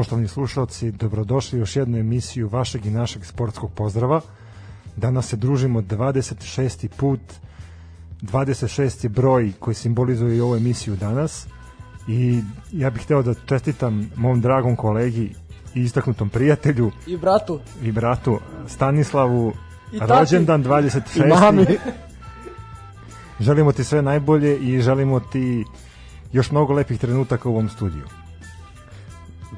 Poštovani slušalci, dobrodošli u još jednu emisiju vašeg i našeg sportskog pozdrava. Danas se družimo 26. put, 26. broj koji simbolizuje i ovu emisiju danas i ja bih hteo da čestitam mom dragom kolegi i istaknutom prijatelju I bratu. i bratu Stanislavu I tati. rođendan 26. I mami. Želimo ti sve najbolje i želimo ti još mnogo lepih trenutaka u ovom studiju.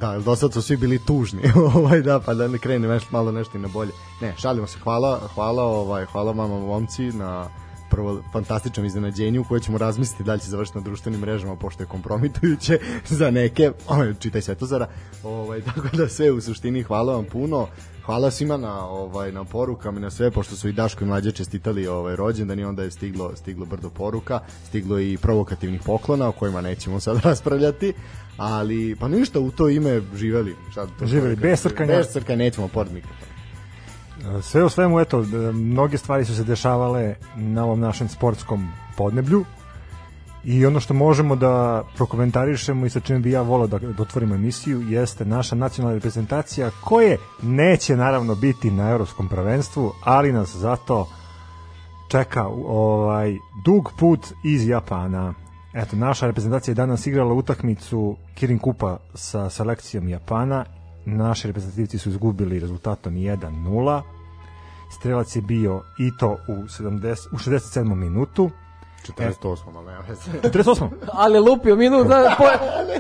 Da, do sad su svi bili tužni, ovaj da, pa da ne krene nešto malo nešto i na bolje. Ne, šalimo se. Hvala, hvala, ovaj, hvala vama momci na prvo fantastičnom iznenađenju koje ćemo razmisliti da li će završiti na društvenim mrežama pošto je kompromitujuće za neke, ovaj, čitaj Svetozara. Ovaj tako da sve u suštini hvala vam puno. Hvala svima na ovaj na porukama i na sve pošto su i Daško i mlađe čestitali ovaj rođendan i onda je stiglo stiglo brdo poruka, stiglo i provokativnih poklona o kojima nećemo sad raspravljati. Ali pa ništa u to ime živeli. Šta to Živeli, bez crkanja. Bez crkanja nećemo pored mikrofona. Sve u svemu, eto, e, mnoge stvari su se dešavale na ovom našem sportskom podneblju i ono što možemo da prokomentarišemo i sa čim bi ja volao da, da otvorimo emisiju jeste naša nacionalna reprezentacija koje neće naravno biti na evropskom prvenstvu, ali nas zato čeka ovaj dug put iz Japana. Eto, naša reprezentacija je danas igrala utakmicu Kirin Kupa sa selekcijom Japana. Naši reprezentativci su izgubili rezultatom 1-0. Strelac je bio Ito u, 70, u 67. minutu. 48, ali nema veze. 48. Ali lupio minut, da, po,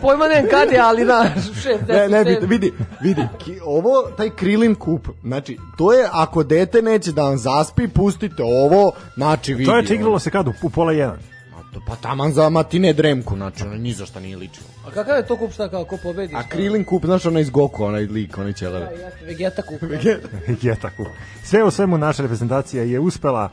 pojma ne kad je, ali da, šest, Ne, ne, vidi, vidi, vidi, ki, ovo, taj krilin kup, znači, to je, ako dete neće da vam zaspi, pustite ovo, znači, vidi. To je igralo se kad u, u pola 1. Pa taman za matine dremku, znači, ono, ni za šta nije ličilo. A kakav je to kup šta kao, ko pobedi? A krilin kup, znaš, onaj iz Goku, onaj lik, onaj Da, ćelavi. jeste, Vegeta kup. je tako. Sve u svemu naša reprezentacija je uspela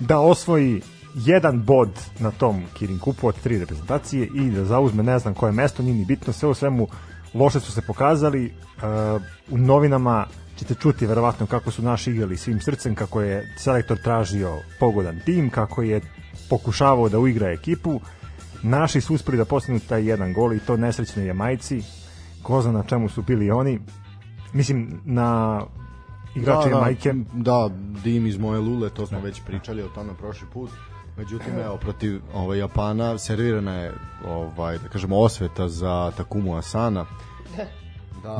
da osvoji jedan bod na tom Kirin kupu od tri reprezentacije i da zauzme ne znam koje mesto, nije ni bitno, sve u svemu loše su se pokazali uh, u novinama ćete čuti verovatno kako su naši igrali svim srcem, kako je selektor tražio pogodan tim, kako je pokušavao da uigra ekipu naši su uspeli da postignu taj jedan gol i to nesrećni Jamajci ko zna na čemu su bili oni mislim na igrače da, Jamajke Da, dim iz moje lule, to smo već pričali o tome prošli put. Međutim, evo, protiv ovaj, Japana servirana je, ovaj, da kažemo, osveta za Takumu Asana.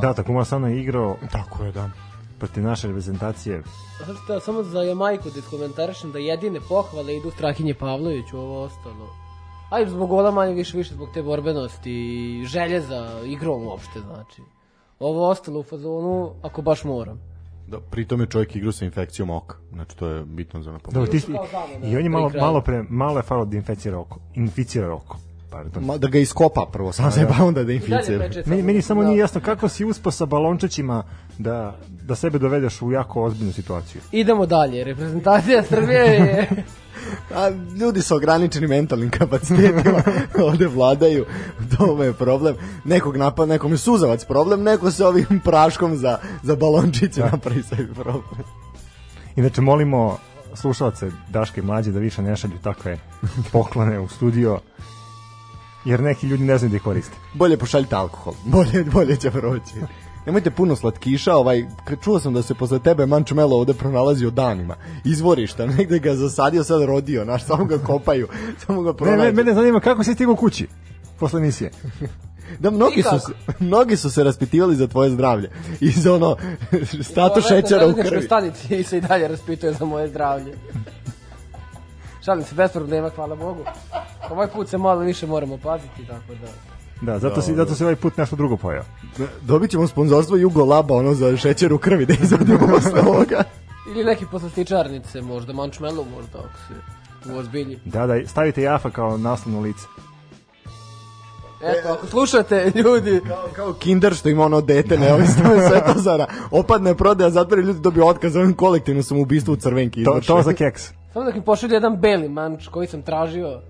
Da, Takuma Asano je igrao Tako je, da. Protiv naše reprezentacije. Šta, samo za Jamajku da iskomentarišem da jedine pohvale idu Strahinje Pavloviću, ovo ostalo. Aj, zbog gola manje više, više zbog te borbenosti i želje za igrom uopšte, znači. Ovo ostalo u fazonu, ako baš moram. Da, pritom je čovjek igrao sa infekcijom oka. Znači, to je bitno za Da, napomenuti. ti, I on je malo, malo, pre, malo je falo da inficira oko. Inficira oko. Pardon. Ma, da ga iskopa prvo, sam se pa onda da inficira. Meni, meni samo da. nije jasno kako si uspao sa balončićima da, da sebe dovedeš u jako ozbiljnu situaciju. Idemo dalje, reprezentacija Srbije je... A, ljudi sa ograničenim mentalnim kapacitetima ovde vladaju, to je problem. Nekog napad, nekom je suzavac problem, neko se ovim praškom za, za balončiće napravi sebi problem. Inače, molimo slušalce Daške i Mlađe da više ne šalju takve poklone u studio, jer neki ljudi ne znaju da ih koriste. Bolje pošaljite alkohol, bolje, bolje će proći. Nemojte puno slatkiša, ovaj, čuo sam da se posle tebe Mančumelo ovde pronalazio danima. Izvorišta, negde ga zasadio, sad rodio, naš, samo ga kopaju, samo ga Ne, pronađu. me, mene zanima kako si stigao kući posle emisije. Da, mnogi su, se, mnogi su se raspitivali za tvoje zdravlje. I za ono, status šećera u krvi. stanici se i dalje raspituje za moje zdravlje. Šalim se, bez problema, hvala Bogu. Ovaj put se malo više moramo paziti, tako da... Da, zato si, zato si ovaj put nešto drugo pojao. Dobit ćemo sponzorstvo Jugo Laba, ono za šećer u krvi, da izvodimo posle ovoga. Ili neki poslastičarnice, možda mančmelu, možda, ako se uozbilji. Da, da, stavite jafa kao naslovno lice. Eto, ako slušate, ljudi, Kao, kao kinder što ima ono dete, neovisno je Svetozara. Opadne prodaja, zatvori ljudi dobiju otkaz, ovim kolektivno sam ubistvo u crvenki To, izvrše. to za keks. Samo da mi pošalje jedan beli manč koji sam tražio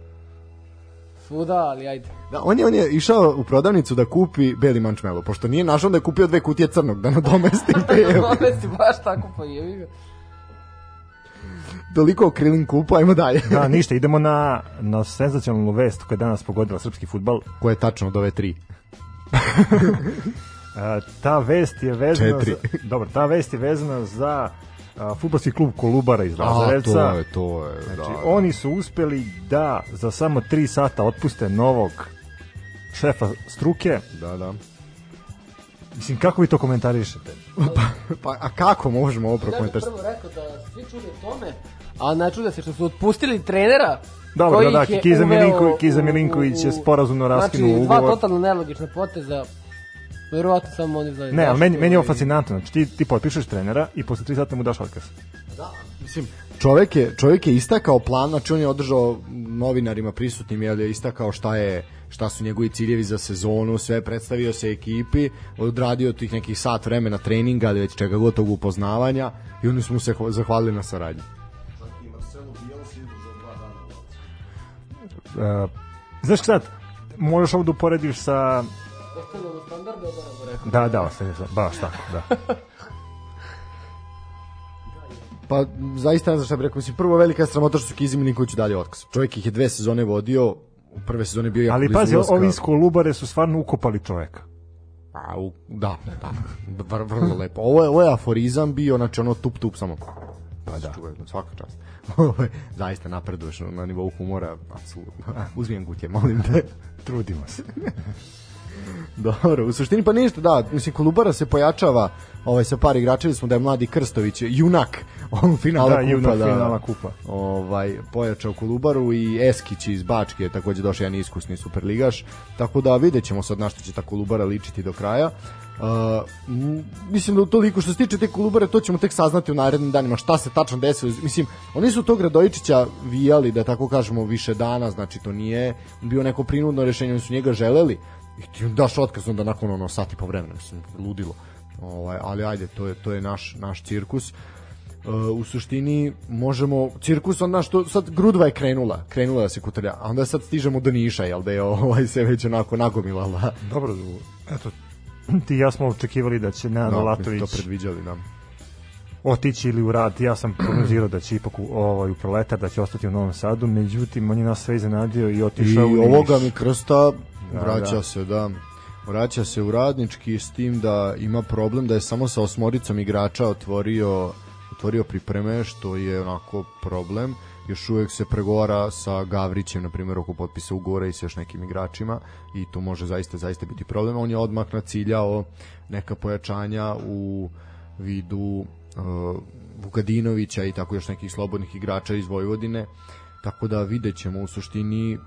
svuda, ali ajde. Da, on je, on je išao u prodavnicu da kupi beli mančmelo, pošto nije našao da je kupio dve kutije crnog, da nadomesti te. Ove si baš tako pa jevi ga. Toliko o krilin kupu, ajmo dalje. Da, ništa, idemo na, na senzacionalnu vest koja je danas pogodila srpski futbal. Koje je tačno od ove tri. A, ta vest je vezana Četiri. za, dobro, ta vest je vezana za a, fudbalski klub Kolubara iz A, Lazarevca. to je, to je, Znači, da, da. oni su uspeli da za samo 3 sata otpuste novog šefa struke. Da, da. Mislim, kako vi to komentarišete? Pa, a kako možemo ovo Ja bih prvo rekao da svi čude tome, a ne čude se što su otpustili trenera Dobro, koji da, da, ih je Kiza, uveo Milinko, Kiza Milinković je sporazumno raskinuo znači, dva ugovor. totalno nelogična poteza, verovatno samo oni znaju. Ne, ali meni, meni je ovo i- fascinantno. Znači, ti, ti potpišeš trenera i posle 3 sata mu daš otkaz. Mislim, čovek je, čovek je istakao plan, znači on je održao novinarima prisutnim, jel je istakao šta je šta su njegovi ciljevi za sezonu, sve predstavio se ekipi, odradio tih nekih sat vremena treninga, ali već čega god tog upoznavanja i oni su mu se hva- zahvalili na saradnji. Uh, znaš sad, možeš ovo da uporediš sa... Ostavljamo standarde, obaramo rekao. Da, da, ostaje, baš tako, da. Pa zaista ne znam šta bih rekao, mislim prvo velika je sramota što su Kizi Milinković dalje otkaz. Čovjek ih je dve sezone vodio, u prve sezone bio jako Ali pazi, ulaska. ovi iz Kolubare su stvarno ukopali čoveka. A, u, da, da, Vr, vrlo lepo. Ovo je, ovo je aforizam bio, znači ono tup tup samo. Pa da. Svaka čast. Zaista napreduješ na, na nivou humora, apsolutno. Uzmijem gutje, molim te. Trudimo se. Dobro, u suštini pa ništa, da, mislim Kolubara se pojačava ovaj, sa par igrača, smo da je mladi Krstović, junak on finala Da, kupa. junak da, finala kupa. Ovaj, pojačao Kolubaru i Eskić iz Bačke je takođe došao jedan iskusni superligaš, tako da vidjet ćemo sad na što će ta Kolubara ličiti do kraja. Uh, mislim da toliko što se tiče te Kolubare to ćemo tek saznati u narednim danima šta se tačno desilo mislim oni su tog Radojičića vijali da tako kažemo više dana znači to nije bio neko prinudno rešenje oni su njega želeli i ti im daš otkaz onda nakon ono sat i po vremena mislim ludilo ovaj, ali ajde to je, to je naš, naš cirkus Uh, u suštini možemo cirkus onda što sad Grudva je krenula krenula da se kutrlja a onda sad stižemo do Niša jel da je ovaj se već onako nagomilala Dobro, eto, ti i ja smo očekivali da će Nenad Da, Latović to predviđali da. otići ili u rad. Ja sam prognozirao da će ipak u, ovaj, u proletar, da će ostati u Novom Sadu, međutim, on je nas sve iznenadio i I otišao u Niš. ovoga mi krsta Da, vraća da. se, da. Vraća se u radnički s tim da ima problem da je samo sa osmoricom igrača otvorio otvorio pripreme, što je onako problem. Još uvek se pregovara sa Gavrićem, na primjer, oko potpisa ugovora i sa još nekim igračima i to može zaista, zaista biti problem. On je odmah naciljao neka pojačanja u vidu uh, Vukadinovića i tako još nekih slobodnih igrača iz Vojvodine. Tako da vidjet ćemo u suštini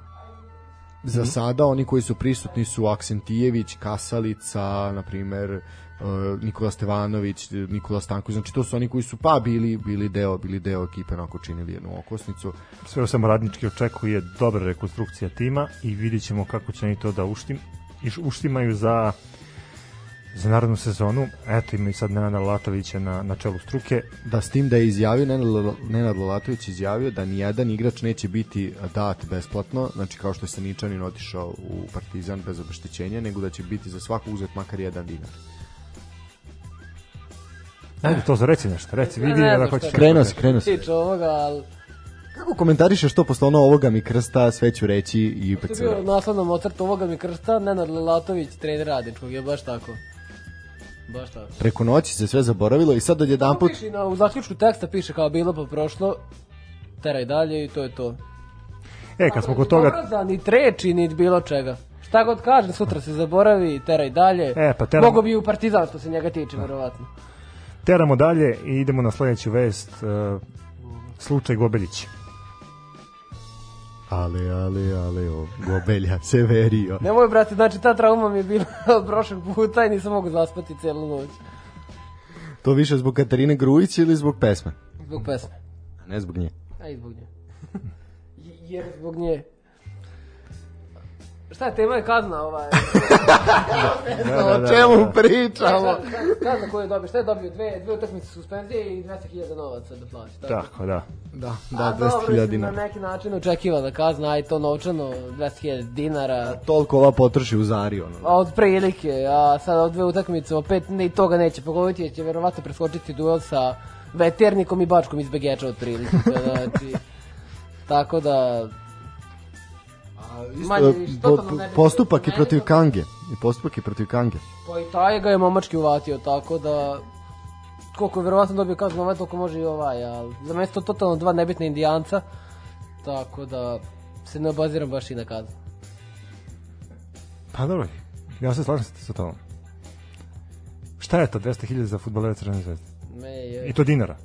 Za sada oni koji su prisutni su Aksentijević, Kasalica, na primer uh, Nikola Stevanović, Nikola Stanković, znači to su oni koji su pa bili bili deo bili deo ekipe onako činili jednu okosnicu. Sve samo radnički očekuje dobra rekonstrukcija tima i vidjet ćemo kako će oni to da uštim, uštimaju za za narodnu sezonu. Eto, ima i sad Nenada Latovića na, na čelu struke. Da s tim da je izjavio Nenad L- Nenad Lolatović izjavio da nijedan igrač neće biti dat besplatno, znači kao što je Saničanin otišao u Partizan bez obeštećenja, nego da će biti za svakog uzet makar jedan dinar. Ajde, to za reci nešto, reci, Ne, vidi ne da znam hoćeš. Krenuo si, krenuo si. Tiče ovoga, ali Kako komentarišeš to posle ono ovoga mi krsta, sve ću reći i to opet je bio vratim. naslovnom ocrtu ovoga mi krsta, Nenad Lelatović, trener radničkog, je baš tako. Baš tako. Preko noći se sve zaboravilo i sad odjedan put Piše na, u zaključku teksta piše kao bilo pa prošlo, teraj dalje i to je to. E, kad smo kod toga, Obraza, ni treči, ni bilo čega. Šta god kaže, sutra se zaboravi, teraj dalje. E, pa teram- Mogu bi i u Partizan, što se njega tiče, verovatno. teramo dalje i idemo na sledeću vest. Uh, slučaj Gobeljić. Ale, ale, ale, o, gobelja, Severio. Nemoj, brate, znači ta trauma mi je bila prošlog puta i nisam mogu zaspati celu noć. To više zbog Katarine Grujić ili zbog pesme? Zbog pesme. A ne zbog nje. A i zbog nje. Jer zbog nje. Šta je, tema je kazna ovaj. Da, da, da, o čemu da. pričamo? Kazna koju je dobio, šta je dobio? Dve, dve utakmice suspenzije i 200.000 novaca da plaći. Tako. Tako, da. Da, A da, dobro, 200.000 mislim, dinara. Na neki način očekivana kazna, aj to novčano, 200.000 dinara. Toliko ova potroši u Zari, ono. A od prilike, a sad od dve utakmice opet ni toga neće pogoditi, jer će verovatno preskočiti duel sa veternikom i bačkom iz Begeča od prilike. Znači, tako da... Isto, po- postupak je protiv Kange. i postupak i protiv Kange. Pa i taj ga je momački uvatio, tako da koliko je verovatno dobio kaznu ovaj, toliko može i ovaj, ali za mene to totalno dva nebitna indijanca, tako da se ne obaziram baš i na kaznu. Pa dobro, ja se slažem sa tobom. Šta je to 200.000 za futbolera Crvene zvezde? Me je... I to dinara.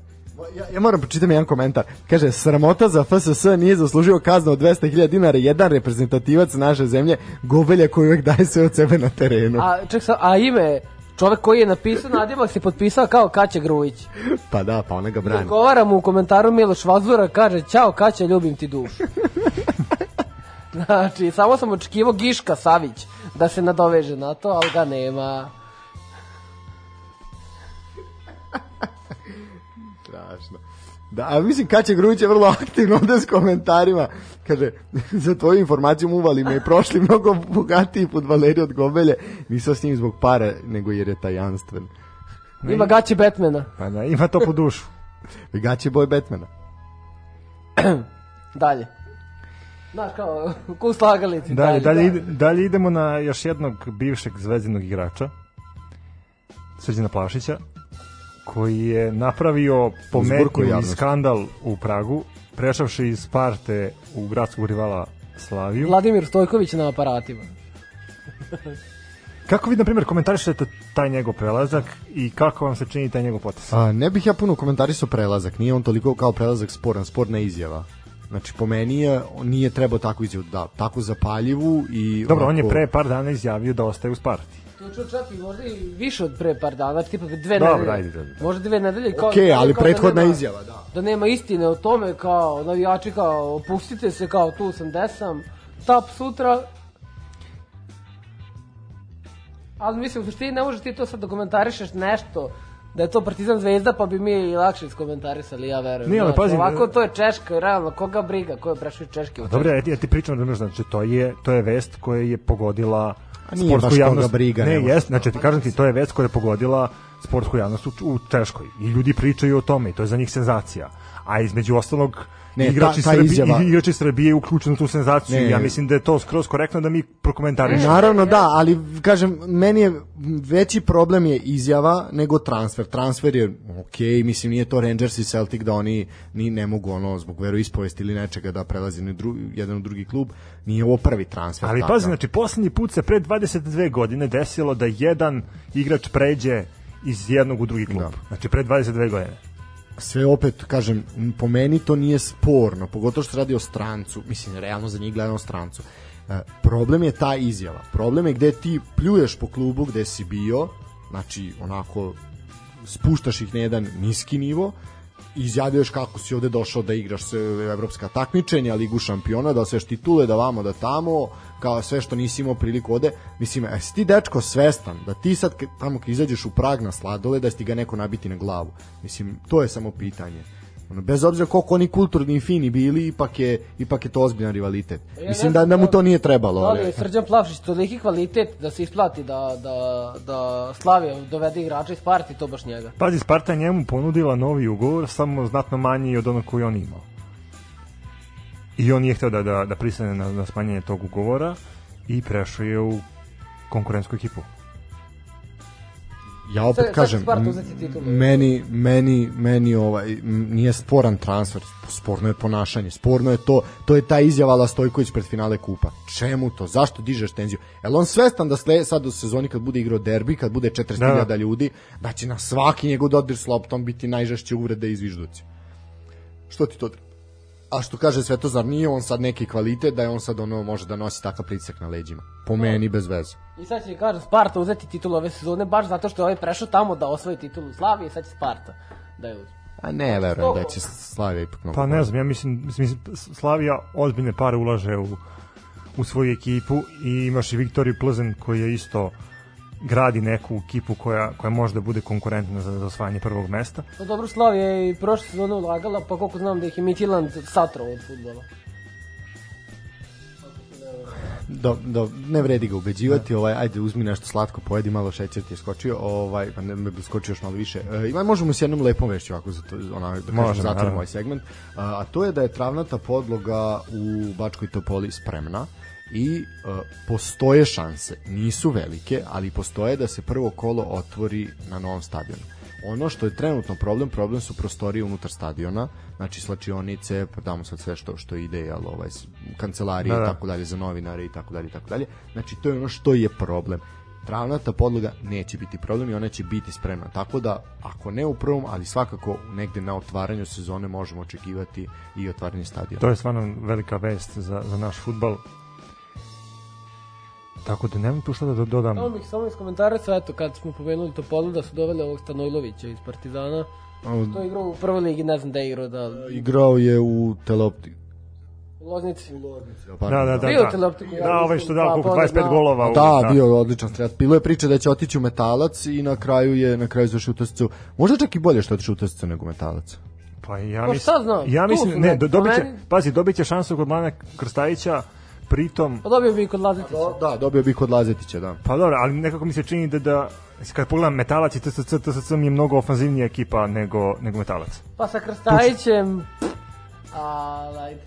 Ja, ja moram pročitam jedan komentar. Kaže, sramota za FSS nije zaslužio kaznu od 200.000 dinara jedan reprezentativac naše zemlje, Gobelja koji uvek daje sve od sebe na terenu. A, ček sa, a ime, čovek koji je napisao nadimak se potpisao kao Kaća Grujić. Pa da, pa ona ga brani. Odgovara mu u komentaru Miloš Vazura, kaže, ćao Kaća, ljubim ti dušu. znači, samo sam očekivao Giška Savić da se nadoveže na to, ali ga nema. Strašno. Da, a mislim Kaća Grujić je vrlo aktivno ovde s komentarima. Kaže, za tvoju informaciju uvali me i prošli mnogo bogatiji futbaleri od Gobelje. Nisam s njim zbog pare, nego jer je tajanstven. Ima gaće Batmana. Pa da, ima to po dušu. Gaće boj Batmana. Dalje. Znaš, kao, ko slagalici. Dalje, dalje, ide, dalje idemo na još jednog bivšeg zvezdinog igrača, Srđana Plašića, koji je napravio pometnju i skandal u Pragu, prešavši iz Sparte u gradskog rivala Slaviju. Vladimir Stojković na aparatima. Kako vi, na primjer, komentarišete taj njegov prelazak i kako vam se čini taj njegov potes? A, ne bih ja puno komentarisao prelazak, nije on toliko kao prelazak sporan, sporna izjava. Znači, po meni je, on nije trebao takvu izjavu, da, tako zapaljivu i... Dobro, on je onako- pre par dana izjavio da ostaje u Sparti. Ču čak i možda i više od pre par dana, tipa dve Dobro, nedelje. ajde, ajde. Možda dve nedelje. Kao, Okej, ali kao da prethodna nema- izjava, da. Da nema istine o tome, kao navijači, kao opustite se, kao tu sam, desam, tap sutra. Ali mislim, u suštini ne možeš ti to sad da komentarišeš nešto da je to Partizan Zvezda, pa bi mi i lakše iskomentarisali, ja verujem. Nije, ali Znaš, pazi, Ovako e- to je Češka, realno, koga briga, ko je prešao Češke Dobro, ja, ti- ja ti pričam, razumeš, znači to je to je vest koja je pogodila A nije sportsku baš javnost. briga, ne, jest, znači ti kažem ti to je vest koja je pogodila sportsku javnost u, u Češkoj i ljudi pričaju o tome i to je za njih senzacija. A između ostalog Ne, igrači, ta- ta Srbije, izjava- igrači Srbije je uključen u tu senzaciju. Ne. ja mislim da je to skroz korektno da mi prokomentarišemo. Naravno da, ali kažem, meni je veći problem je izjava nego transfer. Transfer je ok, mislim nije to Rangers i Celtic da oni ni ne mogu ono zbog veroispovesti ili nečega da prelazi na dru, jedan u drugi klub. Nije ovo prvi transfer. Ali pazi, znači poslednji put se pre 22 godine desilo da jedan igrač pređe iz jednog u drugi klub. Da. Znači pre 22 godine. Sve opet kažem po meni to nije sporno pogotovo što se radi o strancu mislim realno za njih gledano o strancu. E, problem je ta izjava. Problem je gde ti pljuješ po klubu gde si bio znači onako spuštaš ih na jedan niski nivo i izjavljuješ kako si ovde došao da igraš sve evropska takmičenja, ligu šampiona, da osveš titule, da vamo, da tamo, kao sve što nisi imao priliku ovde. Mislim, a si ti dečko svestan da ti sad tamo kad izađeš u Prag na sladole, da ti ga neko nabiti na glavu. Mislim, to je samo pitanje. Ono, bez obzira koliko oni kulturni i fini bili, ipak je, ipak je to ozbiljan rivalitet. Ja Mislim da, da mu to nije trebalo. Da li ali- je Srđan Plavšić toliki kvalitet da se isplati da, da, da Slavija dovede igrača iz partije, to baš njega. Pazi, Sparta je njemu ponudila novi ugovor, samo znatno manji od onog koji on imao. I on nije hteo da, da, da pristane na, na smanjenje tog ugovora i prešao je u konkurentsku ekipu. Ja opet Sad- sad kažem titulu. meni meni meni ovaj nije sporan transfer sporno je ponašanje sporno je to to je ta izjava La Stojković pred finale kupa čemu to zašto dižeš tenziju jel on svestan da sle, sad u sezoni kad bude igrao derbi kad bude 40.000 Da. ljudi da će na svaki njegov dodir s loptom biti najžešće uvrede i zvižduci što ti to treba? A što kaže Svetozar, nije on sad neki kvalitet da je on sad ono može da nosi takav pritisak na leđima. Po meni bez veze. I sad će kaže Sparta uzeti titulu ove sezone baš zato što je ovaj prešao tamo da osvoji titulu Slavije i sad će Sparta da je uzme. A ne, verujem da će Slavija ipak mnogo. Pa ne znam, ja mislim, mislim Slavija ozbiljne pare ulaže u, u svoju ekipu i imaš i Viktoriju Plzen koji je isto gradi neku ekipu koja, koja može da bude konkurentna za, za osvajanje prvog mesta. Pa dobro, Slavija je i prošle sezone ulagala, pa koliko znam da ih je Midtjylland satro od futbola. Do, do, ne vredi ga ubeđivati, ovaj, ajde uzmi nešto slatko, pojedi malo šećer ti je skočio, ovaj, pa ne, bi skočio još malo više. E, ima, možemo s jednom lepom vešću, ako za to, ona, da Možemo, zatvorimo naravno. ovaj segment, a, a to je da je travnata podloga u Bačkoj Topoli spremna i uh, postoje šanse, nisu velike, ali postoje da se prvo kolo otvori na novom stadionu. Ono što je trenutno problem, problem su prostorije unutar stadiona, znači slačionice, pa damo sad sve što što ide, jel, ovaj, kancelarije Da, i da. tako dalje za novinare i tako dalje i tako dalje. Znači to je ono što je problem. Travnata podloga neće biti problem i ona će biti spremna. Tako da, ako ne u prvom, ali svakako negde na otvaranju sezone možemo očekivati i otvaranje stadiona. To je stvarno velika vest za, za naš futbal. Tako da nemam tu šta da do- dodam. Samo bih samo iz komentara sa, eto, kad smo pomenuli Topolu da su doveli ovog Stanojlovića iz Partizana. To je igrao u prvoj ligi, ne znam da je igrao, da... Igrao je u teleopti. U Loznici. Pa, Da, da, da. Bio Da, teleoptiku, ja da ovaj što dao koliko, pa onda 25 znao. golova. u- Da, bio je odličan strelac. Bilo je priče da će otići u metalac i na kraju je na kraju završio u TSC. Možda čak i bolje što je otišao u TSC nego metalac. Pa ja Pa mislim, ja mislim, ne, dobit će, pazi, dobit će šansu kod Mlana Krstajića, pritom, Pa dobio bi i kod Lazetića. Da, dobio bi kod Lazetića, da. pa dobro, ali nekako mi se čini da, da kad pogledam Metalac i TSC, TSC mi je mnogo ofanzivnija ekipa nego, nego Metalac. Pa sa Krstajićem... A, ajde.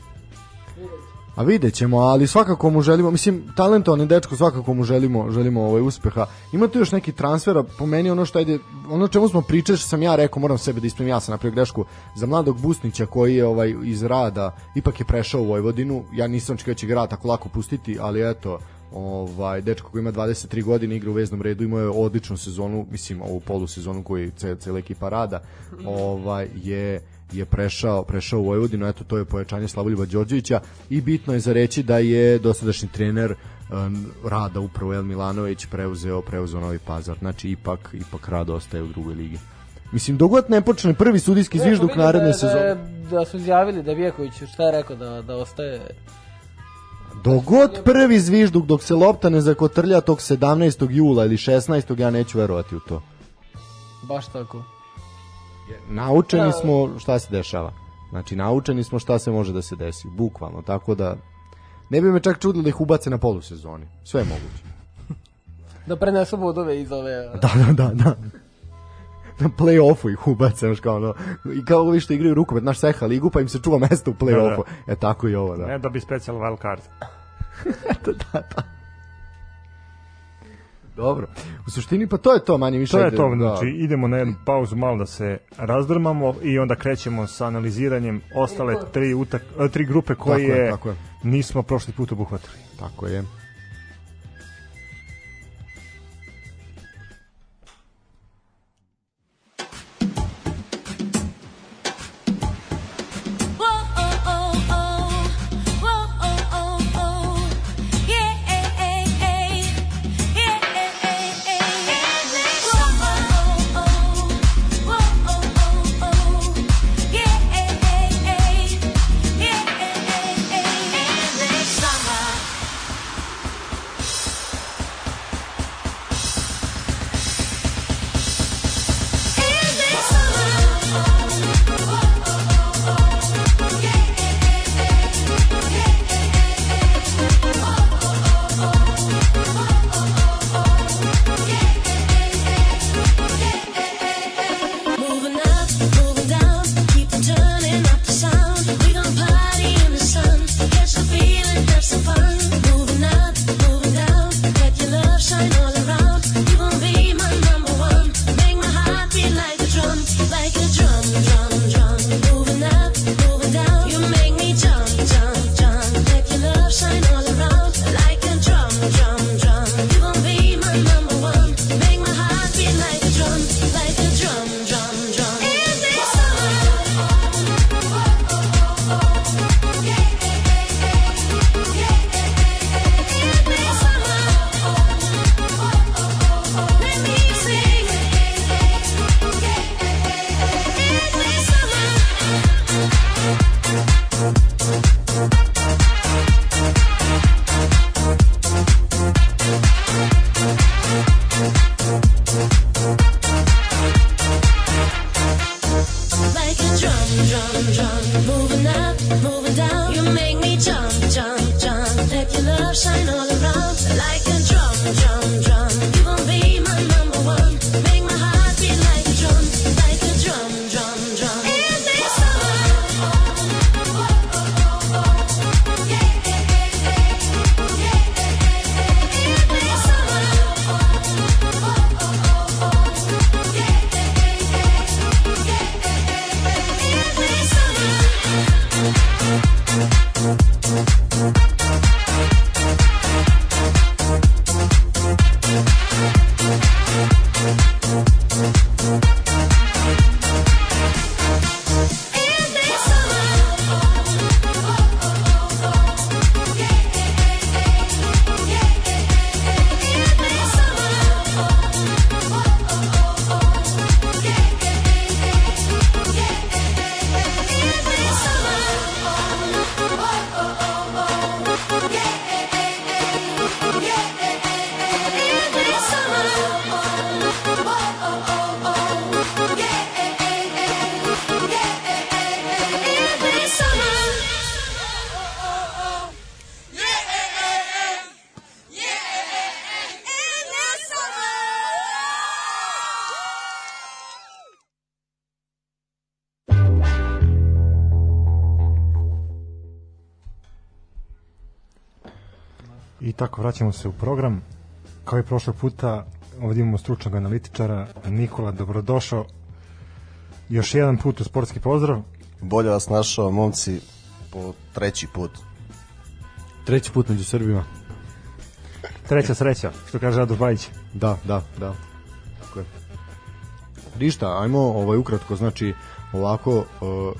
A vidjet ćemo, ali svakako mu želimo, mislim, talentovani dečko, svakako mu želimo, želimo ovaj uspeha. Ima tu još neki transfera, po meni ono što ajde, ono čemu smo pričali, što sam ja rekao, moram sebe da ispravim, ja sam napravio grešku, za mladog Busnića koji je ovaj iz rada, ipak je prešao u Vojvodinu, ja nisam očekivao da će ga tako lako pustiti, ali eto, ovaj dečko koji ima 23 godine igra u veznom redu imao je odličnu sezonu mislim ovu polusezonu koju ce, cela ekipa rada ovaj je je prešao prešao u Vojvodinu eto to je pojačanje Slavoljuba Đorđevića i bitno je za reći da je dosadašnji trener um, Rada upravo El Milanović preuzeo preuzeo Novi Pazar znači ipak ipak Rada ostaje u drugoj ligi Mislim, dogod ne počne prvi sudijski zvižduk Vidim naredne da, sezone. Da, da su izjavili da Vjeković, šta je rekao, da, da ostaje... Dogod prvi zvižduk dok se lopta ne zakotrlja tog 17. jula ili 16. ja neću verovati u to. Baš tako. Naučeni Da. smo šta se dešava. Znači, naučeni smo šta se može da se desi, bukvalno, tako da ne bi me čak čudilo da ih ubace na polusezoni. Sve je moguće. Da prenesu bodove iz ove... Da, da, da, da. Na play-offu ih ubace, znaš kao ono, i kao ovi što igraju rukomet, naš seha ligu, pa im se čuva mesto u play-offu. E, tako i ovo, da. Ne da bi special wild card. Dobro. U suštini, pa to je to, manje više. To je to, da. znači idemo na jednu pauzu malo da se razdrmamo i onda krećemo sa analiziranjem ostale tri, utak, tri grupe Tako je, koje tako je. nismo prošli put obuhvatili. Tako je. Tako vraćamo se u program. Kao i prošlog puta, ovdje imamo stručnog analitičara. Nikola, dobrodošao. Još jedan put u sportski pozdrav. Bolje vas našao, momci, po treći put. Treći put među Srbima. Treća sreća, što kaže Radoš Bajić. Da, da, da. Tako je. Ništa, ajmo ovaj ukratko, znači ovako uh,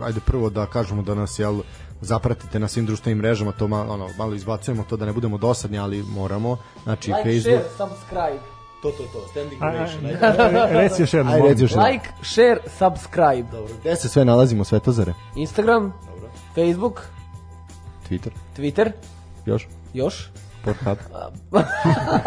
ajde prvo da kažemo da nas jel zapratite na svim društvenim mrežama, to malo, ono, malo izbacujemo to da ne budemo dosadni, ali moramo. Znači Like, Facebook, share, subscribe. to to to, standing a, reci još jednom. Ajde, još jednom. Like, share, subscribe. Dobro, gde se sve nalazimo, Svetozare? Instagram, Facebook, Twitter, Twitter, još? još. Pornhub.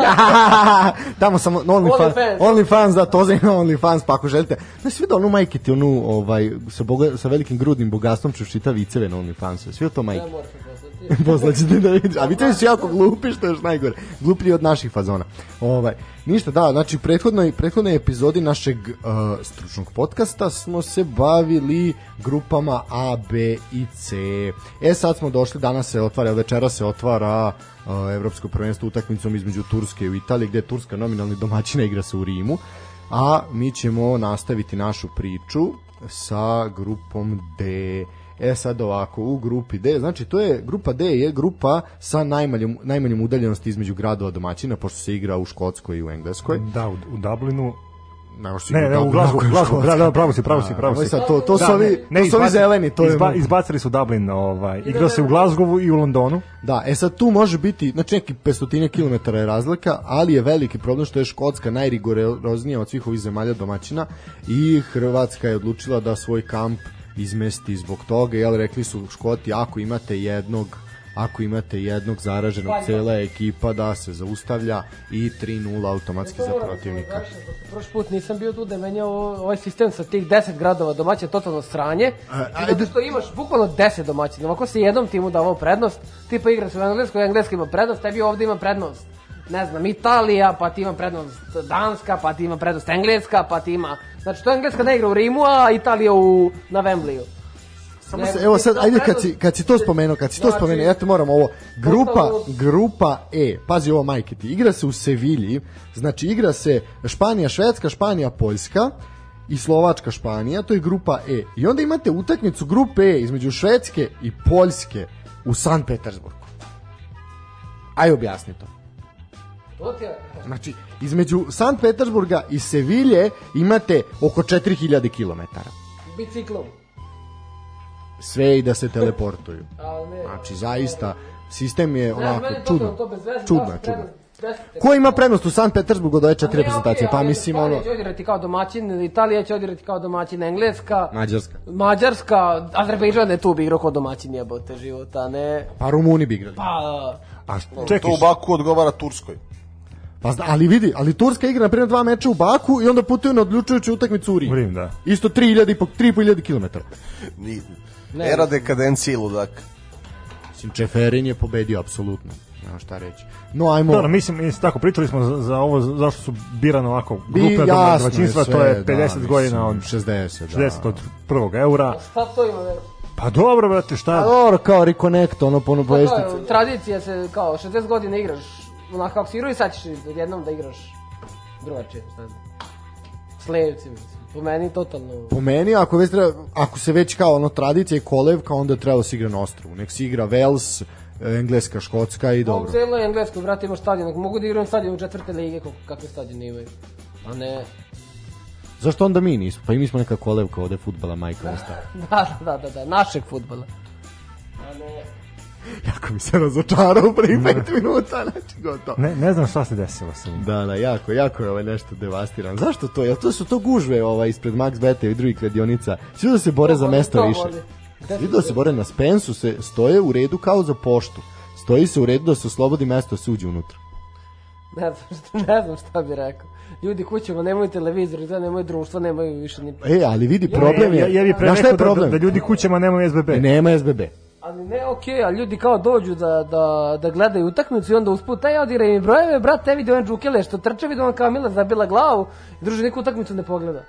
Tamo samo no, OnlyFans. OnlyFans. OnlyFans, da, to za OnlyFans, pa ako želite. Znaš, svi da onu majke ti, onu, ovaj, sa, boga, sa velikim grudnim bogatstvom ćeš čita viceve na OnlyFansu. Svi to majke. Ne poslati. Poslaćete da vidiš. A vicevi su jako glupi, što je još najgore. Gluplji od naših fazona. Ovaj, ništa, da, znači, prethodnoj, prethodnoj epizodi našeg uh, stručnog podcasta smo se bavili grupama A, B i C. E, sad smo došli, danas se otvara, večera se otvara uh, evropsko prvenstvo utakmicom između Turske i Italije, gde je Turska nominalni domaćina igra se u Rimu. A mi ćemo nastaviti našu priču sa grupom D. E sad ovako, u grupi D, znači to je, grupa D je grupa sa najmanjom, najmanjom udaljenosti između gradova domaćina, pošto se igra u Škotskoj i u Engleskoj. Da, u, u Dublinu. Ne, Ne, ne, u Glasgow, Glasgow, da, da, pravo si, pravo si, pravo si. Sad, to, to su Da, ovi, ne, to su ovi zeleni, to je... izba, izbacili su Dublin, ovaj, igrao se u Glasgowu i u Londonu. Da, e sad tu može biti, znači neki 500 km je razlika, ali je veliki problem što je Škotska najrigoroznija od svih ovih zemalja domaćina i Hrvatska je odlučila da svoj kamp izmesti zbog toga, jel rekli su Škoti ako imate jednog ako imate jednog zaraženog cela ekipa da se zaustavlja i 3-0 automatski za protivnika. Prošli put nisam bio tu da je meni ovo- ovaj sistem sa tih 10 gradova domaćina totalno sranje. I zato što imaš bukvalno 10 domaćina. Ovako se jednom timu davao prednost, tipa igra se u Engleskoj, Engleska ima prednost, tebi ovde ima prednost. Ne znam, Italija, pa ti ima prednost Danska, pa ti ima prednost Engleska, pa ti ima... Znači, to Engleska ne igra u Rimu, a Italija u, na Wembleyu. Samo se, evo sad, ajde kad si, kad si to spomenuo, kad si to Znači- spomenuo, ja te moram ovo, grupa, grupa E, pazi ovo majke ti, igra se u Sevilji, znači igra se Španija, Švedska, Španija, Poljska i Slovačka, Španija, to je grupa E. I onda imate utakmicu grupe E između Švedske i Poljske u San Petersburgu. Aj objasni to. To ti je... Znači, između San Petersburga i Sevilje imate oko 4000 km. Biciklom. Sve i da se teleportuju. Ne... Znači, zaista, sistem je Ne, onako čudno. to bez veze, Čudno baš je, čudno. prednost, deset Ko ima prednost u San Petersburgu od ove četiri Ne, reprezentacije? Pa mislim, ono, Španija će odigrati kao domaćin, Italija će odigrati kao domaćin, Engleska, Mađarska. Mađarska, Azerbejdžan je tu bi igrao kao domaćin jebote života, ne. Pa Rumuni bi igrali. Pa, A To čekaj, u Baku odgovara Turskoj. Pa, zna- ali vidi, ali Turska igra na primjer dva meča u Baku i onda putuju na odlučujuću utakmicu u Rim. Rim, da. Isto 3000 i po 3.500 km. Ni, Ne. Era dekadencije i ludak. Mislim, Čeferin je pobedio, apsolutno. Nema šta reći. No, ajmo... Dobro, mislim, mislim, tako, pričali smo za, za ovo, zašto su birane ovako grupne jasno domaćinstva, to je da, 50 mislim, godina od 60, da. 60 od prvog eura. šta to ima veze? Pa dobro, brate, šta? dobro, kao Reconnect, ono po Pa tradicija se kao 60 godina igraš, onako kako si igrao i sad ćeš jednom da igraš drugačije, šta znam. Mislim. Po meni totalno... Po meni, ako, već treba, ako se već kao ono tradicija i kolevka, onda treba da se igra na ostrovu. Nek se igra Wales, Engleska, Škotska i dobro. celoj Engleskoj, brate, imaš stadion, ako mogu da igram stadion u četvrte lige, kako, kakve stadione imaju. A ne... Zašto onda mi nismo? Pa i mi smo neka kolevka ovde futbala, majka ostala. Da, da, da, da, našeg futbala. A ne... jako mi se razočarao u prvih 5 minuta, znači gotovo. Ne, ne znam šta se desilo sa njim. Da, da, jako, jako je ovaj nešto devastiran. Zašto to? Jel to su to gužve ovaj, ispred Max Beta i drugih kladionica? Svi da se bore za To voli, više. voli. Svi da se bore na Spensu, se stoje u redu kao za poštu. Stoji se u redu da se oslobodi mesto da se uđe unutra. Ne znam, šta, ne znam šta bi rekao. Ljudi kućama nemaju televizor, izgleda nemaju društvo, nemaju više ni... E, ali vidi, problem je... Ja, ja, bih pre rekao je problem? Da, da, ljudi kućama nemaju SBB. Nema SBB. Ali ne, okej, a ljudi kao dođu da, da, da gledaju utakmicu i onda usput, aj odiraj mi brojeve, brate, vidi on džukele što trče, vidi on kao Mila zabila glavu, i druže, neku utakmicu ne pogleda.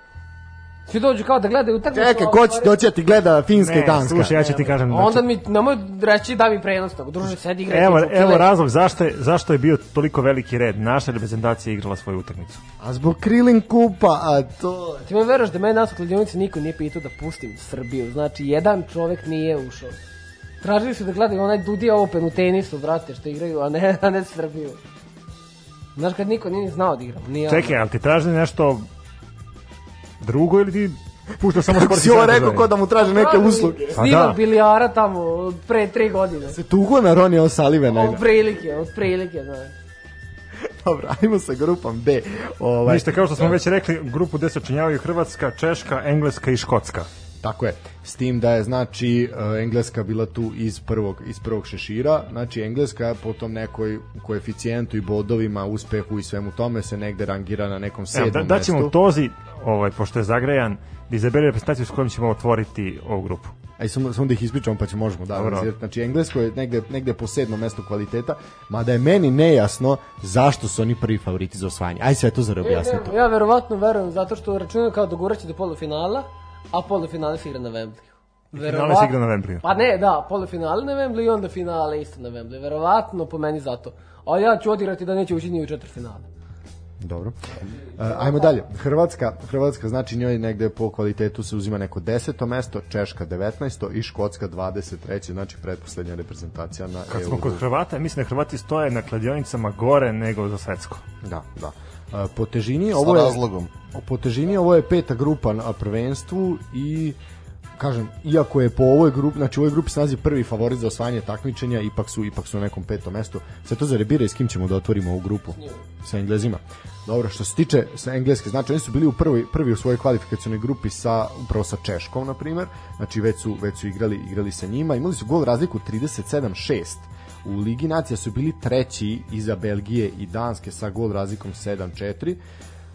Svi dođu kao da gledaju utakmicu. Čekaj, ko će doći da ti gleda Finska i Ne, Danska? slušaj, ja ću ti kažem. Onda znači, mi, nemoj reći da mi prenos tog. Druže, sedi igraj. Evo, evo razlog zašto je, zašto je bio toliko veliki red. Naša reprezentacija je igrala svoju utakmicu. A zbog Krilin kupa, a to... Ti me veraš da mene nas u kladionici niko nije pitao da pustim Srbiju. Znači, jedan čovek nije ušao. Tražili su da gledaju onaj Dudi Open u tenisu, brate, što igraju, a ne, a ne Srbiju. Znaš, kad niko nije ni znao da igram. Nije Čekaj, ali ti traži nešto drugo ili ti puštaš samo Kako si ovo rekao ko da mu traže neke usluge? Pa da. bilijara tamo pre tri godine. Se tugo na Ronnie O'Sullivan. Od prilike, od prilike, znaš. Dobro, ajmo sa grupom B. Ovaj, Ništa, kao što smo već rekli, grupu gde se očinjavaju Hrvatska, Češka, Engleska i Škotska. Tako je. S tim da je znači uh, Engleska bila tu iz prvog iz prvog šešira, znači Engleska po tom nekoj koeficijentu i bodovima, uspehu i svemu tome se negde rangira na nekom Evo, sedmom da, daćemo mestu. Tozi, ovaj, pošto je zagrejan, da izabere reprezentaciju s kojom ćemo otvoriti ovu grupu. Aj samo samo da ih ispričamo pa će možemo da Dobro. Znači Englesko je negde negde po sedmom mestu kvaliteta, mada je meni nejasno zašto su oni prvi favoriti za osvajanje. Aj sve to za objasni to. Ja verovatno verujem zato što računaju kao doguraće do polufinala, a polufinale se igra na Wembley. Finale se igra na Wembleyu. Pa ne, da, polufinale na Wembley i onda finale isto na Wembley. Verovatno po meni zato. A ja ću odigrati da neće ući ni u četvrtfinale. Dobro. Uh, ajmo dalje. Hrvatska, Hrvatska znači njoj negde po kvalitetu se uzima neko 10. mesto, Češka 19. i Škotska 23. znači pretposlednja reprezentacija na Kad smo kod Hrvata, mislim da Hrvati stoje na kladionicama gore nego za svetsko. Da, da. Po težini Sa ovo je razlogom. po težini ovo je peta grupa na prvenstvu i kažem, iako je po ovoj grupi, znači u ovoj grupi se nalazi prvi favorit za osvajanje takmičenja, ipak su ipak su na nekom petom mestu. Sve to za rebire i s kim ćemo da otvorimo ovu grupu? Sa Englezima. Dobro, što se tiče sa engleske, znači oni su bili u prvoj, prvi u svojoj kvalifikacionoj grupi sa upravo sa Češkom na primer. Znači već su već su igrali igrali sa njima, imali su gol razliku 37-6. U Ligi nacija su bili treći iza Belgije i Danske sa gol razlikom 7-4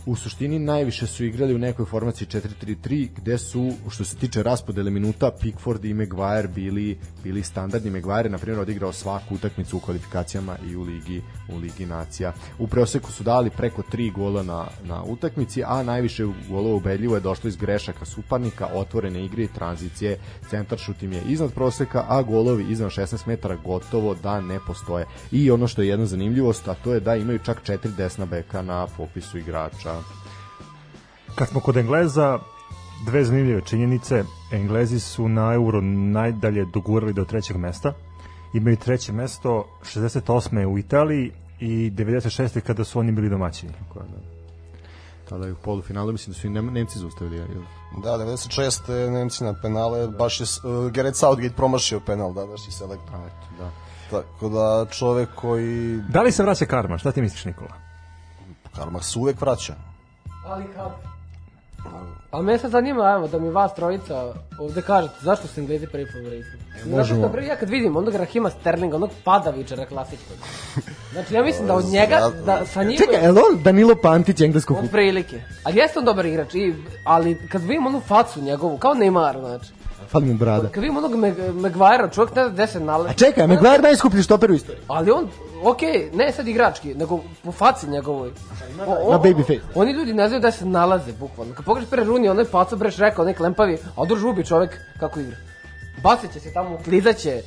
u suštini najviše su igrali u nekoj formaciji 4-3-3 gde su što se tiče raspodele minuta Pickford i Maguire bili bili standardni Maguire na primjer odigrao svaku utakmicu u kvalifikacijama i u ligi u ligi nacija. U preoseku su dali preko 3 gola na na utakmici, a najviše golova ubedljivo je došlo iz grešaka suparnika, otvorene igre i tranzicije. Centar šut im je iznad proseka, a golovi iznad 16 metara gotovo da ne postoje. I ono što je jedna zanimljivost, a to je da imaju čak četiri desna beka na popisu igrača. Kad smo kod Engleza, dve zanimljive činjenice. Englezi su na Euro najdalje dogurali do trećeg mesta. Imaju treće mesto 68. u Italiji i 96. kada su oni bili domaćini. Tako je, da. Tada je u polufinalu, mislim da su i Nem- Nemci zaustavili. Jel? Da, 96. Nemci na penale, baš je uh, Gareth Southgate promašio penal, da, daš i selektor. Da. Tako da čovek koji Da li se vraća karma? Šta ti misliš, Nikola? Karma se uvek vraća. Ali kako? A me sad zanima, evo, da mi vas trojica ovde kažete zašto su Englezi prvi favoriti. Zato možemo. što prvi, ja kad vidim onog Rahima Sterlinga, onog padavičara klasičkog. Znači ja mislim da od njega, da sa njim... Čekaj, je li on Danilo Pantić engleskog Od prilike. Ali jeste on dobar igrač, i, ali kad vidim onu facu njegovu, kao Neymar, znači. Fali mu brada. Kad vidim onog Maguire, čovjek ne zna gde se nalazi. A čekaj, Maguire najskuplji štoper u istoriji. Ali on, okej, ne sad igrački, nego po faci njegovoj. O, Na baby face. Oni ljudi ne znaju gde se nalaze, bukvalno. Kad pogledaš pre Runi, onaj paco breš rekao, onaj klempavi, a odr žubi čovek kako igra. Bacit će se tamo, klizaće,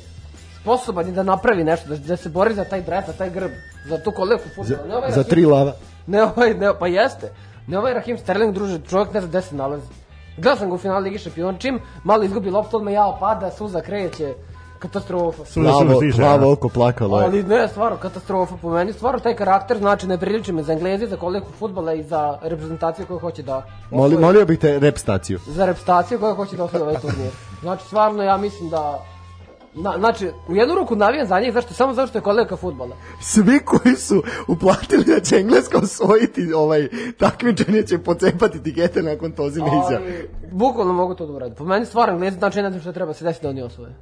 sposoban je da napravi nešto, da, da se bori za taj dres, za taj grb, za tu koleku Za, futbola. Ne ovaj za tri lava. Ne ovaj, ne, pa jeste. Ne ovaj Rahim Sterling, druže, čovjek ne zna gde se nalazi. Gledao sam ga u finalu Ligi šampiona, čim malo izgubi loptu, odmah jao pada, suza kreće, katastrofa. Suza se Plavo, stiže, plavo oko plakalo je. Ali ne, stvarno, katastrofa po meni. Stvarno, taj karakter, znači, ne priliči me za Englezi, za koleku futbola i za reprezentaciju koju hoće da... Moli, molio bih te rep staciju. Za reprezentaciju koju hoće da osvoji ovaj turnir. Znači, stvarno, ja mislim da... Na, znači, u jednu ruku navijam za njih, zašto? Samo zato što je koleka futbola. Svi koji su uplatili da će Engleska osvojiti ovaj takmičenje će pocepati tikete nakon tozine izjave. Bukvalno mogu to da uradim. Po meni stvarno, Englezi, znači, ne znam što treba se desiti da oni osvoje.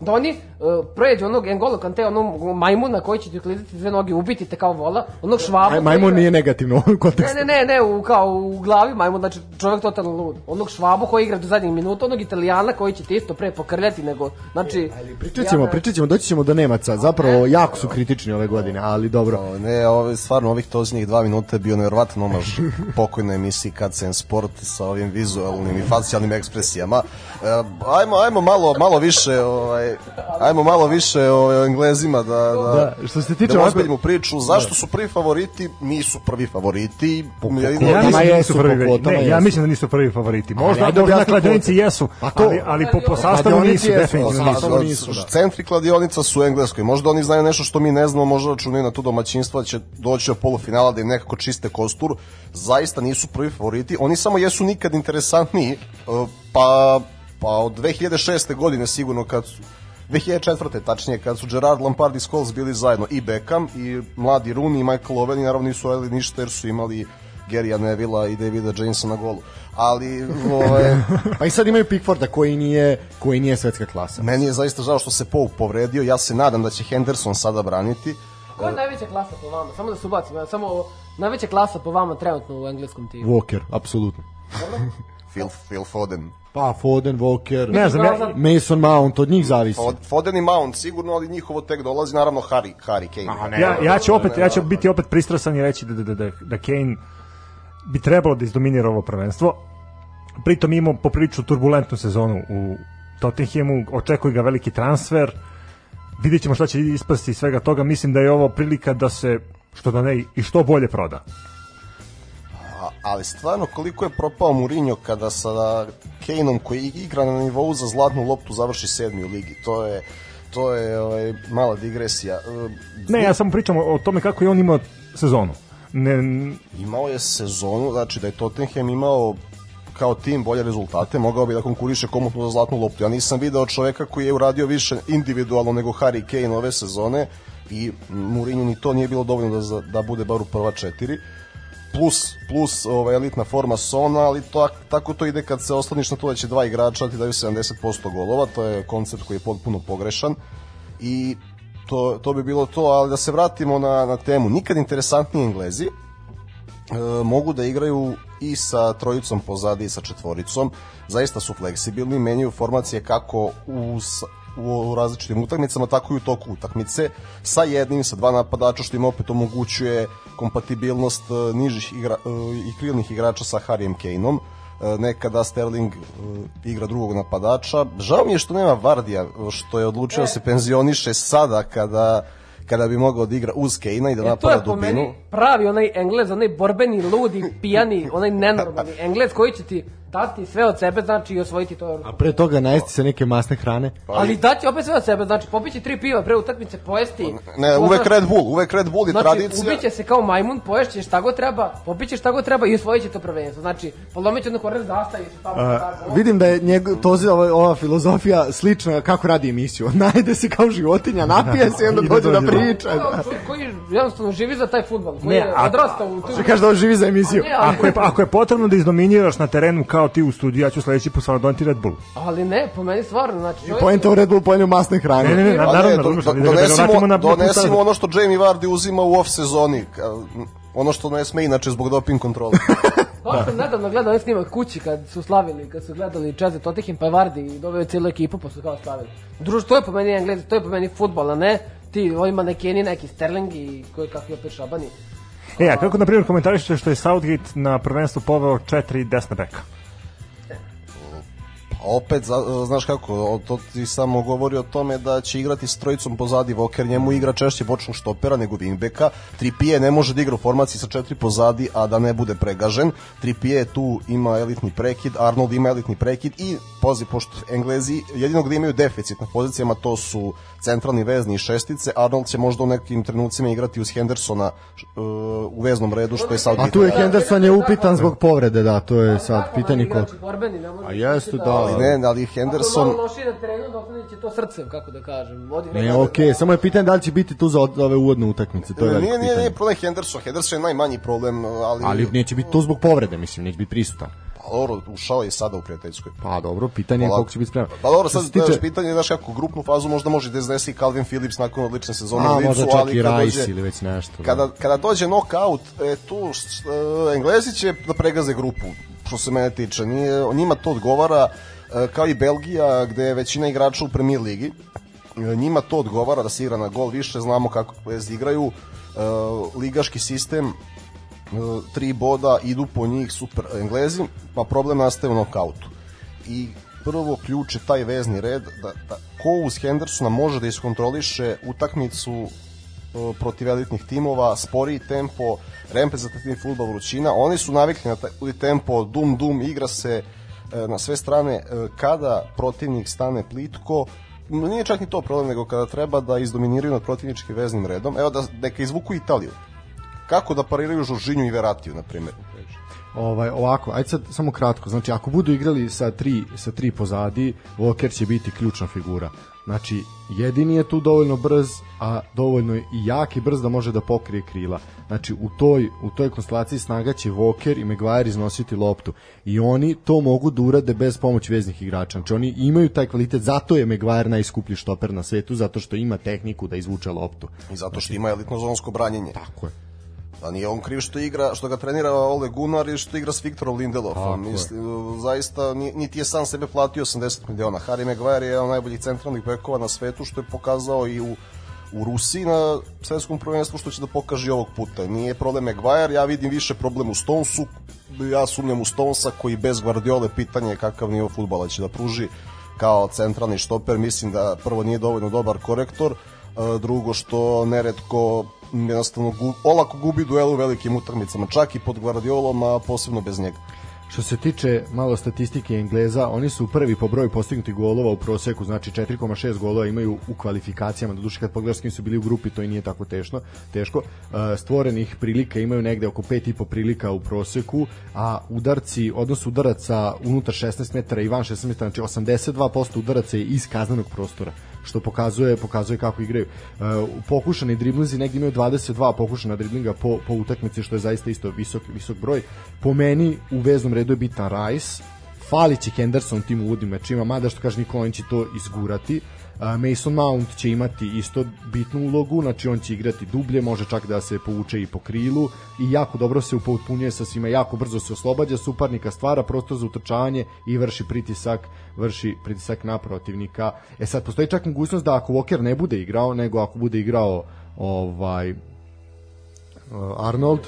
Da oni uh, pređu onog Engolo Kante, onog majmuna koji će ti uklizati dve noge, ubiti te kao vola, onog švabu. Aj, majmun igra- nije negativno u ovom Ne, kontekstu. ne, ne, ne, u, kao u glavi majmun, znači čovjek totalno lud. Onog švabu koji igra do zadnjih minuta, onog italijana koji će te isto pre pokrljati nego, znači... Pričat ćemo, ja- pričat ćemo, doći ćemo do Nemaca. Zapravo, jako su kritični ove godine, ali dobro. O, Ne, ove, stvarno ovih toznih dva minuta je bio nevjerovatan omaž pokojnoj emisiji KCN Sport sa ovim vizualnim i facijalnim ekspresijama. E, ajmo, ajmo malo, malo više, ovaj, ajmo malo više ovaj, o Englezima da, da, Da, što se tiče da ovako- priču. Zašto su prvi favoriti? Nisu prvi favoriti. Jedino- Ja mislim da nisu po prvi, ne, ja jesu. mislim da nisu prvi favoriti. Možda, možda na kladionici jesu, Pa to- ali, ali po, po sastavu nisu, jesu, definitivno pa nisu. da. Centri kladionica su u Engleskoj. Možda oni znaju nešto što mi ne znamo, možda računaju na to domaćinstvo da će doći do polufinala da im nekako čiste kostur. Zaista nisu prvi favoriti. Oni samo jesu nikad interesantniji. e, Pa, pa od 2006. godine sigurno kad su 2004. tačnije, kad su Gerard Lampard i Scholes bili zajedno i Beckham i mladi Rooney i Michael Owen i naravno nisu radili ništa jer su imali Gary'a Nevilla i Davida Jamesa na golu. Ali, ovaj, Pa i sad imaju Pickforda koji nije, koji nije svetska klasa. Meni je zaista žao što se Pope povredio. Ja se nadam da će Henderson sada braniti. Koja je najveća klasa po vama? Samo da se ubacim, ja, samo najveća klasa po vama trenutno u engleskom timu. Walker, apsolutno. Phil, Phil Foden. Pa Foden, Walker, Ne znam, ja, Mason Mount, od njih zavisi. Fod- Foden i Mount sigurno, ali njihovo tek dolazi naravno Harry, Harry Kane. ja, ja ću opet, ja ću biti opet pristrasan i reći da, da, da, da, da Kane bi trebalo da izdominira ovo prvenstvo. Pritom imamo popriličnu turbulentnu sezonu u Tottenhamu, očekuje ga veliki transfer, vidjet ćemo šta će ispasti iz svega toga, mislim da je ovo prilika da se, što da ne, i što bolje proda. Ali stvarno koliko je propao Mourinho kada sa Kaneom koji igra na nivou za zlatnu loptu završi sedmi u ligi. To je to je ovaj, mala digresija. E, Ne, ja samo pričam o, tome kako je on imao sezonu. Ne, imao je sezonu, znači da je Tottenham imao kao tim bolje rezultate, mogao bi da konkuriše komotno za zlatnu loptu. Ja nisam video čoveka koji je uradio više individualno nego Harry Kane ove sezone i Mourinho ni to nije bilo dovoljno da, da bude bar u prva četiri plus, plus ovaj, elitna forma Sona, ali to, tako to ide kad se osloniš na to da će dva igrača ti daju 70% golova, to je koncept koji je potpuno pogrešan i to, to bi bilo to, ali da se vratimo na, na temu, nikad interesantniji Englezi, e, mogu da igraju i sa trojicom pozadi i sa četvoricom. Zaista su fleksibilni, menjaju formacije kako u, u, različitim utakmicama, tako i u toku utakmice sa jednim, sa dva napadača, što im opet omogućuje kompatibilnost e, nižih igra, e, i krilnih igrača sa Harijem Kaneom. E, nekada Sterling igra drugog napadača. Žao mi je što nema Vardija, što je odlučio da se penzioniše sada kada kada bi mogao da igra uz Kejna i da E, to napada je po dubinu. meni pravi onaj englez, onaj borbeni, ludi, pijani, onaj nenormalni englez koji će ti dati sve od sebe, znači i osvojiti to. A pre toga najesti se neke masne hrane. Ali daće opet sve od sebe, znači popiće tri piva pre utakmice, pojesti. Ne, uvek Red Bull, uvek Red Bull je Znači, tradicija. ubiće se kao majmun, poješće šta god treba, popiće šta god treba i osvojit će to prvenstvo. Znači, polomit će jednu korer zastavi se tamo. A, vidim da je njegov, to ova, ova filozofija slična kako radi emisiju. Najde se kao životinja, napije se i onda I dođe da dođe da- priča. Da. koji jednostavno živi za taj fudbal, koji Ne, je a- odrastao u tu... Što kaže da on živi za emisiju. Ne, ako, je, ako je potrebno da izdominiraš na terenu kao ti u studiju, ja ću sledeći put stvarno doneti Red Bull. ali ne, po meni stvarno, znači... čovjek- Poenta u Red Bull pojenju masne hrane. Ne, ne, ne, na, Pa naravno, do- do- da donesimo, na, donesimo ono što Jamie Vardy uzima u off sezoni. Ono što ne sme inače zbog doping kontrole. Baš sam nedavno gledao ovaj snimak kući kad su slavili, kad su gledali Čeze Tottenham pa je Vardy i doveo cijelu ekipu pa su kao slavili. Druž, to je po meni Englezi, to je po meni futbol, a ne ti ovi manekeni, neki Sterling i koji kakvi opet šabani. E, a kako, na primjer, komentarišete što je Southgate na prvenstvu poveo četiri desna beka? Opet, znaš kako, to ti samo govori o tome da će igrati s trojicom pozadi Voker, njemu igra češće bočnog štopera nego wingbacka. Tripije ne može da igra u formaciji sa četiri pozadi, a da ne bude pregažen. Tripije tu ima elitni prekid, Arnold ima elitni prekid i pozi, pošto Englezi jedino gde imaju deficit na pozicijama, to su centralni vezni i šestice. Arnold će možda u nekim trenucima igrati uz Hendersona uh, u veznom redu, što je sad A tu je Henderson je upitan zbog povrede, da, to je sad pitanje ko. ne može A jeste, da- da. Ali ne, ali Ako Henderson... je malo lošije na terenu, dok će to srcem, kako da kažem. Odigra Ne, okej, samo je pitanje da li će biti tu za ove uvodne utakmice, to je veliko nije, nije, pitanje. nije problem Henderson. Henderson je najmanji problem, ali... Ali neće biti tu zbog povrede, mislim, neće biti prisutan. Dobro, ušao je sada u prijateljskoj. Pa dobro, pitanje je koliko će biti spreman. Pa dobro, sad tiče- pitanje je, znaš kako, grupnu fazu možda može da iznesi i Calvin Phillips nakon odlične sezone A, u Leedsu, možda čak ali i Rice dođe- ili već nešto. da. Kada, kada dođe knockout, e, tu š- e, Englezi će da pregaze grupu, što se mene tiče. Nije, njima to odgovara, e, kao i Belgija, gde je većina igrača u premier ligi. E, njima to odgovara da se igra na gol više, znamo kako Englezi igraju. E, ligaški sistem, tri boda, idu po njih super Englezi, pa problem nastaje u nokautu. I prvo ključ je taj vezni red, da, da ko uz Hendersona može da iskontroliše utakmicu e, protiv elitnih timova, sporiji tempo, reprezentativni futbol vrućina, oni su navikli na taj tempo, dum dum, igra se e, na sve strane, e, kada protivnik stane plitko, nije čak ni to problem, nego kada treba da izdominiraju nad protivničkim veznim redom, evo da neka izvuku Italiju. Kako da pariraju Žoržinju i Veratiju, na primjer. Ovaj ovako, ajde sad samo kratko. Znači ako budu igrali sa tri sa tri pozadi, Walker će biti ključna figura. Znači jedini je tu dovoljno brz, a dovoljno je i jak i brz da može da pokrije krila. Znači u toj u toj konstelaciji snaga će Walker i Maguire iznositi loptu i oni to mogu da urade bez pomoći veznih igrača. Znači oni imaju taj kvalitet, zato je Maguire najskuplji štoper na svetu, zato što ima tehniku da izvuče loptu. I zato što ima elitno zonsko branjenje. Tako je. A nije on kriv što igra, što ga trenira Ole Gunnar i što igra s Viktorom Lindelofom. Mislim, zaista ni- niti je sam sebe platio 80 miliona. Harry Maguire je jedan od najboljih centralnih bekova na svetu što je pokazao i u u Rusiji na svetskom prvenstvu što će da pokaže ovog puta. Nije problem Maguire, ja vidim više problem u Stonesu. Ja sumnjam u Stonesa koji bez Guardiole pitanje je kakav nivo futbala će da pruži kao centralni štoper. Mislim da prvo nije dovoljno dobar korektor, e, drugo što neretko jednostavno gu, olako gubi duel u velikim utakmicama, čak i pod Guardiolom, a posebno bez njega. Što se tiče malo statistike Engleza, oni su prvi po broju postignutih golova u proseku, znači 4,6 golova imaju u kvalifikacijama, doduše kad pogledaš kim su bili u grupi, to i nije tako teško. teško. E, Stvorenih prilika imaju negde oko 5,5 prilika u proseku, a udarci, odnos udaraca unutar 16 metara i van 16 metara, znači 82% udaraca je iz kaznenog prostora što pokazuje pokazuje kako igraju. E, pokušani driblinzi negdje imaju 22 pokušana driblinga po, po utakmici što je zaista isto visok visok broj. Po meni u veznom redu je bitan Rice, fali će Henderson tim uvodnim mečima, mada što kaže Nikola će to izgurati. A, Mason Mount će imati isto bitnu ulogu, znači on će igrati dublje, može čak da se povuče i po krilu i jako dobro se upotpunjuje sa svima, jako brzo se oslobađa suparnika, stvara prostor za utrčavanje i vrši pritisak, vrši pritisak na protivnika. E sad postoji čak mogućnost da ako Walker ne bude igrao, nego ako bude igrao ovaj Arnold,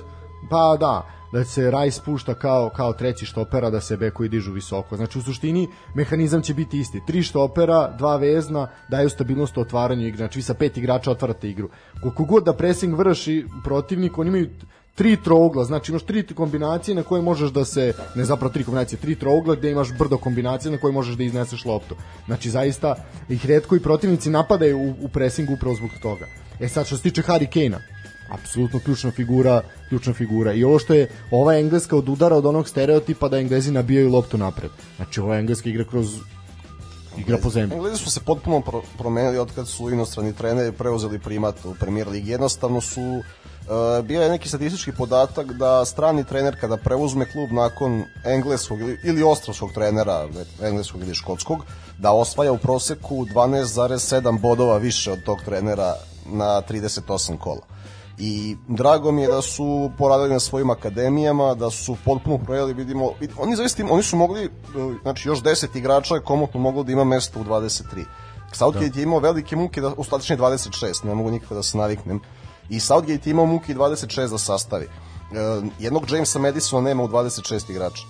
pa da, da se Rice pušta kao, kao treći štopera, da se bekovi dižu visoko. Znači u suštini mehanizam će biti isti. Tri štopera, dva vezna, daju stabilnost u otvaranju igre. Znači vi sa pet igrača otvarate igru. Koliko god da pressing vrši protivnik, oni imaju tri trougla, znači imaš tri kombinacije na koje možeš da se, ne zapravo tri kombinacije, tri trougla gde imaš brdo kombinacije na koje možeš da izneseš loptu. Znači zaista ih redko i protivnici napadaju u, u pressingu upravo zbog toga. E sad što se tiče Harry Kane-a, apsolutno ključna figura, ključna figura. I ovo što je ova engleska od udara od onog stereotipa da englezi nabijaju loptu napred. Znači ova engleska igra kroz igra po zemlji. Englezi su se potpuno pro promenili od kad su inostrani treneri preuzeli primat u premier ligi. Jednostavno su uh, bio je neki statistički podatak da strani trener kada preuzme klub nakon engleskog ili, ili ostrovskog trenera, engleskog ili škotskog, da osvaja u proseku 12,7 bodova više od tog trenera na 38 kola. I drago mi je da su poradili na svojim akademijama, da su potpuno projeli, vidimo, vid- oni zaista, oni su mogli, e, znači još 10 igrača je komotno moglo da ima mesto u 23. Southgate je imao velike muke, da, u tačnije 26, ne mogu nikako da se naviknem. I Southgate je imao muke i 26 da sastavi. E, jednog Jamesa Madisona nema u 26 igrača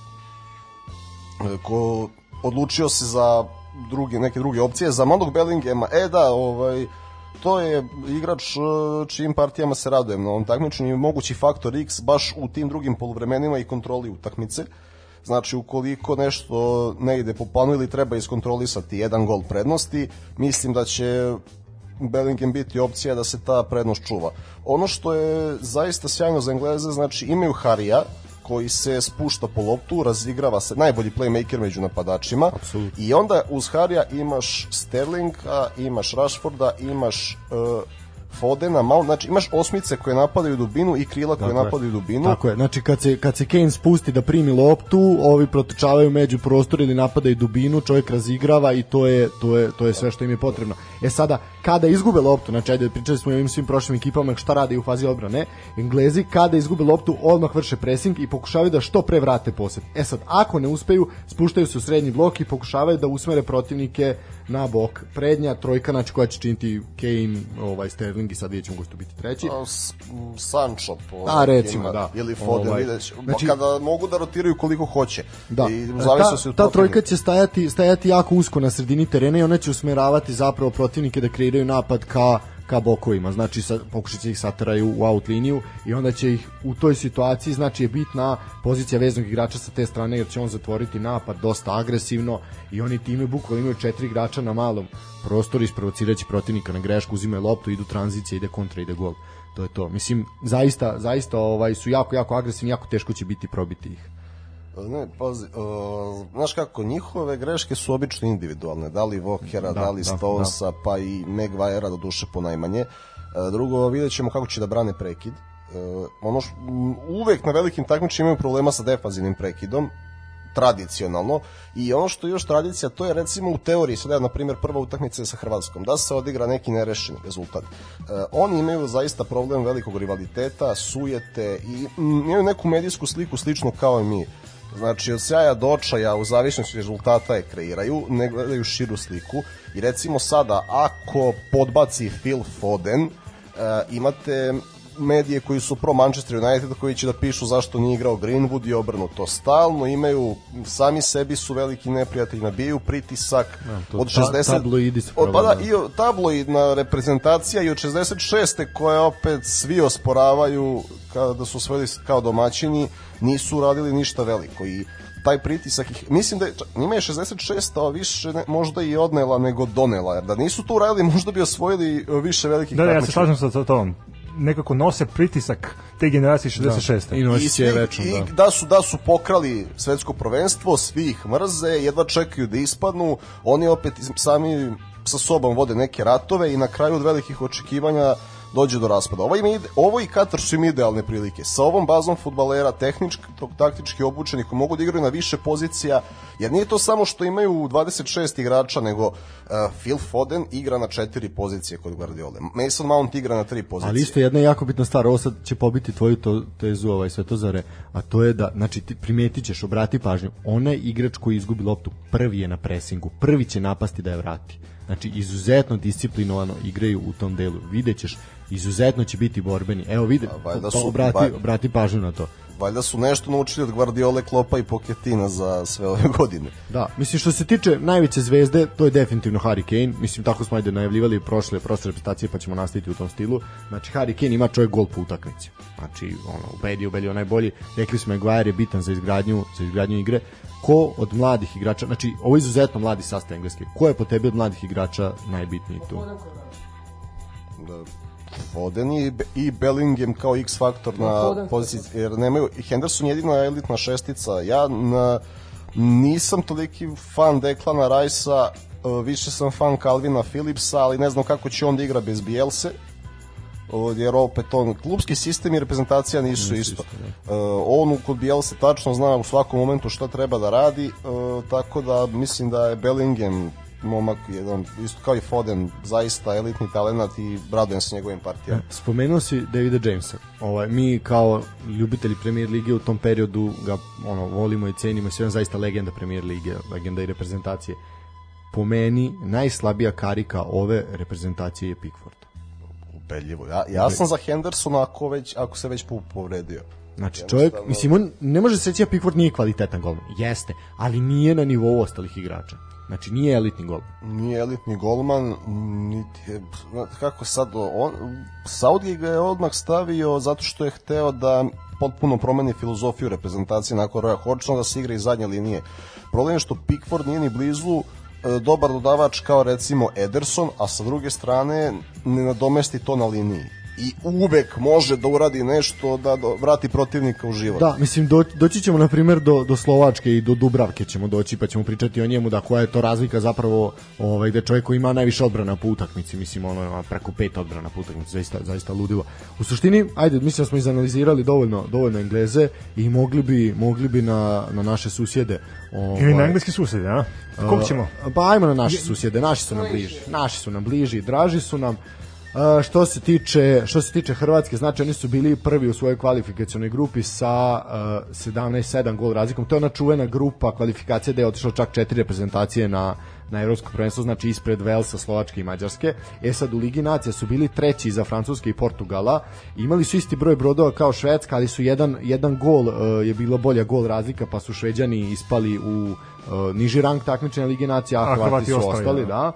E, ko odlučio se za druge, neke druge opcije, za mladog Bellinghama, e da, ovaj, to je igrač e, čijim partijama se radujem na ovom takmičenju i mogući faktor X baš u tim drugim poluvremenima i kontroli utakmice. Znači, ukoliko nešto ne ide po planu ili treba iskontrolisati jedan gol prednosti, mislim da će Bellingham biti opcija da se ta prednost čuva. Ono što je zaista sjajno za Engleze, znači imaju Harija, koji se spušta po loptu, razigrava se, najbolji playmaker među napadačima. Apsolutno. I onda uz Harija imaš Sterlinga, imaš Rashforda, imaš uh, Fodena, malo, znači imaš osmice koje napadaju dubinu i krila koje Tako je. napadaju dubinu. Tako je, znači kad se, kad se Kane spusti da primi loptu, ovi protočavaju među prostor ili napadaju dubinu, čovjek razigrava i to je, to je, to je sve što im je potrebno. E sada, kada izgube loptu, znači ajde, pričali smo o ovim svim prošlim ekipama šta rade u fazi odbrane, Englezi kada izgube loptu odmah vrše pressing i pokušavaju da što pre vrate posed. E sad, ako ne uspeju, spuštaju se u srednji blok i pokušavaju da usmere protivnike na bok. Prednja trojka, znači koja će činiti Kane, ovaj Sterling i sad vidjet ćemo ko će biti treći. A, Sancho po A, recimo, nekima, da. ili Foden Ovaj, videć znači, znači- kada mogu da rotiraju koliko hoće Da. i ta, od ta trojka će stajati, stajati jako usko na sredini terena i ona će usmeravati zapravo protivnike da kreiraju napad ka ka bokovima, znači sa, pokušat će ih sateraju u out liniju i onda će ih u toj situaciji, znači je bitna pozicija veznog igrača sa te strane jer će on zatvoriti napad dosta agresivno i oni time bukvalno imaju četiri igrača na malom prostoru isprovocirajući protivnika na grešku, uzimaju loptu, idu tranzicija, ide kontra, ide gol. To je to. Mislim, zaista, zaista ovaj, su jako, jako agresivni, jako teško će biti probiti ih. Ne, pazi, uh, znaš kako, njihove greške su obično individualne, da li Vokera, da, Da, li da, Stonesa, pa i Maguirea do duše po najmanje. Uh, drugo, vidjet ćemo kako će da brane prekid. Uh, ono š, m, uvek na velikim takmičima imaju problema sa defanzivnim prekidom, tradicionalno i ono što je još tradicija to je recimo u teoriji sada na primjer prva utakmica je sa Hrvatskom da se odigra neki nerešeni rezultat e, oni imaju zaista problem velikog rivaliteta sujete i mm, imaju neku medijsku sliku slično kao i mi Znači, od sjaja do očaja u zavisnosti rezultata je kreiraju, ne gledaju širu sliku. I recimo sada, ako podbaci Phil Foden, e, imate medije koji su pro Manchester United koji će da pišu zašto nije igrao Greenwood i obrnuto. Stalno imaju, sami sebi su veliki neprijatelji, nabijaju pritisak to od ta- 60... tabloidi se od, pa da, i tabloidna reprezentacija i od 66. koje opet svi osporavaju kada su osvojili kao domaćini, nisu radili ništa veliko i taj pritisak ih, mislim da je, njima je 66 a više ne, možda i odnela nego donela, jer da nisu to uradili možda bi osvojili više velikih Da, da, ja se slažem sa sa tom. Nekako nose pritisak te generacije 66. I nosi I, svi, je večno, i da. da su da su pokrali svetsko prvenstvo, svi ih mrze, jedva čekaju da ispadnu, oni opet sami sa sobom vode neke ratove i na kraju od velikih očekivanja dođe do raspada. Ovo, ide- ovo i Katar su im idealne prilike. Sa ovom bazom futbalera, tehnički, taktički obučenih, koji mogu da igraju na više pozicija, jer nije to samo što imaju 26 igrača, nego uh, Phil Foden igra na četiri pozicije kod Guardiola. Mason Mount igra na tri pozicije. Ali isto jedna jako bitna stvar, ovo sad će pobiti tvoju to, tezu ovaj Svetozare, a to je da, znači ti primetit ćeš, obrati pažnju, onaj igrač koji izgubi loptu prvi je na presingu, prvi će napasti da je vrati. Znači, izuzetno disciplinovano igraju u tom delu. Videćeš, izuzetno će biti borbeni. Evo, valjda pa, su- obrati, vaj- obrati pažnju na to. Valjda su nešto naučili od Guardiole, Klopa i Pochetina za sve ove godine. Da, mislim što se tiče najveće zvezde, to je definitivno Harry Kane. Mislim tako smo ajde najavljivali prošle prošle reprezentacije, pa ćemo nastaviti u tom stilu. Znači Harry Kane ima čovjek gol po utakmici. Znači ono ubedio, ubedio najbolji. Rekli smo Maguire je bitan za izgradnju za izgradnju igre. Ko od mladih igrača, znači ovo je izuzetno mladi sastav engleski. Ko je po tebi od mladih igrača najbitniji tu? Da, Foden i, i Bellingham kao X faktor na Foden. poziciji, jer nemaju, Henderson je jedina elitna šestica. Ja na, nisam toliki fan Declana Ricea, e, više sam fan Calvina Phillipsa, ali ne znam kako će on da igra bez Bielse, o, jer opet on, klubski sistem i reprezentacija nisu isto. Uh, on kod Bielse tačno zna u svakom momentu šta treba da radi, uh, tako da mislim da je Bellingham momak jedan, isto kao i Foden, zaista elitni talenat i radujem se njegovim partijama. Spomenuo si Davida Jamesa. Ovaj, mi kao ljubitelji Premier Lige u tom periodu ga ono, volimo i cenimo i sve on zaista legenda Premier Lige, legenda i reprezentacije. Po meni, najslabija karika ove reprezentacije je Pickford. Ubedljivo. Ja, ja sam za Hendersona ako, već, ako se već po- povredio. Znači, čovjek, mislim, on ne može se reći da Pickford nije kvalitetan golman. Jeste, ali nije na nivou ostalih igrača. Znači, nije elitni gol. Nije elitni golman, niti je, kako sad, on, Saudi ga je odmah stavio zato što je hteo da potpuno promeni filozofiju reprezentacije nakon Roja Hodgsona da se igra iz zadnje linije. Problem je što Pickford nije ni blizu e, dobar dodavač kao recimo Ederson, a sa druge strane ne nadomesti to na liniji. I uvek može da uradi nešto da vrati protivnika u život. Da, mislim do, doći ćemo na primjer do, do Slovačke i do Dubravke ćemo doći pa ćemo pričati o njemu da koja je to razlika zapravo ovaj gde čovjek koji ima najviše odbrana po utakmici, mislim ono ima preko pet odbrana po utakmici, zaista zaista ludilo. U suštini, ajde, mislim da smo izanalizirali dovoljno dovoljno Engleze i mogli bi mogli bi na, na naše susjede ovaj, Ili na engleski sused, a? Kog ćemo? Uh, Pa ajmo na naše susjede, naši su nam bliži. Naši su nam bliži, draži su nam. Što se tiče što se tiče Hrvatske, znači oni su bili prvi u svojoj kvalifikacionoj grupi sa uh, 17-7 gol razlikom. To je ona čuvena grupa kvalifikacije da je otišlo čak četiri reprezentacije na na evropsko prvenstvo, znači ispred Velsa, Slovačke i Mađarske. E sad u Ligi nacija su bili treći za Francuske i Portugala. Imali su isti broj brodova kao Švedska, ali su jedan, jedan gol uh, je bilo bolja gol razlika, pa su Šveđani ispali u uh, niži rang takmičenja Lige nacija, a, A Hrvati Hrvati su ostali, ostali, da. da.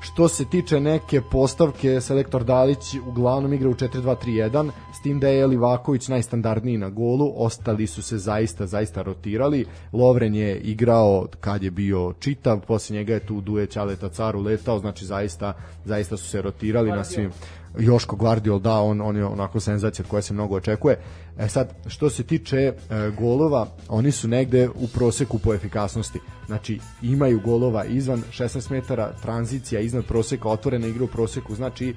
Što se tiče neke postavke, selektor Dalić uglavnom igra u 4-2-3-1, s tim da je Livaković najstandardniji na golu, ostali su se zaista, zaista rotirali. Lovren je igrao kad je bio čitav, posle njega je tu Duje Ćaleta Caru letao, znači zaista, zaista su se rotirali na svim Joško Guardiol, da, on, on je onako senzacija koja se mnogo očekuje. E sad, što se tiče e, golova, oni su negde u proseku po efikasnosti. Znači, imaju golova izvan 16 metara, tranzicija iznad proseka, otvorena igra u proseku, znači e,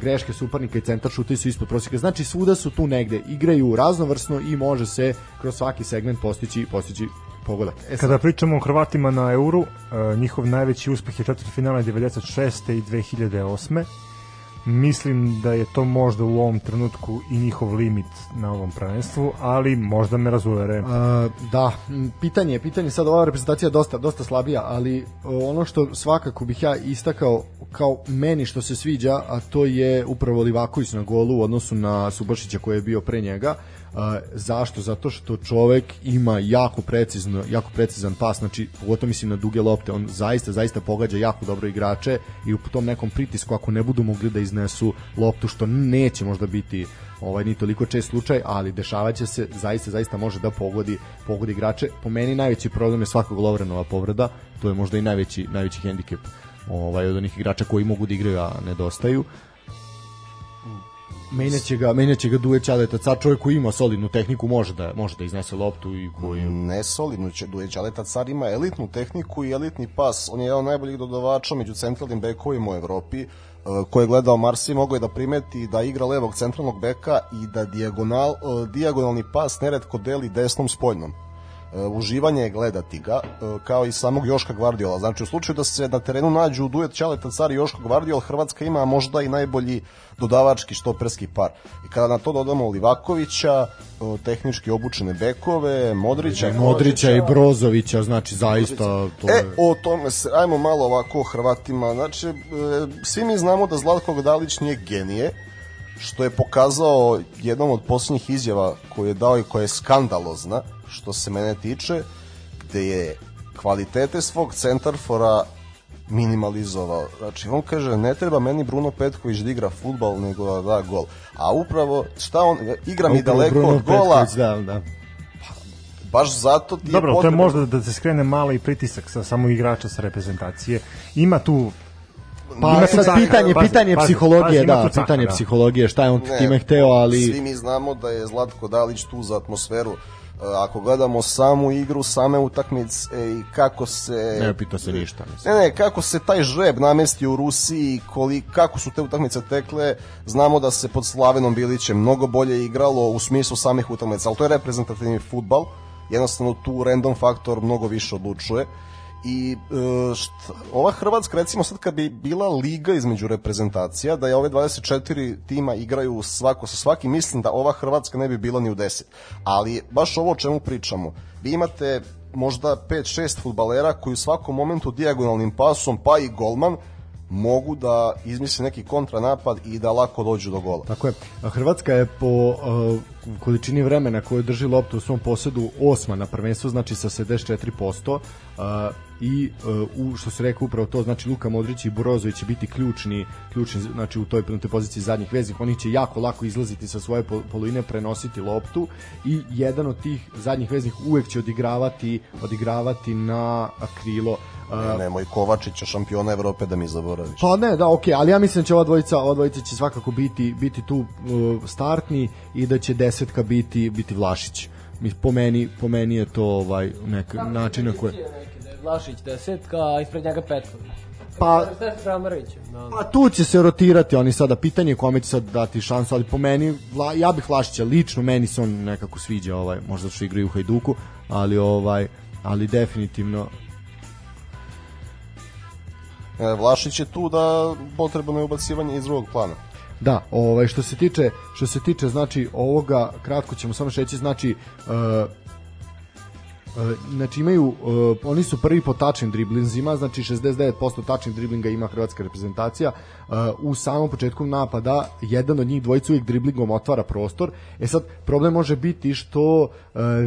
greške suparnika i centar šuti su ispod proseka. Znači, svuda su tu negde, igraju raznovrsno i može se kroz svaki segment postići, postići pogodak. E sad, Kada pričamo o Hrvatima na Euru, uh, njihov najveći uspeh je četvrti finale 96. i 2008. Mislim da je to možda u ovom trenutku i njihov limit na ovom prvenstvu, ali možda me razuvere. A, da, pitanje, pitanje sad ova reprezentacija dosta dosta slabija, ali o, ono što svakako bih ja istakao kao meni što se sviđa, a to je upravo Livaković na golu u odnosu na Subašića koji je bio pre njega. A, zašto? Zato što čovek ima jako precizno, jako precizan pas, znači pogotovo mislim na duge lopte, on zaista zaista pogađa jako dobro igrače i u tom nekom pritisku ako ne budu mogli da iznesu loptu što neće možda biti ovaj ni toliko čest slučaj, ali dešavaće se, zaista zaista može da pogodi pogodi igrače. Po meni najveći problem je svakog Lovrenova povreda, to je možda i najveći najveći hendikep ovaj od onih igrača koji mogu da igraju a nedostaju. Menjaće ga, menjaće ga Duje Ćaleta, car čovjek koji ima solidnu tehniku, može da može da iznese loptu i koji Ne solidno će Dujeć, ali ta car ima elitnu tehniku i elitni pas. On je jedan od najboljih dodavača među centralnim bekovima u Evropi. e, ko je gledao Marsi mogao je da primeti da igra levog centralnog beka i da dijagonal, e, dijagonalni pas neretko deli desnom spoljnom. E, uživanje je gledati ga, e, kao i samog Joška Gvardiola. Znači, u slučaju da se na terenu nađu duet Ćaleta Car i Joško Gvardiol, Hrvatska ima možda i najbolji dodavački štoperski par. I kada na to dodamo Livakovića, e, tehnički obučene bekove, Modrića, Modrića i Brozovića, znači zaista to E, je... o tome se, ajmo malo ovako o Hrvatima. Znači, e, svi mi znamo da Zlatko Gdalić nije genije, što je pokazao jednom od posljednjih izjava koju je dao i koja je skandalozna, što se mene tiče, gde je kvalitete svog centarfora minimalizovao. Znači, on kaže, ne treba meni Bruno Petković da igra futbal, nego da da gol. A upravo, šta on, igra mi daleko Bruno od gola, Petković, da, da. baš zato ti Dobro, je to je potrebno... možda da se skrene mali pritisak sa samo igrača sa reprezentacije. Ima tu Pa Ima sad caha, pitanje, pazi, pitanje pazi, psihologije, pazi, da, tu caha, pitanje da. psihologije, šta je on Ne, time hteo, ali... Svi mi znamo da je Zlatko Dalić tu za atmosferu. E, Ako gledamo samu igru, same utakmice i kako se... Ne pita se ništa, mislim. Ne, ne, kako se taj žreb namestio u Rusiji, koli, kako su te utakmice tekle, znamo da se pod Slavenom Bilićem mnogo bolje igralo u smislu samih utakmica, ali to je reprezentativni futbal, jednostavno tu random faktor mnogo više odlučuje i e, šta, ova Hrvatska recimo sad kad bi bila liga između reprezentacija da je ove 24 tima igraju svako sa svakim mislim da ova Hrvatska ne bi bila ni u 10 ali baš ovo o čemu pričamo vi imate možda 5-6 futbalera koji u svakom momentu dijagonalnim pasom pa i golman mogu da izmisle neki kontranapad i da lako dođu do gola. Tako je. Hrvatska je po uh, količini vremena koju drži loptu u svom posedu osma na prvenstvu, znači sa 74%, Uh, i uh, u što se rekao upravo to znači Luka Modrić i Brozović će biti ključni ključni znači u toj u toj poziciji zadnjih veznih oni će jako lako izlaziti sa svoje pol- polovine prenositi loptu i jedan od tih zadnjih veznih uvek će odigravati odigravati na krilo uh, Nemoj Kovačića, šampiona Evrope, da mi zaboraviš. Pa ne, da, okej, ali ja mislim da će ova dvojica, ova dvojica će svakako biti biti tu uh, startni i da će desetka biti biti Vlašić. Mi po meni, po meni je to ovaj nek način na koji da je Vlašić desetka, a ispred njega Petković. pa? Da. Pa tu će se rotirati oni sada pitanje je kome će sad dati šansu, ali po meni Vla, ja bih Vlašića lično, meni se on nekako sviđa ovaj, možda što igraju u Hajduku, ali ovaj ali definitivno E, Vlašić je tu da potrebno je ubacivanje iz drugog plana. Da, ovaj što se tiče što se tiče znači ovoga kratko ćemo samo šeći znači Uh, znači imaju uh, oni su prvi po tačnim driblinzima znači 69% tačnih driblinga ima hrvatska reprezentacija. Uh, u samom početku napada jedan od njih dvojica uvijek driblingom otvara prostor. E sad problem može biti što uh,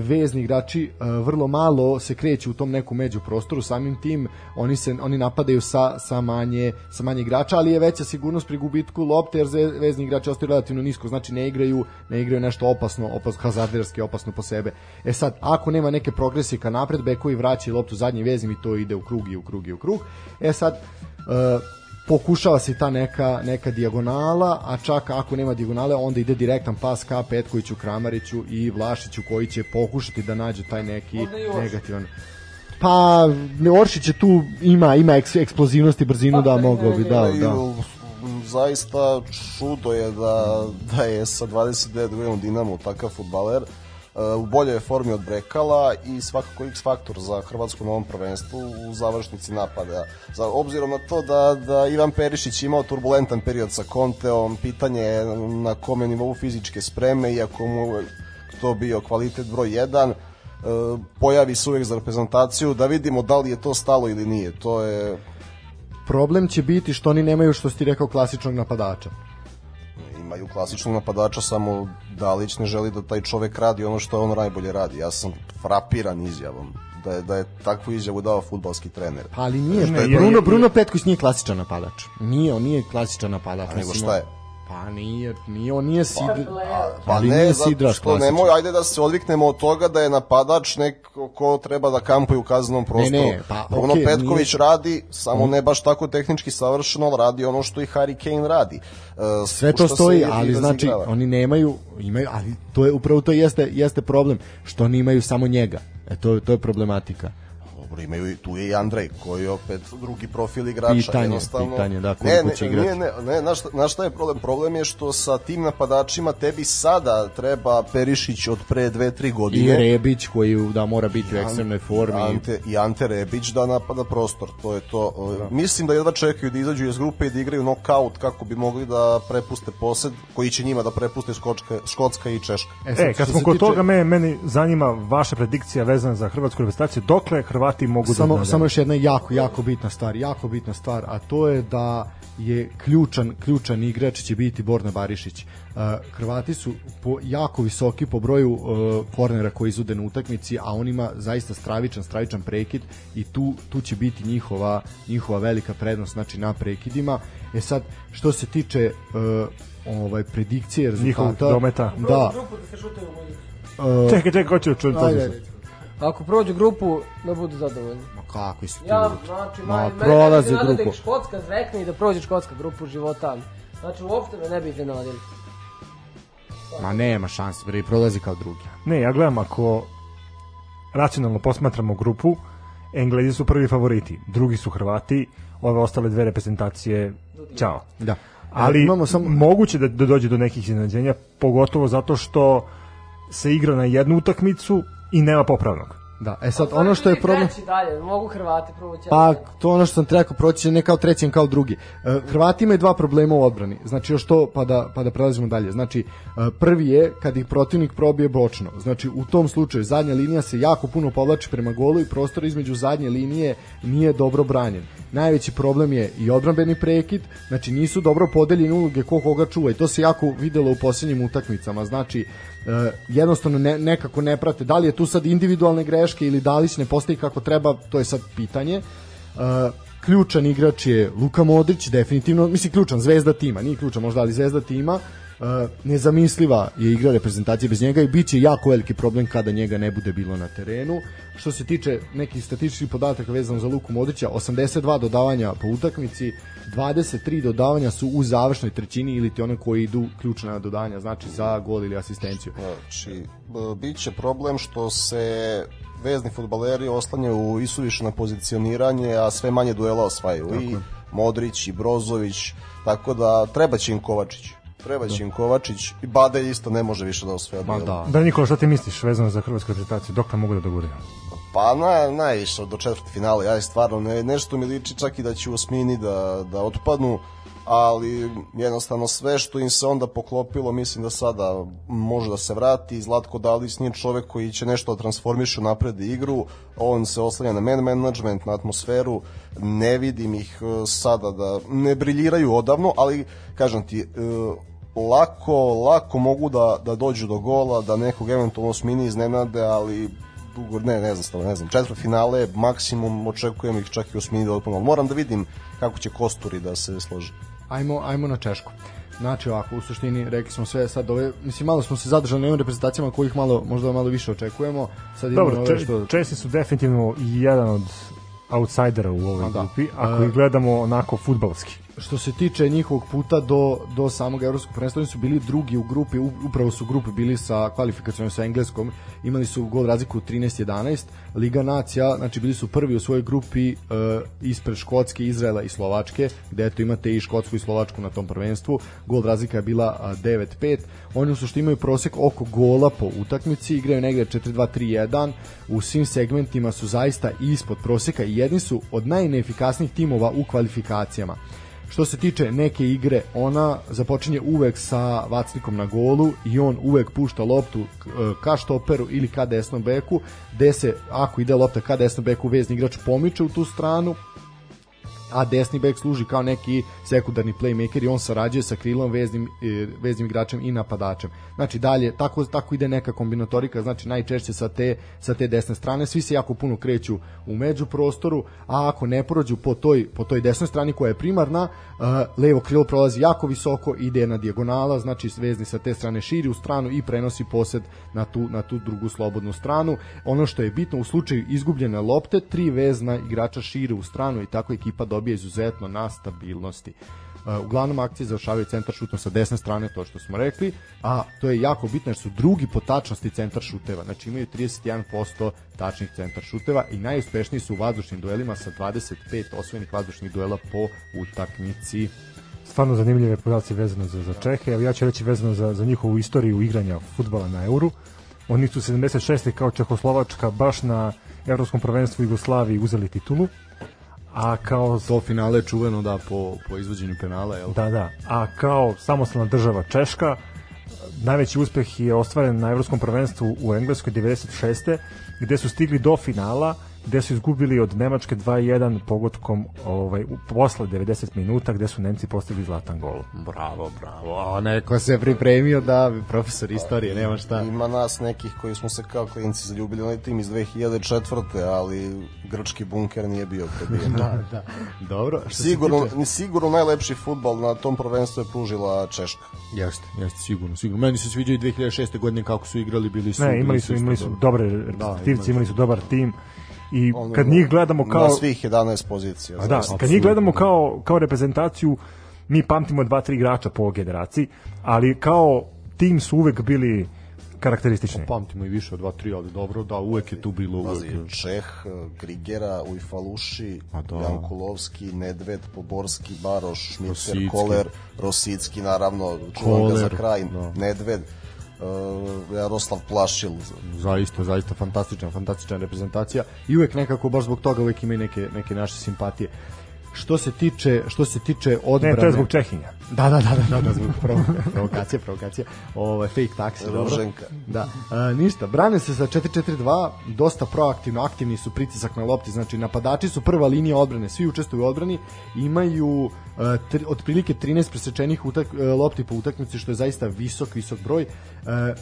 vezni igrači uh, vrlo malo se kreću u tom nekom među prostoru samim tim oni se oni napadaju sa sa manje sa manje igrača ali je veća sigurnost pri gubitku lopte jer vezni igrači ostaju relativno nisko. Znači ne igraju ne igraju nešto opasno opasno hazarderski opasno po sebe. E sad ako nema neke progresije ka napred bekovi vraćaju loptu zadnji vezim i to ide u krug i u krug i u krug e sad uh, pokušava se ta neka neka dijagonala, a čak ako nema dijagonale, onda ide direktan pas ka Petkoviću, Kramariću i Vlašiću koji će pokušati da nađu taj neki negativan. Pa Oršić je tu ima ima eks, eksplozivnost i brzinu da mogao bi da da. zaista čudo je da, da je sa 29 godina u Dinamu takav futbaler e, u boljoj formi od Brekala i svakako X faktor za Hrvatsku na ovom prvenstvu u završnici napada. Za, obzirom na to da, da Ivan Perišić imao turbulentan period sa Conteom, pitanje je na kome nivou fizičke spreme, iako mu je to bio kvalitet broj 1, e, pojavi se uvek za reprezentaciju, da vidimo da li je to stalo ili nije. To je Problem će biti što oni nemaju što si ti rekao klasičnog napadača. Imaju klasičnog napadača, samo Dalić ne želi da taj čovek radi ono što on najbolje radi. Ja sam frapiran izjavom da je, da je takvu izjavu dao futbalski trener. Pa ali nije, Ne, je- Bruno, je- Bruno Petković nije klasičan napadač. Nije, on nije klasičan napadač. nego mislim, šta je? Pa nije, nije on nije sid... Pa ali ne, nije sidraš što nemoj, ajde da se odviknemo od toga da je napadač neko ko treba da kampuje u kaznenom prostoru. ne, pa, Bruno okej, Petković nije- radi, samo ne baš tako tehnički savršeno, radi ono što i Harry Kane radi. E, sve to stoji, ali znači razigrava. oni nemaju, imaju, ali to je upravo to jeste jeste problem što oni imaju samo njega. E to to je problematika. Dobro, imaju i tu je i Andrej, koji je opet drugi profil igrača. Pitanje, jednostavno. pitanje, da, ne, koliko ne, će igrati. Ne, ne, ne, znaš, šta- znaš šta je problem? Problem je što sa tim napadačima tebi sada treba Perišić od pre dve, tri I godine. Rebić koji da mora biti u ekstremnoj formi. Ante, I Ante Rebić da napada prostor, to je to. Mislim da jedva čekaju da izađu iz grupe i da igraju knockout kako bi mogli da prepuste posed, koji će njima da prepuste Škočka, Škotska i Češka. sad, E, kad smo kod tiče- toga, me, meni zanima vaša predikcija vezana za hrvatsku reprezentaciju. Dokle Hrvati mogu samo da... samo još jedna jako jako bitna stvar, jako bitna stvar, a to je da je ključan ključan igrač će biti Borna Barišić. Uh, Hrvati su po, jako visoki po broju uh, kornera koji izude na utakmici, a on ima zaista stravičan stravičan prekid i tu tu će biti njihova njihova velika prednost znači na prekidima. E sad što se tiče uh, ovaj predikcije rezultata Njihovog dometa. Da. Da. Uh, Čekaj, čekaj, ko će ajde. Ako prođu grupu, da budu zadovoljni. Ma kakvi su ti Ja, znači, Ma, maj, prolaze mene bi grupu. Da ih Škotska zrekne i da prođe Škotska grupu života. Znači, uopšte me ne bi iznenadili. Ma nema šanse, bre, prolazi kao drugi. Ne, ja gledam ako racionalno posmatramo grupu, Englezi su prvi favoriti, drugi su Hrvati, ove ostale dve reprezentacije, ćao. Da. Ali E, imamo samo moguće da, da dođe do nekih iznenađenja, pogotovo zato što se igra na jednu utakmicu i nema popravnog. Da, e sad ono što je problem Treći dalje, mogu Hrvati proći. Pa to ono što sam trebao proći ne kao treći, kao drugi. E, Hrvati imaju dva problema u odbrani. Znači još to pa da pa da prelazimo dalje. Znači e, prvi je kad ih protivnik probije bočno. Znači u tom slučaju zadnja linija se jako puno povlači prema golu i prostor između zadnje linije nije dobro branjen. Najveći problem je i odbrambeni prekid, znači nisu dobro podeljene uloge ko koga čuva i to se jako videlo u posljednjim utakmicama. Znači jednostavno ne, nekako ne prate da li je tu sad individualne greške ili Dalić ne postavi kako treba, to je sad pitanje. Uh, ključan igrač je Luka Modrić, definitivno, mislim ključan, zvezda tima, nije ključan možda, ali zvezda tima. Uh, nezamisliva je igra reprezentacije bez njega i bit će jako veliki problem kada njega ne bude bilo na terenu. Što se tiče nekih statističkih podataka vezano za Luku Modrića, 82 dodavanja po utakmici, 23 dodavanja su u završnoj trećini ili ti one koji idu ključna dodavanja, znači za gol ili asistenciju. Znači, bit će problem što se vezni futbaleri oslanjaju i suviše na pozicioniranje, a sve manje duela osvajaju. I Modrić i Brozović, tako da treba će im Kovačić. Treba će im Kovačić i Bade isto ne može više da osvaja Ma duela. da. Da, Nikola, šta ti misliš vezano za hrvatsku reprezentaciju? Dok nam mogu da dogure? Pa na, najviše do četvrte finale, ja stvarno ne, nešto mi liči čak i da će u osmini da, da otpadnu, ali jednostavno sve što im se onda poklopilo, mislim da sada može da se vrati. Zlatko Dalić nije čovek koji će nešto da napred igru, on se oslanja na man management, na atmosferu, ne vidim ih e, sada da ne briljiraju odavno, ali kažem ti, e, lako, lako mogu da, da dođu do gola, da nekog eventualno smini iznenade, ali dugo, ne, ne znam, stvarno, ne znam, četvrt finale, maksimum očekujem ih čak i u osmini da otpunu, ali moram da vidim kako će kosturi da se složi. Ajmo, ajmo na Češku. Znači ovako, u suštini rekli smo sve sad ove, mislim malo smo se zadržali na ovim reprezentacijama kojih malo, možda malo više očekujemo. Sad Dobro, ove če, što... Česi su definitivno jedan od outsidera u ovoj A, da. grupi, ako A- ih gledamo onako futbalski. Što se tiče njihovog puta do, do samog evropskog prvenstva, oni su bili drugi u grupi, upravo su u grupi bili sa kvalifikacijom sa engleskom, imali su gol razliku 13-11, Liga nacija, znači bili su prvi u svojoj grupi uh, ispred Škotske, Izraela i Slovačke, gde eto imate i Škotsku i Slovačku na tom prvenstvu, gol razlika je bila uh, 9-5, oni u suštini imaju prosek oko gola po utakmici, igraju negde 4-2-3-1, u svim segmentima su zaista ispod proseka i jedni su od najneefikasnijih timova u kvalifikacijama. Što se tiče neke igre, ona započinje uvek sa vacnikom na golu i on uvek pušta loptu e, ka štoperu ili ka desnom beku, gde se, ako ide lopta ka desnom beku, vezni igrač pomiče u tu stranu, a desni bek služi kao neki sekundarni playmaker i on sarađuje sa krilom veznim, e, veznim igračem i napadačem. Znači dalje, tako, tako ide neka kombinatorika, znači najčešće sa te, sa te desne strane, svi se jako puno kreću u međuprostoru, a ako ne prođu po toj, po toj desnoj strani koja je primarna, uh, levo krilo prolazi jako visoko, ide na dijagonala, znači vezni sa te strane širi u stranu i prenosi posed na tu, na tu drugu slobodnu stranu. Ono što je bitno u slučaju izgubljene lopte, tri vezna igrača šire u stranu i tako ekipa dobije izuzetno na stabilnosti. Uh, uglavnom akcije završavaju centar šutom sa desne strane, to što smo rekli, a to je jako bitno jer su drugi po tačnosti centar šuteva, znači imaju 31% tačnih centar šuteva i najuspešniji su u vazdušnim duelima sa 25 osvojenih vazdušnih duela po utakmici. Stvarno zanimljive podaci vezano za, za Čehe. Evo ja ću reći vezano za, za njihovu istoriju igranja futbala na Euru. Oni su 76. kao Čehoslovačka baš na Evropskom prvenstvu Jugoslaviji uzeli titulu. A kao To finale je čuveno da po, po izvođenju penala, jel? Da, da. A kao samostalna država Češka, najveći uspeh je ostvaren na Evropskom prvenstvu u Engleskoj 96. gde su stigli do finala gde su izgubili od Nemačke 2-1 pogodkom ovaj, u- posle 90 minuta gde su Nemci postigli zlatan gol. Bravo, bravo. A neko se pripremio da profesor istorije, nema šta. Ima nas nekih koji smo se kao klinci zaljubili u onaj tim iz 2004. ali grčki bunker nije bio prebijen. Da, da. Dobro. Što Sigurno, tiče- sigurno najlepši futbal na tom prvenstvu je pružila Češka. Jeste, jeste, sigurno, sigurno. Meni se sviđa i 2006. godine kako su igrali, bili su... Ne, imali su, imali su dobre reprezentativci, su. imali su dobar tim i Ono, kad njih gledamo kao... Na svih 11 pozicija. A da, zaista. kad njih gledamo kao, kao reprezentaciju, mi pamtimo dva, tri igrača po generaciji, ali kao tim su uvek bili karakteristični. Pamtimo i više od 2-3, ali dobro, da, uvek je tu bilo... Uvek Pazi, je. Čeh, Grigera, Ujfaluši, A da. Jankulovski, Nedved, Poborski, Baroš, Šmiter, Rosicki. Koler, Rosicki, naravno, čuvam ga za kraj, da. Nedved, uh, Jaroslav Plašil, Zaista, zaista fantastična, fantastična reprezentacija i uvek nekako baš zbog toga uvek imaju neke neke naše simpatije. Što se tiče što se tiče Ne, odbrane to je zbog Čehinja. Da, da, da, da, da, da zbog provo- provokacije, provokacije. Ovo, fake taksi, dobro. Da, e, ništa, brane se sa 4-4-2, dosta proaktivno, aktivni su pritisak na lopti, znači napadači su prva linija odbrane, svi učestvuju u odbrani, imaju e, tri, otprilike 13 presečenih utak, e, lopti po utakmici, što je zaista visok, visok broj, e,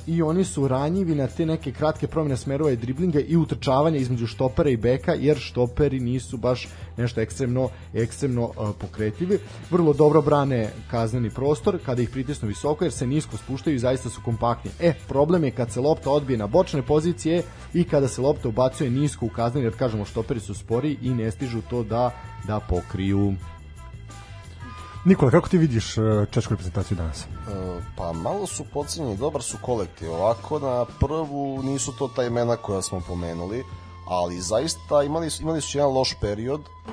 i oni su ranjivi na te neke kratke promjene smerova i driblinga i utrčavanja između štopera i beka, jer štoperi nisu baš nešto ekstremno, ekstremno e, pokretljivi. Vrlo dobro brane kazneni prostor kada ih pritisnu visoko jer se nisko spuštaju i zaista su kompaktni. E, problem je kad se lopta odbije na bočne pozicije i kada se lopta ubacuje nisko u kazneni, jer kažemo štoperi su spori i ne stižu to da da pokriju. Nikola, kako ti vidiš e, češku reprezentaciju danas? E, Pa malo su pocenjeni, dobar su kolektiv. Ovako na prvu nisu to ta imena koja smo pomenuli, ali zaista imali su, imali su jedan loš period. E,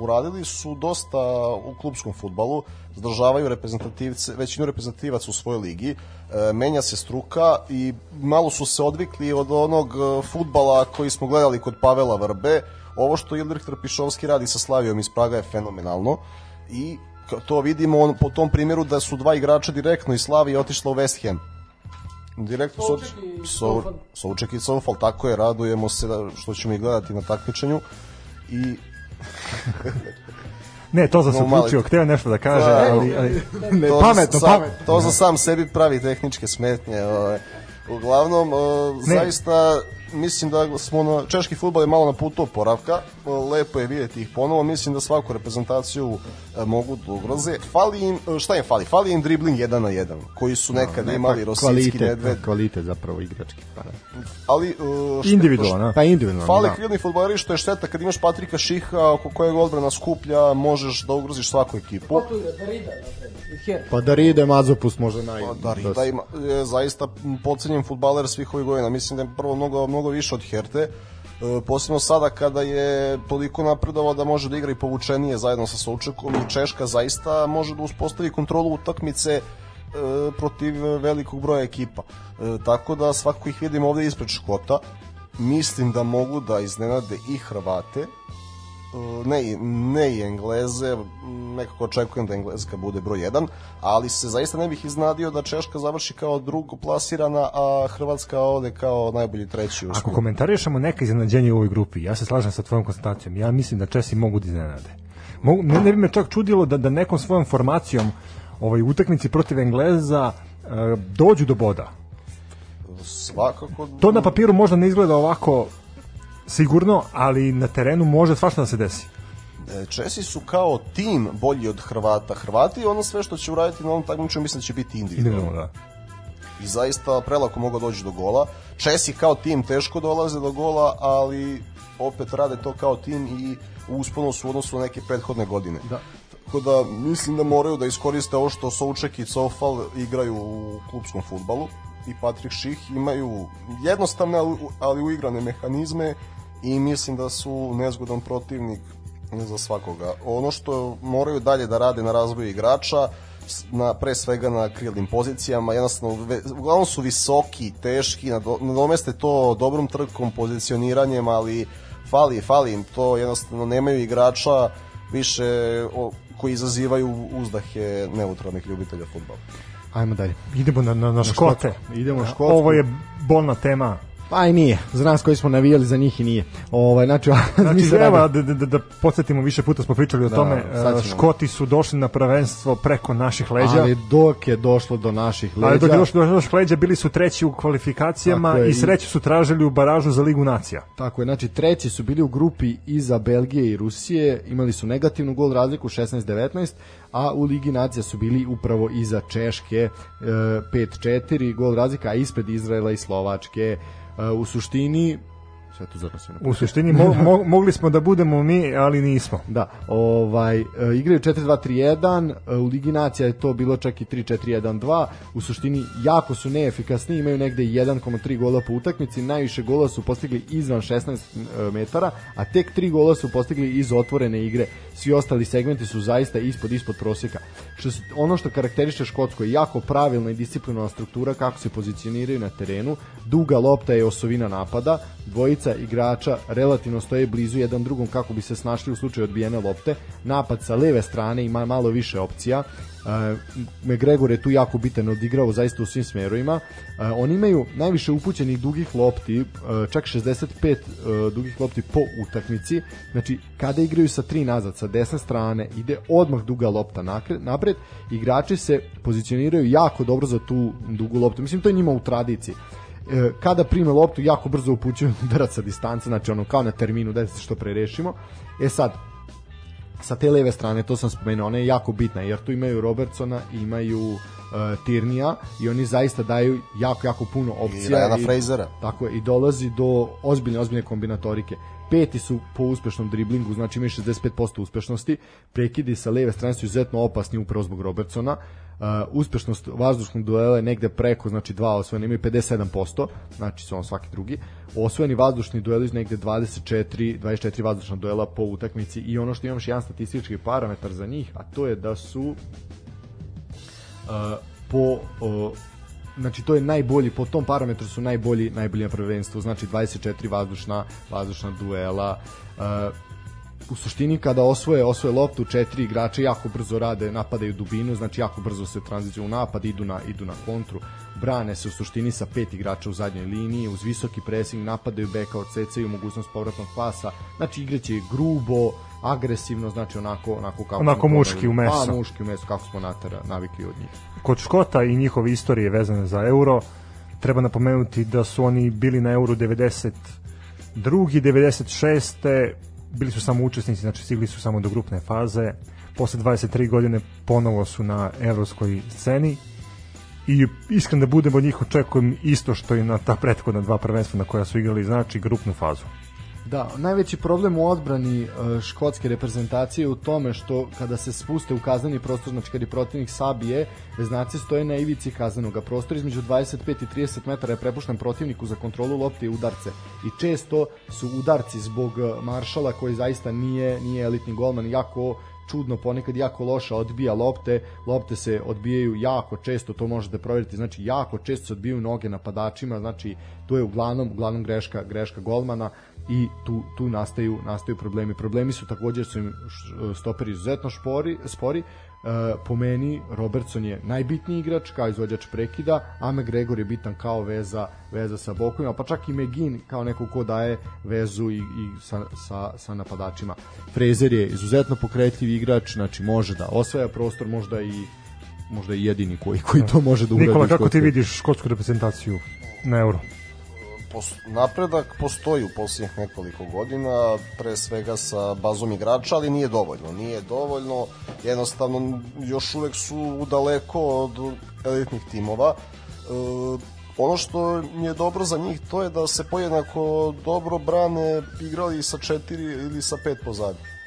uradili su dosta u klubskom futbalu, zadržavaju reprezentativce, većinu reprezentativaca u svojoj ligi, e, menja se struka i malo su se odvikli od onog e, futbala koji smo gledali kod Pavela Vrbe. Ovo što Ilrik Trpišovski radi sa Slavijom iz Praga je fenomenalno i to vidimo on, po tom primjeru da su dva igrača direktno iz Slavije otišla u West Ham. Direktno Souček i Soufal. Souček i Soufal, tako je, radujemo se da, što ćemo ih gledati na takmičenju i Ne, to sam se uključio, hteo nešto da kaže, Da, ali, ali Ne, to pametno, sam, pametno. To za sam sebi pravi tehničke smetnje. Ovaj. Uglavnom, uh, zaista mislim da smo na češki fudbal je malo na putu oporavka. Lepo je vidjeti ih ponovo. Mislim da svaku reprezentaciju uh, mogu da ugroze. Fali im, uh, šta im fali? Fali im dribling 1 na 1, koji su nekad imali Rosicki, kvalitet, Nedved, kvalitet zapravo igrački. Pa, da. ali uh, šta- individualno. da. pa individualno, Fale da. krilni fudbaleri što je šteta kad imaš Patrika Šiha oko kojeg odbrana skuplja, možeš da ugroziš svaku ekipu. Darida, napred. I Her. Pa da Ride Mazopus može naj... Da, Rida ima, je zaista pocenjen futbaler svih ovih godina. Mislim da je prvo mnogo, mnogo više od Herte. E, posebno sada kada je toliko napredovao da može da igra i povučenije zajedno sa Součekom i Češka zaista može da uspostavi kontrolu utakmice e, protiv velikog broja ekipa. E, tako da svakako ih vidim ovde ispred Škota. Mislim da mogu da iznenade i Hrvate, ne, ne i Engleze, nekako očekujem da Engleska bude broj 1, ali se zaista ne bih iznadio da Češka završi kao drugo plasirana, a Hrvatska ode kao najbolji treći u Ako komentarišemo neka iznenađenja u ovoj grupi, ja se slažem sa tvojom konstatacijom. Ja mislim da Česi mogu da iznenade. Mogu, ne, ne bi me čak čudilo da, da nekom svojom formacijom ovaj utakmici protiv Engleza e, dođu do boda. Svakako... To na papiru možda ne izgleda ovako sigurno, ali na terenu može svašta da se desi. E, Česi su kao tim bolji od Hrvata. Hrvati ono sve što će uraditi na ovom takmičenju mislim da će biti individualno. Individualno, da. i zaista prelako mogu doći do gola. Česi kao tim teško dolaze do gola, ali opet rade to kao tim i u usponu su u odnosu na neke prethodne godine. Da. Tako da mislim da moraju da iskoriste ovo što Souček i Sofal igraju u klubskom futbalu i Patrik Ših imaju jednostavne ali uigrane mehanizme i mislim da su nezgodan protivnik za svakoga. Ono što moraju dalje da rade na razvoju igrača, na pre svega na krilnim pozicijama, jednostavno ve, uglavnom su visoki, teški, nado- nadomeste to dobrom trkom, pozicioniranjem, ali fali, fali im to, jednostavno nemaju igrača više o, koji izazivaju uzdahe neutralnih ljubitelja fudbala. Ajmo dalje. Idemo na, na, na škote. Idemo na Škotsku. Ovo je bolna tema. Pa i nije. Za nas koji smo navijali za njih i nije. Ovaj, znači, Znači, radimo- da, da, da, da podsjetimo, više puta smo pričali o Da, tome, e. Škoti su došli na prvenstvo preko naših leđa. Ali dok je došlo do naših leđa... Ali dok je došlo do naših leđa, bili su treći u kvalifikacijama je, i sreću su tražili u baražu za Ligu nacija. Tako je, znači treći su bili u grupi iza Belgije i Rusije, imali su negativnu gol razliku 16-19, a u Ligi nacija su bili upravo iza Češke e, 5-4 gol razlika, a ispred Izraela i Slovačke. E, u suštini sve to U suštini mo, mo, mogli smo da budemo mi, ali nismo. Da, ovaj, e, igraju 4-2-3-1, e, u Ligi Nacija je to bilo čak i 3-4-1-2, u suštini jako su neefikasni, imaju negde 1,3 gola po utakmici, najviše gola su postigli izvan 16 e, metara, a tek 3 gola su postigli iz otvorene igre. Svi ostali segmenti su zaista ispod ispod prosjeka. Što se, ono što karakteriše Škotsko je jako pravilna i disciplinovana struktura kako se pozicioniraju na terenu. Duga lopta je osovina napada, dvojica igrača relativno stoje blizu jedan drugom kako bi se snašli u slučaju odbijene lopte. Napad sa leve strane ima malo više opcija. E, McGregor je tu jako bitan odigrao zaista u svim smerovima. E, oni imaju najviše upućenih dugih lopti, e, čak 65 e, dugih lopti po utakmici. Znači, kada igraju sa tri nazad, sa desne strane, ide odmah duga lopta napred. Igrači se pozicioniraju jako dobro za tu dugu loptu. Mislim, to je njima u tradiciji kada prime loptu jako brzo upućuju udarac sa distance, znači ono kao na terminu da se što pre rešimo. E sad, sa te leve strane, to sam spomenuo, ona je jako bitna, jer tu imaju Robertsona, imaju uh, Tirnija i oni zaista daju jako, jako puno opcija. Ryana Frasera. Tako je, i dolazi do ozbiljne, ozbiljne kombinatorike. Peti su po uspešnom driblingu, znači imaju 65% uspešnosti. Prekidi sa leve strane su izuzetno opasni upravo zbog Robertsona. Uh, uspešnost vazdušnog duela je negde preko, znači dva osvojene, imaju 57%, znači su on svaki drugi. Osvojeni vazdušni dueli negde 24, 24 vazdušna duela po utakmici i ono što imam još jedan statistički parametar za njih, a to je da su uh, po uh, znači to je najbolji po tom parametru su najbolji najbolji na prvenstvu znači 24 vazdušna vazdušna duela uh, u suštini kada osvoje osvoje loptu četiri igrača jako brzo rade napadaju dubinu znači jako brzo se tranzicije u napad idu na idu na kontru brane se u suštini sa pet igrača u zadnjoj liniji uz visoki pressing napadaju beka odsecaju mogućnost povratnog pasa znači igraće grubo agresivno znači onako onako kako Onako muški u meso. pa muški u meso kako smo natera, navikli od njih kod Škota i njihove istorije vezane za euro treba napomenuti da su oni bili na euro 92. 96. bili su samo učesnici, znači stigli su samo do grupne faze. Posle 23 godine ponovo su na evropskoj sceni i iskreno da budemo njih očekujem isto što i na ta prethodna dva prvenstva na koja su igrali, znači grupnu fazu. Da, najveći problem u odbrani e, škotske reprezentacije je u tome što kada se spuste u kazneni prostor, znači kad je protivnik sabije, veznaci stoje na ivici kaznenog prostora. Između 25 i 30 metara je prepušten protivniku za kontrolu lopte i udarce. I često su udarci zbog e, maršala koji zaista nije nije elitni golman, jako čudno ponekad jako loša odbija lopte, lopte se odbijaju jako često, to možete proveriti, znači jako često se odbijaju noge napadačima, znači to je uglavnom uglavnom greška greška golmana i tu, tu nastaju nastaju problemi. Problemi su takođe su im stoperi izuzetno špori, spori. E, po meni Robertson je najbitniji igrač kao izvođač prekida, a McGregor je bitan kao veza veza sa bokovima, pa čak i McGinn kao neko ko daje vezu i, i sa, sa, sa napadačima. Fraser je izuzetno pokretljiv igrač, znači može da osvaja prostor, možda i možda i jedini koji koji to može da uradi. Nikola, kako ti vidiš škotsku reprezentaciju na euro? Pos- napredak postoji u posljednjih nekoliko godina, pre svega sa bazom igrača, ali nije dovoljno. Nije dovoljno, jednostavno još uvek su daleko od elitnih timova. E, ono što je dobro za njih to je da se pojednako dobro brane igrali sa četiri ili sa pet pozadi.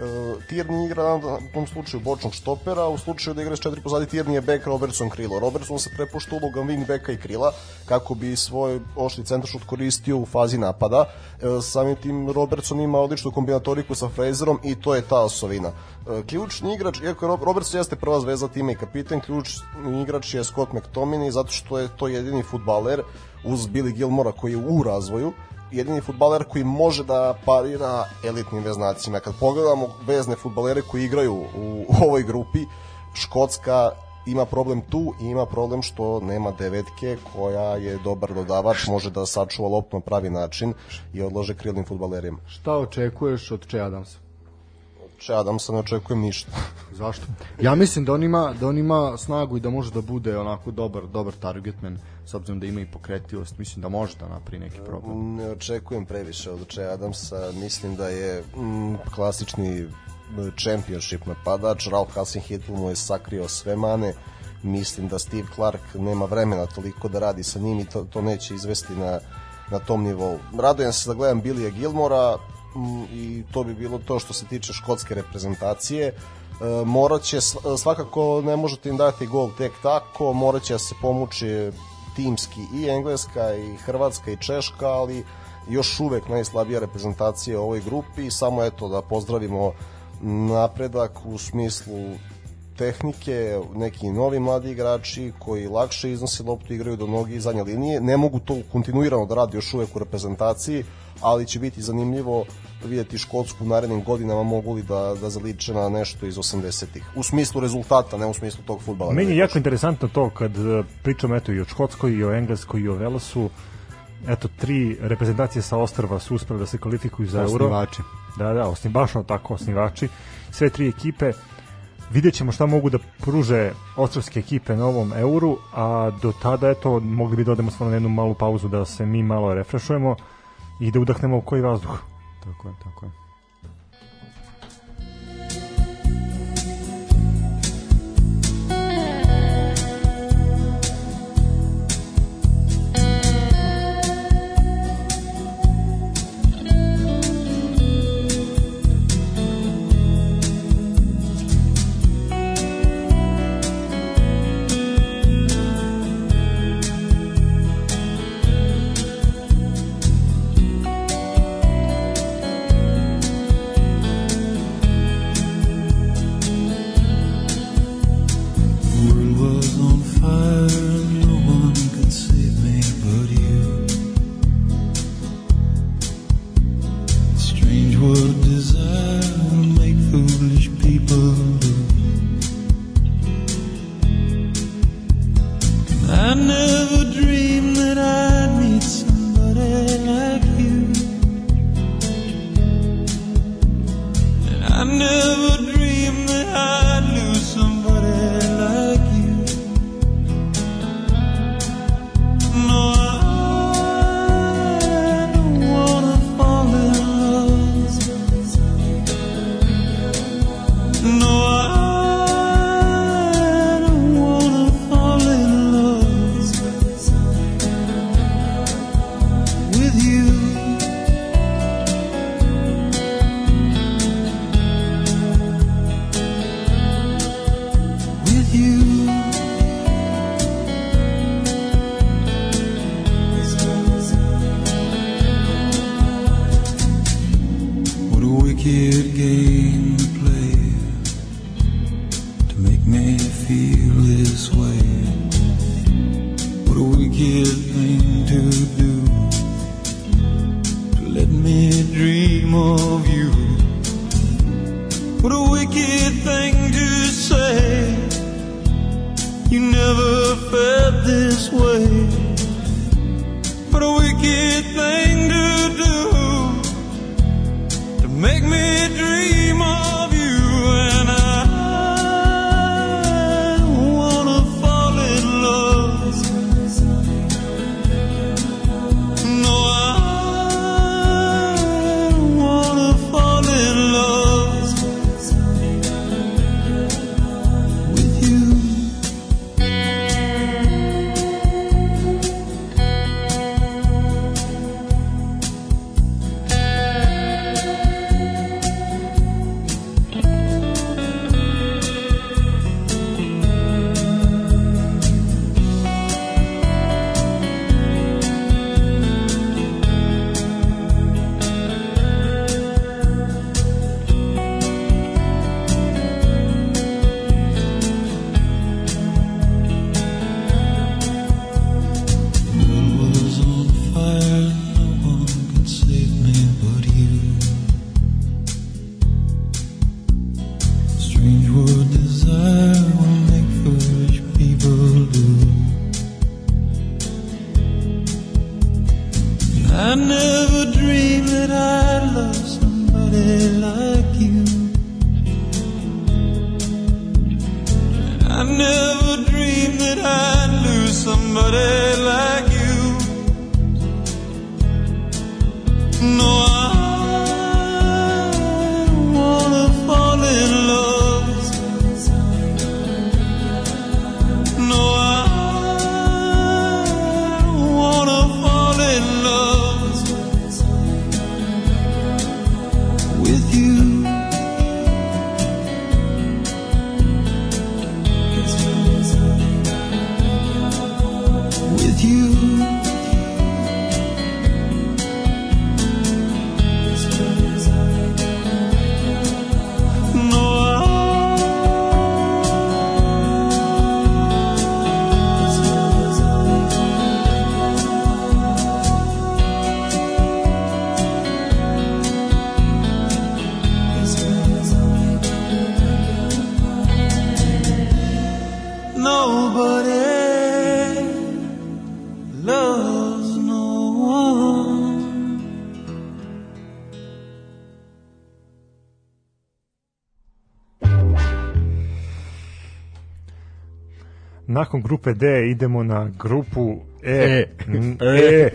E, Tierney igra na tom slučaju bočnog štopera, u slučaju da igra s četiri pozadi Tierney je bek, Robertson krilo. Robertson se prepušta ulogom wing beka i krila kako bi svoj ošli centaršut koristio u fazi napada. E, samim tim Robertson ima odličnu kombinatoriku sa Fraserom i to je ta osovina. E, ključni igrač, iako je Rob- Robertson jeste prva zvezda tima i kapiten, ključni igrač je Scott McTominay zato što je to jedini futbaler uz Billy Gilmora koji je u razvoju jedini futbaler koji može da parira elitnim veznacima. Kad pogledamo vezne futbalere koji igraju u, u ovoj grupi, Škotska ima problem tu i ima problem što nema devetke koja je dobar dodavač, može da sačuva loptu na pravi način i odlože krilnim futbalerima. Šta očekuješ od Che Adamsa? Če Adamsa ne očekujem ništa. Zašto? Ja mislim da on ima da on ima snagu i da može da bude onako dobar dobar targetman s obzirom da ima i pokretljivost, mislim da može da napravi neki problem. Ne očekujem previše od Che Adamsa, mislim da je mm, klasični championship napadač, Ralph Hasenhüttl mu je sakrio sve mane, mislim da Steve Clark nema vremena toliko da radi sa njim i to, to neće izvesti na, na tom nivou. Radujem se da gledam Billija Gilmora mm, i to bi bilo to što se tiče škotske reprezentacije. E, morat će, sv- svakako ne možete im dati gol tek tako, morat će da se pomuči timski i Engleska i Hrvatska i Češka, ali još uvek najslabija reprezentacija u ovoj grupi samo eto da pozdravimo napredak u smislu tehnike, neki novi mladi igrači koji lakše iznose loptu, igraju do nogi i zadnje linije. Ne mogu to kontinuirano da radi još uvek u reprezentaciji, ali će biti zanimljivo videti Škotsku u narednim godinama mogu li da, da zaliče na nešto iz 80-ih. U smislu rezultata, ne u smislu tog futbala. Meni je jako interesantno to kad e, pričamo eto i o Škotskoj i o Engleskoj i o Velesu eto tri reprezentacije sa ostrva su uspele da se kvalifikuju za euro. Osnivači. Da, da, osnim, baš ono tako, osnivači. Sve tri ekipe vidjet ćemo šta mogu da pruže ostrovske ekipe na ovom euru, a do tada, eto, mogli bi da odemo stvarno na jednu malu pauzu da se mi malo refrešujemo i da udahnemo u koji vazduh. Tako je, tako je. Nakon grupe D idemo na grupu E. E. N- e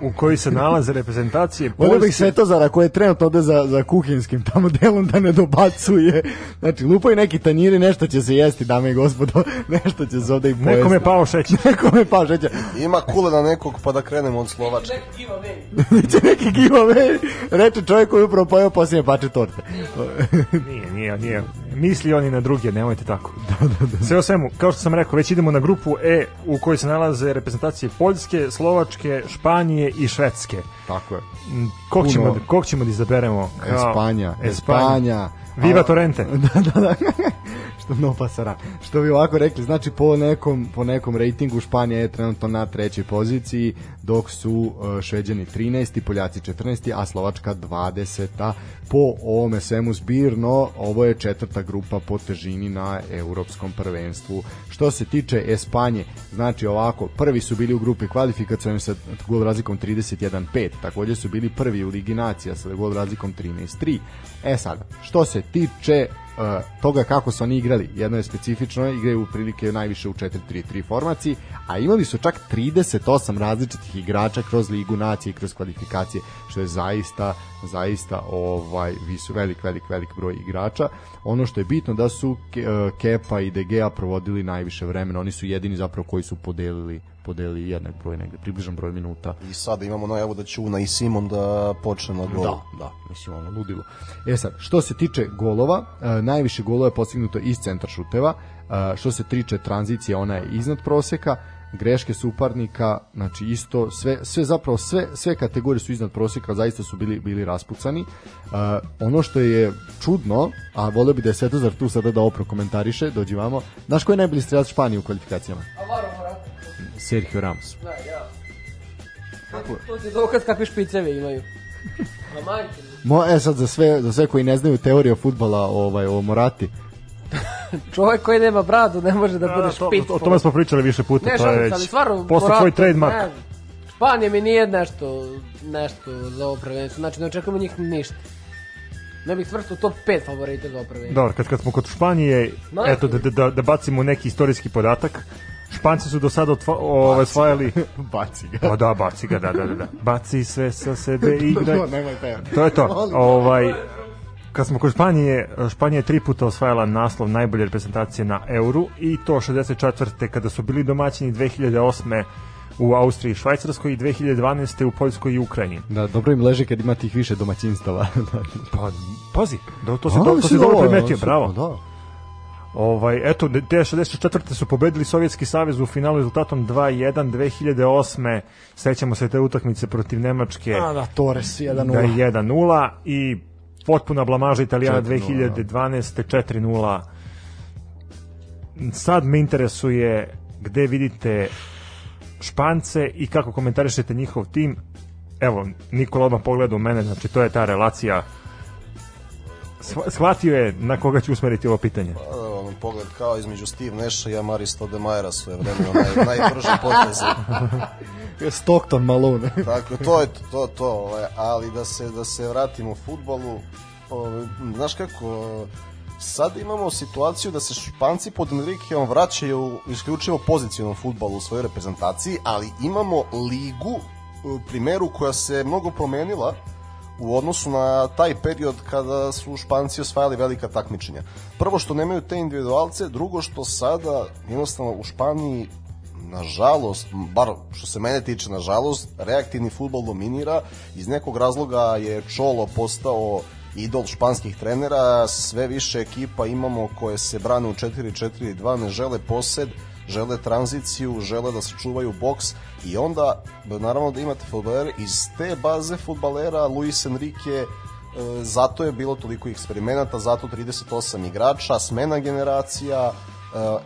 u kojoj se nalaze reprezentacije Volio bih Poljske, Svetozara koji je trenutno ovde za, za kuhinskim tamo delom da ne dobacuje. Znači, lupaju neki tanjiri, nešto će se jesti, dame i gospodo, nešto će se ovde i pojesti. Nekome je pao šećer. Nekome je pao šećer. Ima kule na nekog pa da krenemo od Slovačke. Biće neki giveaway, reče čovjek koji je upravo pojao posljednje pače torte. Nije, nije, nije. Misli oni na druge, nemojte tako. Da, da, da. Sve o svemu, kao što sam rekao, već idemo na grupu E u kojoj se nalaze reprezentacije Poljske, Slovačke, Španije i Švedske. Tako je. Kog Puno- ćemo, kog ćemo da izaberemo? Kao- Espanja, Espanja. Espanja. Viva Torrente. da, da, da. što no pasara. Što bi ovako rekli, znači po nekom po nekom rejtingu Španija je trenutno na trećoj poziciji, dok su uh, Šveđani 13, Poljaci 14, a Slovačka 20. Po ovome svemu zbirno, ovo je četvrta grupa po težini na evropskom prvenstvu. Što se tiče Espanje, znači ovako, prvi su bili u grupi kvalifikacijalnim sa gol razlikom 31-5, takođe su bili prvi u Ligi nacija sa gol razlikom 13-3. E sad, što se tiče uh, toga kako su oni igrali, jedno je specifično, igraju u prilike najviše u 4-3-3 formaciji, a imali su čak 38 različitih igrača kroz Ligu nacije i kroz kvalifikacije, što je zaista zaista ovaj visu velik velik velik broj igrača. Ono što je bitno da su uh, Kepa i De Gea provodili najviše vremena, oni su jedini zapravo koji su podelili podelili jednak broj negde, približan broj minuta I sada imamo najavu da će Una i Simon da počne na gol. Da, da, mislim ono ludilo. E sad, što se tiče golova, e, najviše golova je postignuto iz centra šuteva, e, što se tiče tranzicije, ona je iznad proseka, greške suparnika, znači isto sve sve zapravo sve sve kategorije su iznad proseka, zaista su bili bili raspucani. E, ono što je čudno, a voleo bi da je Svetozar tu sada da ovo prokomentariše, dođi vamo. Znaš ko je najbolji strelac Španije u kvalifikacijama? Sergio Ramos. Da, ja. To ti je dokaz kakve špiceve imaju. Mo, e sad za sve, za sve koji ne znaju teoriju fudbala ovaj, o Morati, čovjek koji nema bradu ne može da, Da, bude da, to, špic. o tome smo pričali više puta. Ne, to je šalim ali stvarno... Morata, tvoj trademark. ne. Španija mi nije nešto, nešto za ovo prvenstvo. Znači, ne očekujemo njih ništa. Ne bih svrstao top 5 favorita za ovo prvenstvo. Dobro, kad, kad smo kod Španije, Majke eto da, da, da, bacimo neki istorijski podatak. Španci su do sada ove, osvajali... baci ga. Pa da, baci ga, da, da, da. da. Baci sve sa sebe i igraj. No, nemoj taj. To je to. Ovaj, kad smo kod Španije, Španija je tri puta osvajala naslov najbolje reprezentacije na Euru i to 64. kada su bili domaćini 2008. u Austriji i Švajcarskoj i 2012. u Poljskoj i Ukrajini. Da, dobro im leže kad ima tih više domaćinstava. Pa, pazi, da, to se, A, to, to se dobro je, primetio, ono, bravo. Da. Ovaj, eto, te 64. su pobedili Sovjetski savez u finalu rezultatom 2-1, 2008. Sećamo se te utakmice protiv Nemačke A, da, Torres 1-0. da je 1-0 i potpuna blamaža Italijana 4:0, 2012. 4-0. Sad me interesuje gde vidite Špance i kako komentarišete njihov tim. Evo, Nikola odmah pogleda u mene, znači to je ta relacija. Shva- Shvatio je na koga ću usmeriti ovo pitanje. A, ono, pogled kao između Steve Nasha i Amaristo de Majera svoje vremeno naj, najbrže poteze. Stockton Malone. Tako, to je to, to, to ovaj, ali da se, da se vratimo u futbolu, ovaj, znaš kako, sad imamo situaciju da se Španci pod Enriqueom vraćaju isključivo pozicionom futbolu u svojoj reprezentaciji, ali imamo ligu primeru koja se mnogo promenila u odnosu na taj period kada su Španci osvajali velika takmičenja. Prvo što nemaju te individualce, drugo što sada jednostavno u Španiji nažalost, bar što se mene tiče, nažalost, reaktivni futbol dominira. Iz nekog razloga je Čolo postao idol španskih trenera, sve više ekipa imamo koje se brane u 4-4-2, ne žele posed, žele tranziciju, žele da se čuvaju boks i onda, naravno da imate futbalere, iz te baze futbalera Luis Enrique E, zato je bilo toliko eksperimenata, zato 38 igrača, smena generacija,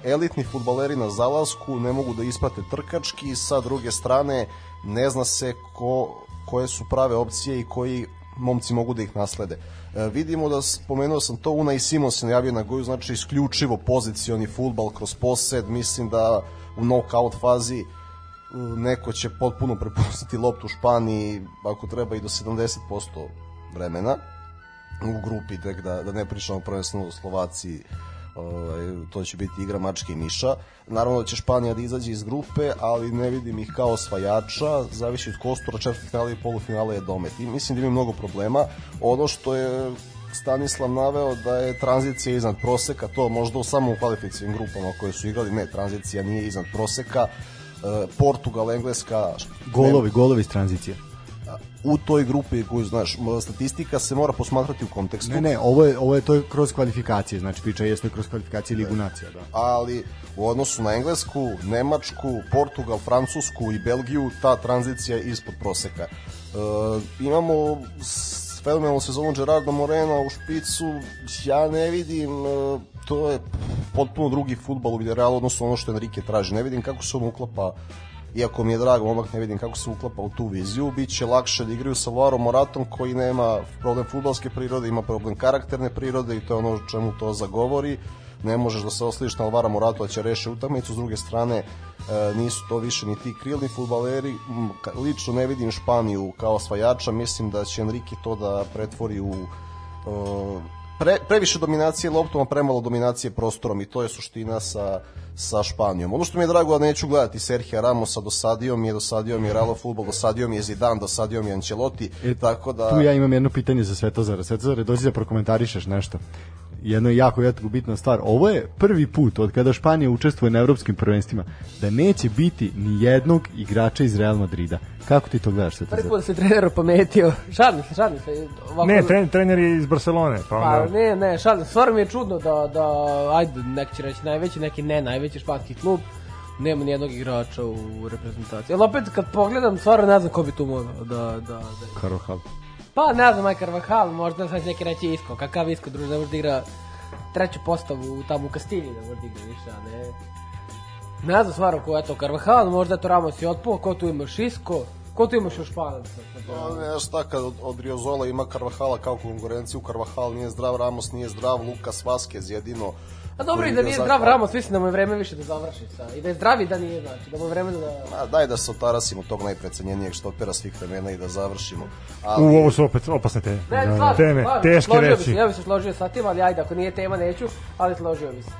e, elitni futbaleri na zalasku ne mogu da isprate trkački, sa druge strane ne zna se ko, koje su prave opcije i koji momci mogu da ih naslede. E, vidimo da spomenuo sam to Una i Simon se najavio na goju, znači isključivo pozicioni futbal kroz posed, mislim da u knockout fazi e, neko će potpuno prepustiti loptu Španiji ako treba i do 70% vremena u grupi, tek da, da ne pričamo prvenstveno o Slovaciji, ovaj, to će biti igra mačke i miša. Naravno da će Španija da izađe iz grupe, ali ne vidim ih kao osvajača, zavisi od kostura, četvrtfinale i polufinale je domet. I mislim da imaju mnogo problema. Ono što je Stanislav naveo da je tranzicija iznad proseka, to možda u samom kvalifikacijim grupama koje su igrali, ne, tranzicija nije iznad proseka. E, Portugal, Engleska, Golovi, golovi iz tranzicije. U toj grupi koju znaš, statistika se mora posmatrati u kontekstu. Ne, ne, ovo je, ovo je to je kroz kvalifikacije, znači priča jeste kroz kvalifikacije Ligu nacija, da. ali u odnosu na Englesku, Nemačku, Portugal, Francusku i Belgiju ta tranzicija je ispod proseka. E, imamo fenomenalnu sezonu Gerarda Morena u špicu, ja ne vidim, e, to je potpuno drugi futbal u Villarrealu odnosno ono što Enrique traži. Ne vidim kako se on uklapa iako mi je drago momak, ne vidim kako se uklapa u tu viziju. Biće lakše da igraju sa Alvaro Moratom koji nema problem futbalske prirode, ima problem karakterne prirode i to je ono čemu to zagovori. Ne možeš da se osliš na Alvaro Morato da će reši utakmicu, s druge strane e, nisu to više ni ti krilni futbaleri. Lično ne vidim Španiju kao osvajača, mislim da će Enrique to da pretvori u pre, previše dominacije loptom, a premalo dominacije prostorom i to je suština sa, sa Španijom. Ono što mi je drago da neću gledati Serhija Ramosa, dosadio mi je, dosadio mi je Real Futbol, dosadio mi je Zidane, dosadio mi je Ancelotti, E, tako da... Tu ja imam jedno pitanje za Svetozara. Svetozare, dođi da prokomentarišeš nešto. Jedno jako, jako bitna stvar. Ovo je prvi put od kada Španija učestvuje na evropskim prvenstvima da neće biti ni jednog igrača iz Real Madrida. Kako ti to gledaš, Prvi put se trener opametio. Šalim se, šalim se. Ovako, Ne, tren, trener je iz Barcelone, pa Pa onda... ne, ne, šalim se. Stvarno mi je čudno da, da ajde, neki će reći najveći, neki ne najveći španski klub nema nijednog igrača u reprezentaciji. Ali opet kad pogledam, stvarno ne znam ko bi tu mogao da, da, da. Karohal. Pa ne znam, Aj Carvajal, možda sad neki reći Isko, kakav Isko, druže, da igra treću postavu tamo u Kastilji, da igra više, a ne... Ne znam stvarno ko je to Carvajal, možda je to Ramos i otpuo, ko tu imaš Isko, ko tu imaš još Španaca? Pa, ne, šta kad od, od Riozola ima Carvajala kao konkurenciju, Carvajal nije zdrav, Ramos nije zdrav, Lukas Vazquez jedino. A dobro i da nije zdrav Ramos, mislim da mu je vreme više da završi sa. I da je zdrav i da nije, znači, da mu je vreme da... Ma, daj da se otarasimo tog najprecenjenijeg štopera svih vremena i da završimo. Ali, U, ovo su opet opasne teme. Ne, Da, slažem, teme, teške složio bi reči. se, ja bi se složio sa tim, ali ajde, ako nije tema neću, ali složio bi se.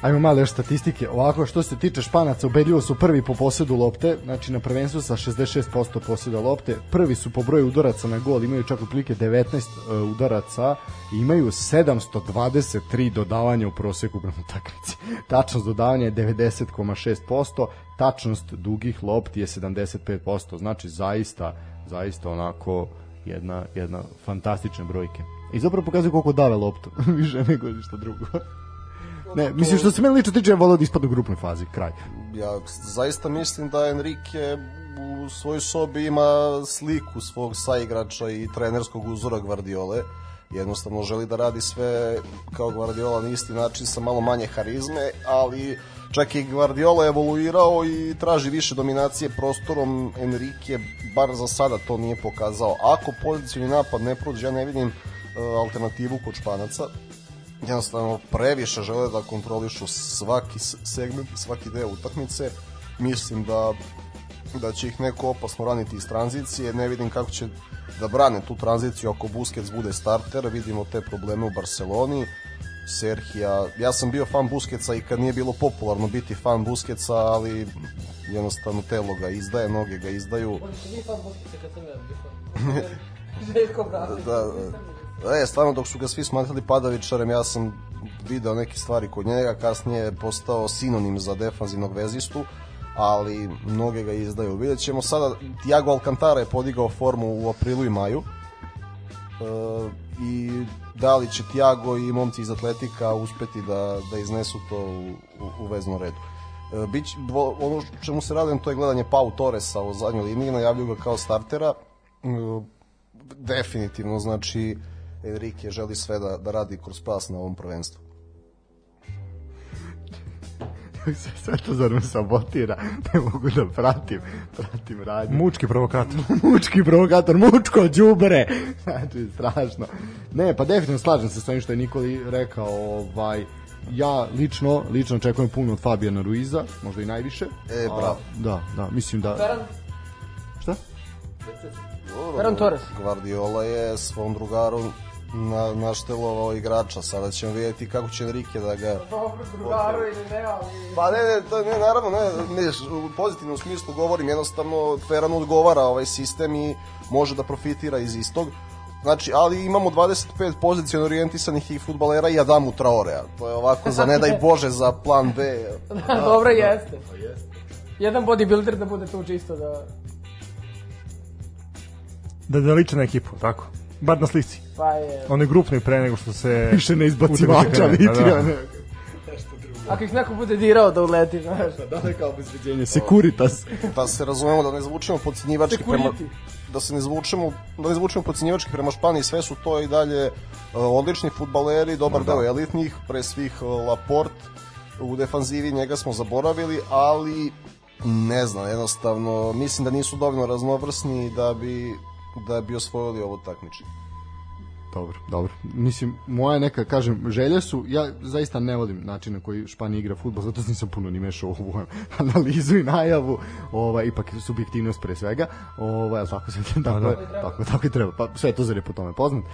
Ajmo malo još statistike. Ovako, što se tiče Španaca, ubedljivo su prvi po posedu lopte, znači na prvenstvu sa 66% poseda lopte. Prvi su po broju udaraca na gol, imaju čak otprilike 19 uh, udaraca i imaju 723 dodavanja u proseku prema utakmici. Tačnost dodavanja je 90,6%, tačnost dugih lopti je 75%, znači zaista, zaista onako jedna, jedna fantastična brojke. I zapravo pokazuje koliko dave loptu, više nego ništa drugo. Ne, mislim što se meni lično tiče, ja volao da ispadne u grupnoj fazi, kraj. ja zaista mislim da Enrique u svojoj sobi ima sliku svog saigrača i trenerskog uzora Guardiole. Jednostavno želi da radi sve kao Guardiola na isti način sa malo manje harizme, ali čak i Guardiola je evoluirao i traži više dominacije prostorom Enrique, bar za sada to nije pokazao. Ako pozicijni napad ne prođe, ja ne vidim e, alternativu kod Španaca jednostavno previše žele da kontrolišu svaki segment, svaki deo utakmice. Mislim da da će ih neko opasno raniti iz tranzicije. Ne vidim kako će da brane tu tranziciju ako Busquets bude starter. Vidimo te probleme u Barceloni. Serhija, ja sam bio fan Busquetsa i kad nije bilo popularno biti fan Busquetsa, ali jednostavno telo ga izdaje, noge ga izdaju. Će nije fan Busquetsa kad sam ja bio. Željko Bradović. da, da, e, stvarno dok su ga svi smatrali padavičarem, ja sam video neke stvari kod njega, kasnije je postao sinonim za defanzivnog vezistu, ali mnoge ga izdaju. Vidjet ćemo sada, Tiago Alcantara je podigao formu u aprilu i maju, e, i da li će Tiago i momci iz Atletika uspeti da, da iznesu to u, u, u veznom redu. E, Bić, ono čemu se radujem to je gledanje Pau Torresa u zadnjoj liniji, najavljuju ga kao startera. E, definitivno, znači Enrique želi sve da, da radi kroz pas na ovom prvenstvu. se sve to zar me sabotira, ne mogu da pratim, pratim radnju. Mučki provokator. mučki provokator, mučko đubre. Znači, strašno. Ne, pa definitivno slažem se s ovim što je Nikoli rekao, ovaj, ja lično, lično očekujem puno od Fabijana Ruiza, možda i najviše. E, A, bravo. Da, da, mislim da... Ferran, Šta? Ferran Torres. Guardiola je svom drugaru na, naštelovao igrača. Sada ćemo vidjeti kako će Enrique da ga... dobro, drugaru ili ne, ali... Pa ne, ne, to, ne, naravno, ne, ne, u pozitivnom smislu govorim, jednostavno Ferran odgovara ovaj sistem i može da profitira iz istog. Znači, ali imamo 25 pozicijno orijentisanih i futbalera i Adamu Traorea. To je ovako za ne daj Bože za plan B. Da, dobro jeste. Jedan bodybuilder da bude tu čisto da... Da da liče na ekipu, tako. Bar na slici. Pa je... On je grupni pre nego što se... Više ne izbacivača, Da, da. ne. Ako ih neko bude dirao da uleti, znaš. Da, da, kao obezbeđenje. Securitas. Da se razumemo, da ne zvučimo podcenjivački prema, Security. da se ne zvučemo da ne zvučemo podcenjivački prema Španiji, sve su to i dalje uh, odlični fudbaleri, dobar deo elitnih, pre svih uh, Laport u defanzivi njega smo zaboravili, ali ne znam, jednostavno mislim da nisu dovoljno raznovrsni da bi da bi osvojili ovo takmičenje. Dobro, dobro. Mislim, moja neka, kažem, želje su, ja zaista ne volim način na koji Španija igra futbol, zato nisam puno ni mešao u ovu analizu i najavu, ovaj, ipak subjektivnost pre svega, ovaj, tako se tako, da. tako, tako i treba, pa sve to zar je po tome poznat.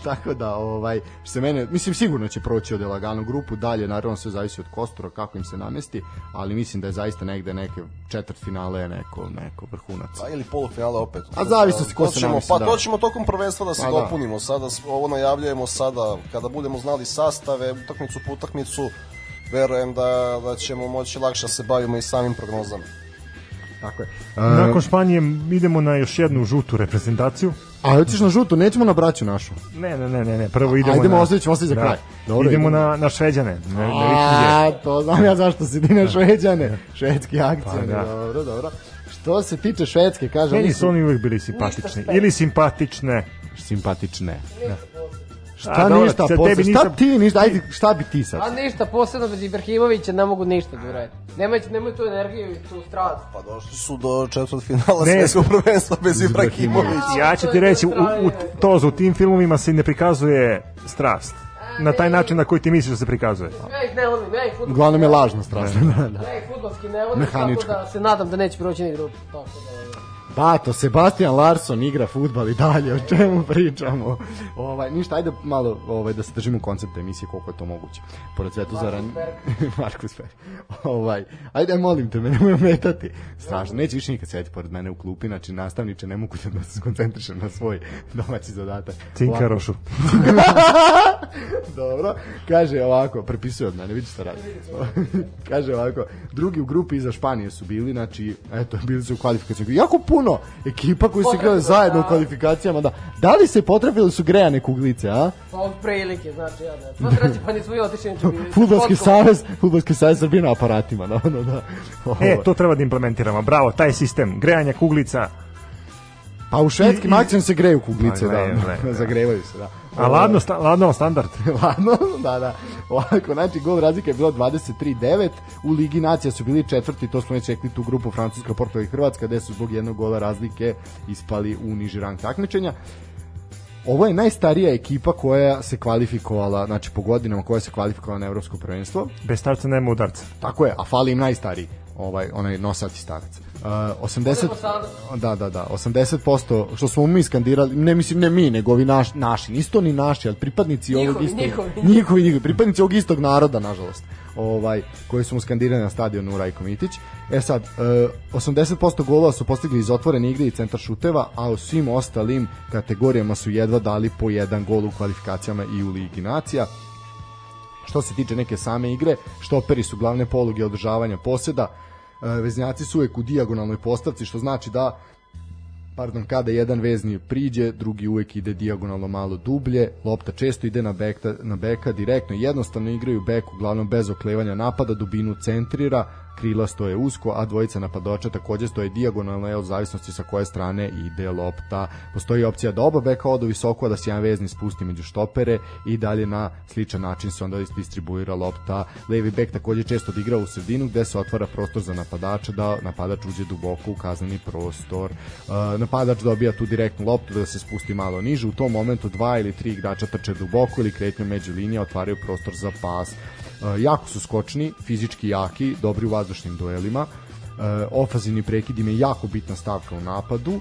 tako da, ovaj, što se mene, mislim, sigurno će proći od Lagano grupu, dalje, naravno, sve zavisi od Kostora, kako im se namesti, ali mislim da je zaista negde neke četvrt finale neko, neko vrhunac. Pa ili polufinale opet. A zavisi se ko To se namesti, Pa da. to ćemo tokom prvenstva da se Pa da. dopunimo. Sada s- ovo najavljujemo sada kada budemo znali sastave, utakmicu po utakmicu. Verujem da, da ćemo moći lakše da se bavimo i samim prognozama. Tako je. Nakon Španije idemo na još jednu žutu reprezentaciju. A hoćeš na žutu, nećemo na braću našu. Ne, ne, ne, ne, ne. prvo idemo Ajdemo, na... ostavit ćemo ostaviti za kraj. Dobro, idemo, idemo. na, na Šveđane, na, na A, to znam ja zašto si ti na šveđane. Švedski akcije, Pa, da. dobro, dobro. Što se tiče švedske, kaže, Meni oni su oni uvek bili simpatični. Ili simpatične. simpatične. Šta A, dobro, ništa, posle, tebi šta nisam- ti ništa, ajde, šta bi ti sad? A ništa, posebno bez Ibrahimovića ne mogu ništa da uradi. Nemoj, nemoj tu energiju i tu strast. Pa došli su do četvrt finala Ne. svetskog prvenstva bez Ibrahimovića. Ja ću ti reći, u, u, to u tim filmovima se ne prikazuje strast. Na taj način na koji ti misliš da se prikazuje. Ja ih ne volim, ja ih futbolski Uglavnom je lažno strašno. Da, da. Ja ih futbolski ne volim, tako da se nadam da neće proći ni grupu. Tako da... Bato, Sebastian Larsson igra futbal i dalje, o čemu pričamo? Ovaj, ništa, ajde malo ovaj, da se držimo koncepta emisije koliko je to moguće. Pored Svetozara... Markus Fer. ovaj, ajde, molim te, me nemoj metati. Strašno, neće više nikad sedeti pored mene u klupi, znači nastavniče ne mogu da se skoncentrišem na svoj domaći zadatak. Cinkarošu. Dobro, kaže ovako, prepisuje od mene, vidi šta radi. kaže ovako, drugi u grupi iza Španije su bili, znači, eto, bili su u kvalifikacijama. Jako puno ekipa koji su igrali zajedno u da. kvalifikacijama, da. Da li se potrefili su grejane kuglice, a? Pa od prilike, znači, ja ne. Pa treći, pa nismo i otišli. Fudbalski Potko- savez, fudbalski savez Srbije na aparatima, no, no, da. Ovo. E, to treba da implementiramo. Bravo, taj sistem. Grejanja kuglica. Pa u švedskim akcijama se greju kuglice, Pa, da, greju, zagrevaju se, da. A ladno, sta, ladno standard. Ladno, da, da. Ovako, znači, gol razlika je bilo 23-9. U Ligi nacija su bili četvrti, to smo već rekli tu grupu Francuska, Portugal i Hrvatska, gde su zbog jednog gola razlike ispali u niži rang takmičenja. Ovo je najstarija ekipa koja se kvalifikovala, znači po godinama koja se kvalifikovala na evropsko prvenstvo. Bez starca nema udarca. Tako je, a fali im najstariji, ovaj, onaj nosati starac. Uh, 80, Idemo sada. da, da, da, 80% što smo mi skandirali, ne mislim ne mi, nego ovi naš, naši, nisu to ni naši, ali pripadnici ovog Njihovi, istog, njihovi. njihovi, njihovi, pripadnici ovog istog naroda, nažalost, ovaj, koji su mu skandirali na stadionu Rajko Mitić. E sad, uh, 80% golova su postigli iz otvorene igre i centar šuteva, a u svim ostalim kategorijama su jedva dali po jedan gol u kvalifikacijama i u Ligi nacija. Što se tiče neke same igre, štoperi su glavne poluge održavanja poseda, veznjaci su uvek u dijagonalnoj postavci, što znači da pardon, kada jedan vezni priđe, drugi uvek ide dijagonalno malo dublje, lopta često ide na beka, na beka direktno, jednostavno igraju bek uglavnom bez oklevanja napada, dubinu centrira, krila stoje usko, a dvojica napadača takođe stoje dijagonalno, je od zavisnosti sa koje strane ide lopta. Postoji opcija da oba beka odu visoko, da se jedan vezni spusti među štopere i dalje na sličan način se onda distribuira lopta. Levi bek takođe često odigra u sredinu gde se otvara prostor za napadača da napadač uđe duboko u kazneni prostor. Uh, napadač dobija tu direktnu loptu da se spusti malo niže. U tom momentu dva ili tri igrača trče duboko ili kretnju među linija otvaraju prostor za pas. Jako su skočni, fizički jaki, dobri u vazdušnim duelima. Ofazivni prekid im je jako bitna stavka u napadu.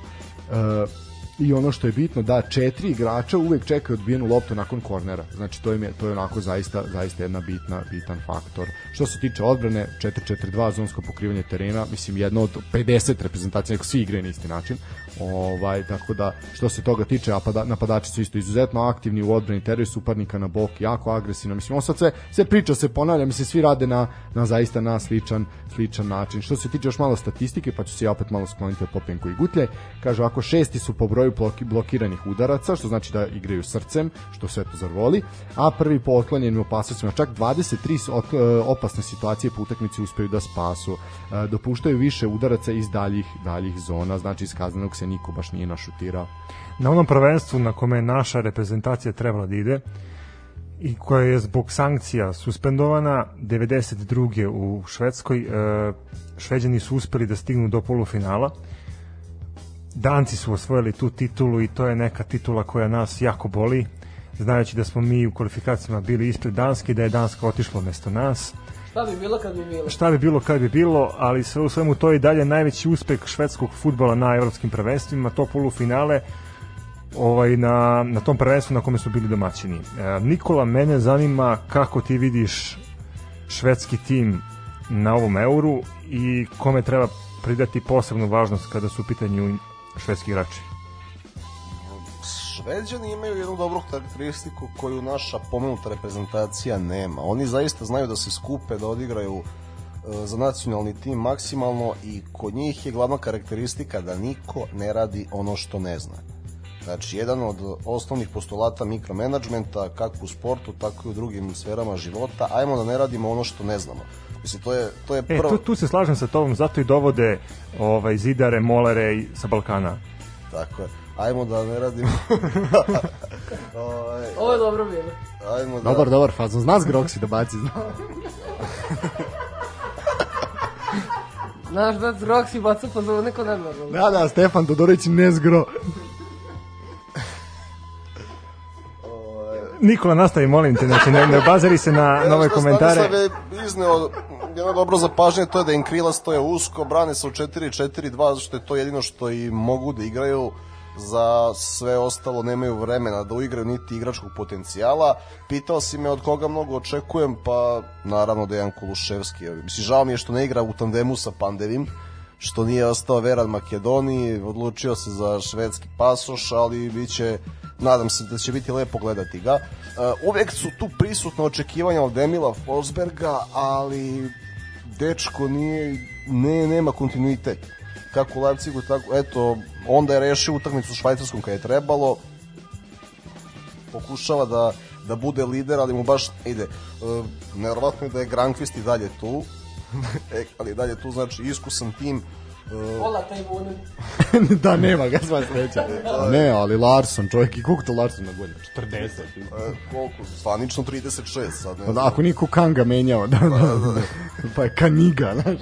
I ono što je bitno da četiri igrača uvek čekaju odbijenu loptu nakon kornera. Znači to im je to je onako zaista zaista jedna bitna bitan faktor. Što se tiče odbrane 4-4-2 zonsko pokrivanje terena, mislim jedno od 50 reprezentacija, nego svi igre na isti način. Ovaj tako da što se toga tiče, napada, napadači su isto izuzetno aktivni u odbrani teraju suparnika na bok, jako agresivno. Mislim on sad sve sve priča se ponavlja, mislim svi rade na na zaista na sličan sličan način. Što se tiče još malo statistike, pa ću se ja opet malo skloniti od Popenko i Gutlje. Kaže ako šesti su po broju bloki, blokiranih udaraca, što znači da igraju srcem, što sve to zarvoli, a prvi po otklanjenim opasnostima, čak 23 ot, e, opasne situacije po utakmici uspeju da spasu. E, Dopuštaju više udaraca iz daljih, daljih zona, znači iz kaznenog se niko baš nije našutirao. Na onom prvenstvu na kome je naša reprezentacija trebala da ide i koja je zbog sankcija suspendovana 92. u Švedskoj, e, Šveđani su uspeli da stignu do polufinala. Danci su osvojili tu titulu i to je neka titula koja nas jako boli, znajući da smo mi u kvalifikacijama bili ispred Danske i da je Danska otišla mesto nas. Šta bi bilo kad bi bilo? Šta bi bilo kad bi bilo, ali sve u svemu to je i dalje najveći uspeh švedskog futbola na evropskim prvenstvima, to polufinale ovaj, na, na tom prvenstvu na kome su bili domaćini. E, Nikola, mene zanima kako ti vidiš švedski tim na ovom euru i kome treba pridati posebnu važnost kada su u pitanju švedski igrači. Šveđani imaju jednu dobru karakteristiku koju naša pomenuta reprezentacija nema. Oni zaista znaju da se skupe, da odigraju e, za nacionalni tim maksimalno i kod njih je glavna karakteristika da niko ne radi ono što ne zna. Znači, jedan od osnovnih postulata mikromanagementa, kako u sportu, tako i u drugim sferama života, ajmo da ne radimo ono što ne znamo. Mislim, to je, to je E, prvo... tu, tu se slažem sa tobom, zato i dovode ovaj, zidare, molere sa Balkana. Tako je. Ajmo da ne radimo... Ovaj, Ovo je dobro bilo. ajmo da... Dobar, dobar fazon. Zna Groksi da baci. Zna. Znaš da Roxy baca fazone ko nenormalno. Da, da, Stefan Todorović ne zgro. Nikola, nastavi, molim te, znači ne, ne bazari se na, na ove komentare. Stanislav je izneo jedno dobro zapažnje, to je da im krila stoje usko, brane se u 4-4-2, zato što je to jedino što i mogu da igraju za sve ostalo nemaju vremena da uigraju niti igračkog potencijala. Pitao si me od koga mnogo očekujem, pa naravno Dejan Kuluševski. Mislim, žao mi je što ne igra u tandemu sa Pandevim, što nije ostao veran Makedoniji, odlučio se za švedski pasoš, ali biće nadam se da će biti lepo gledati ga. Uh, uvek su tu prisutna očekivanja od Emila Forsberga, ali dečko nije, ne, nema kontinuitet. Kako u Leipzigu, tako, eto, onda je rešio utakmicu u Švajcarskom kada je trebalo, pokušava da, da bude lider, ali mu baš ide. Uh, neverovatno je da je Grankvist i dalje tu, e, ali dalje tu, znači iskusan tim, uh, Ola taj vunen. da, nema ga, sva sreća. Ne, ali Larson, čovjek i koliko to Larson na godinu? 40. e, koliko, zvanično 36 sad, ne Da, znam. ako niko Kanga menjao, da, da, da. Pa je Kaniga, znaš.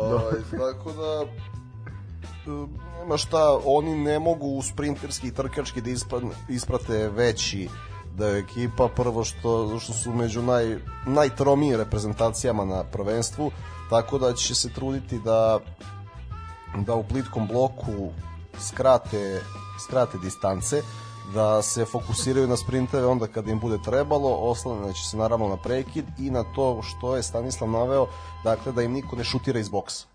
Ovaj, tako da nema šta, oni ne mogu u sprinterski i trkački da ispra- isprate veći da je ekipa prvo što, što su među naj, najtromijim reprezentacijama na prvenstvu, tako da će se truditi da da u plitkom bloku skrate, skrate distance, da se fokusiraju na sprinteve onda kada im bude trebalo, oslanjaće se naravno na prekid i na to što je Stanislav naveo, dakle da im niko ne šutira iz boksa.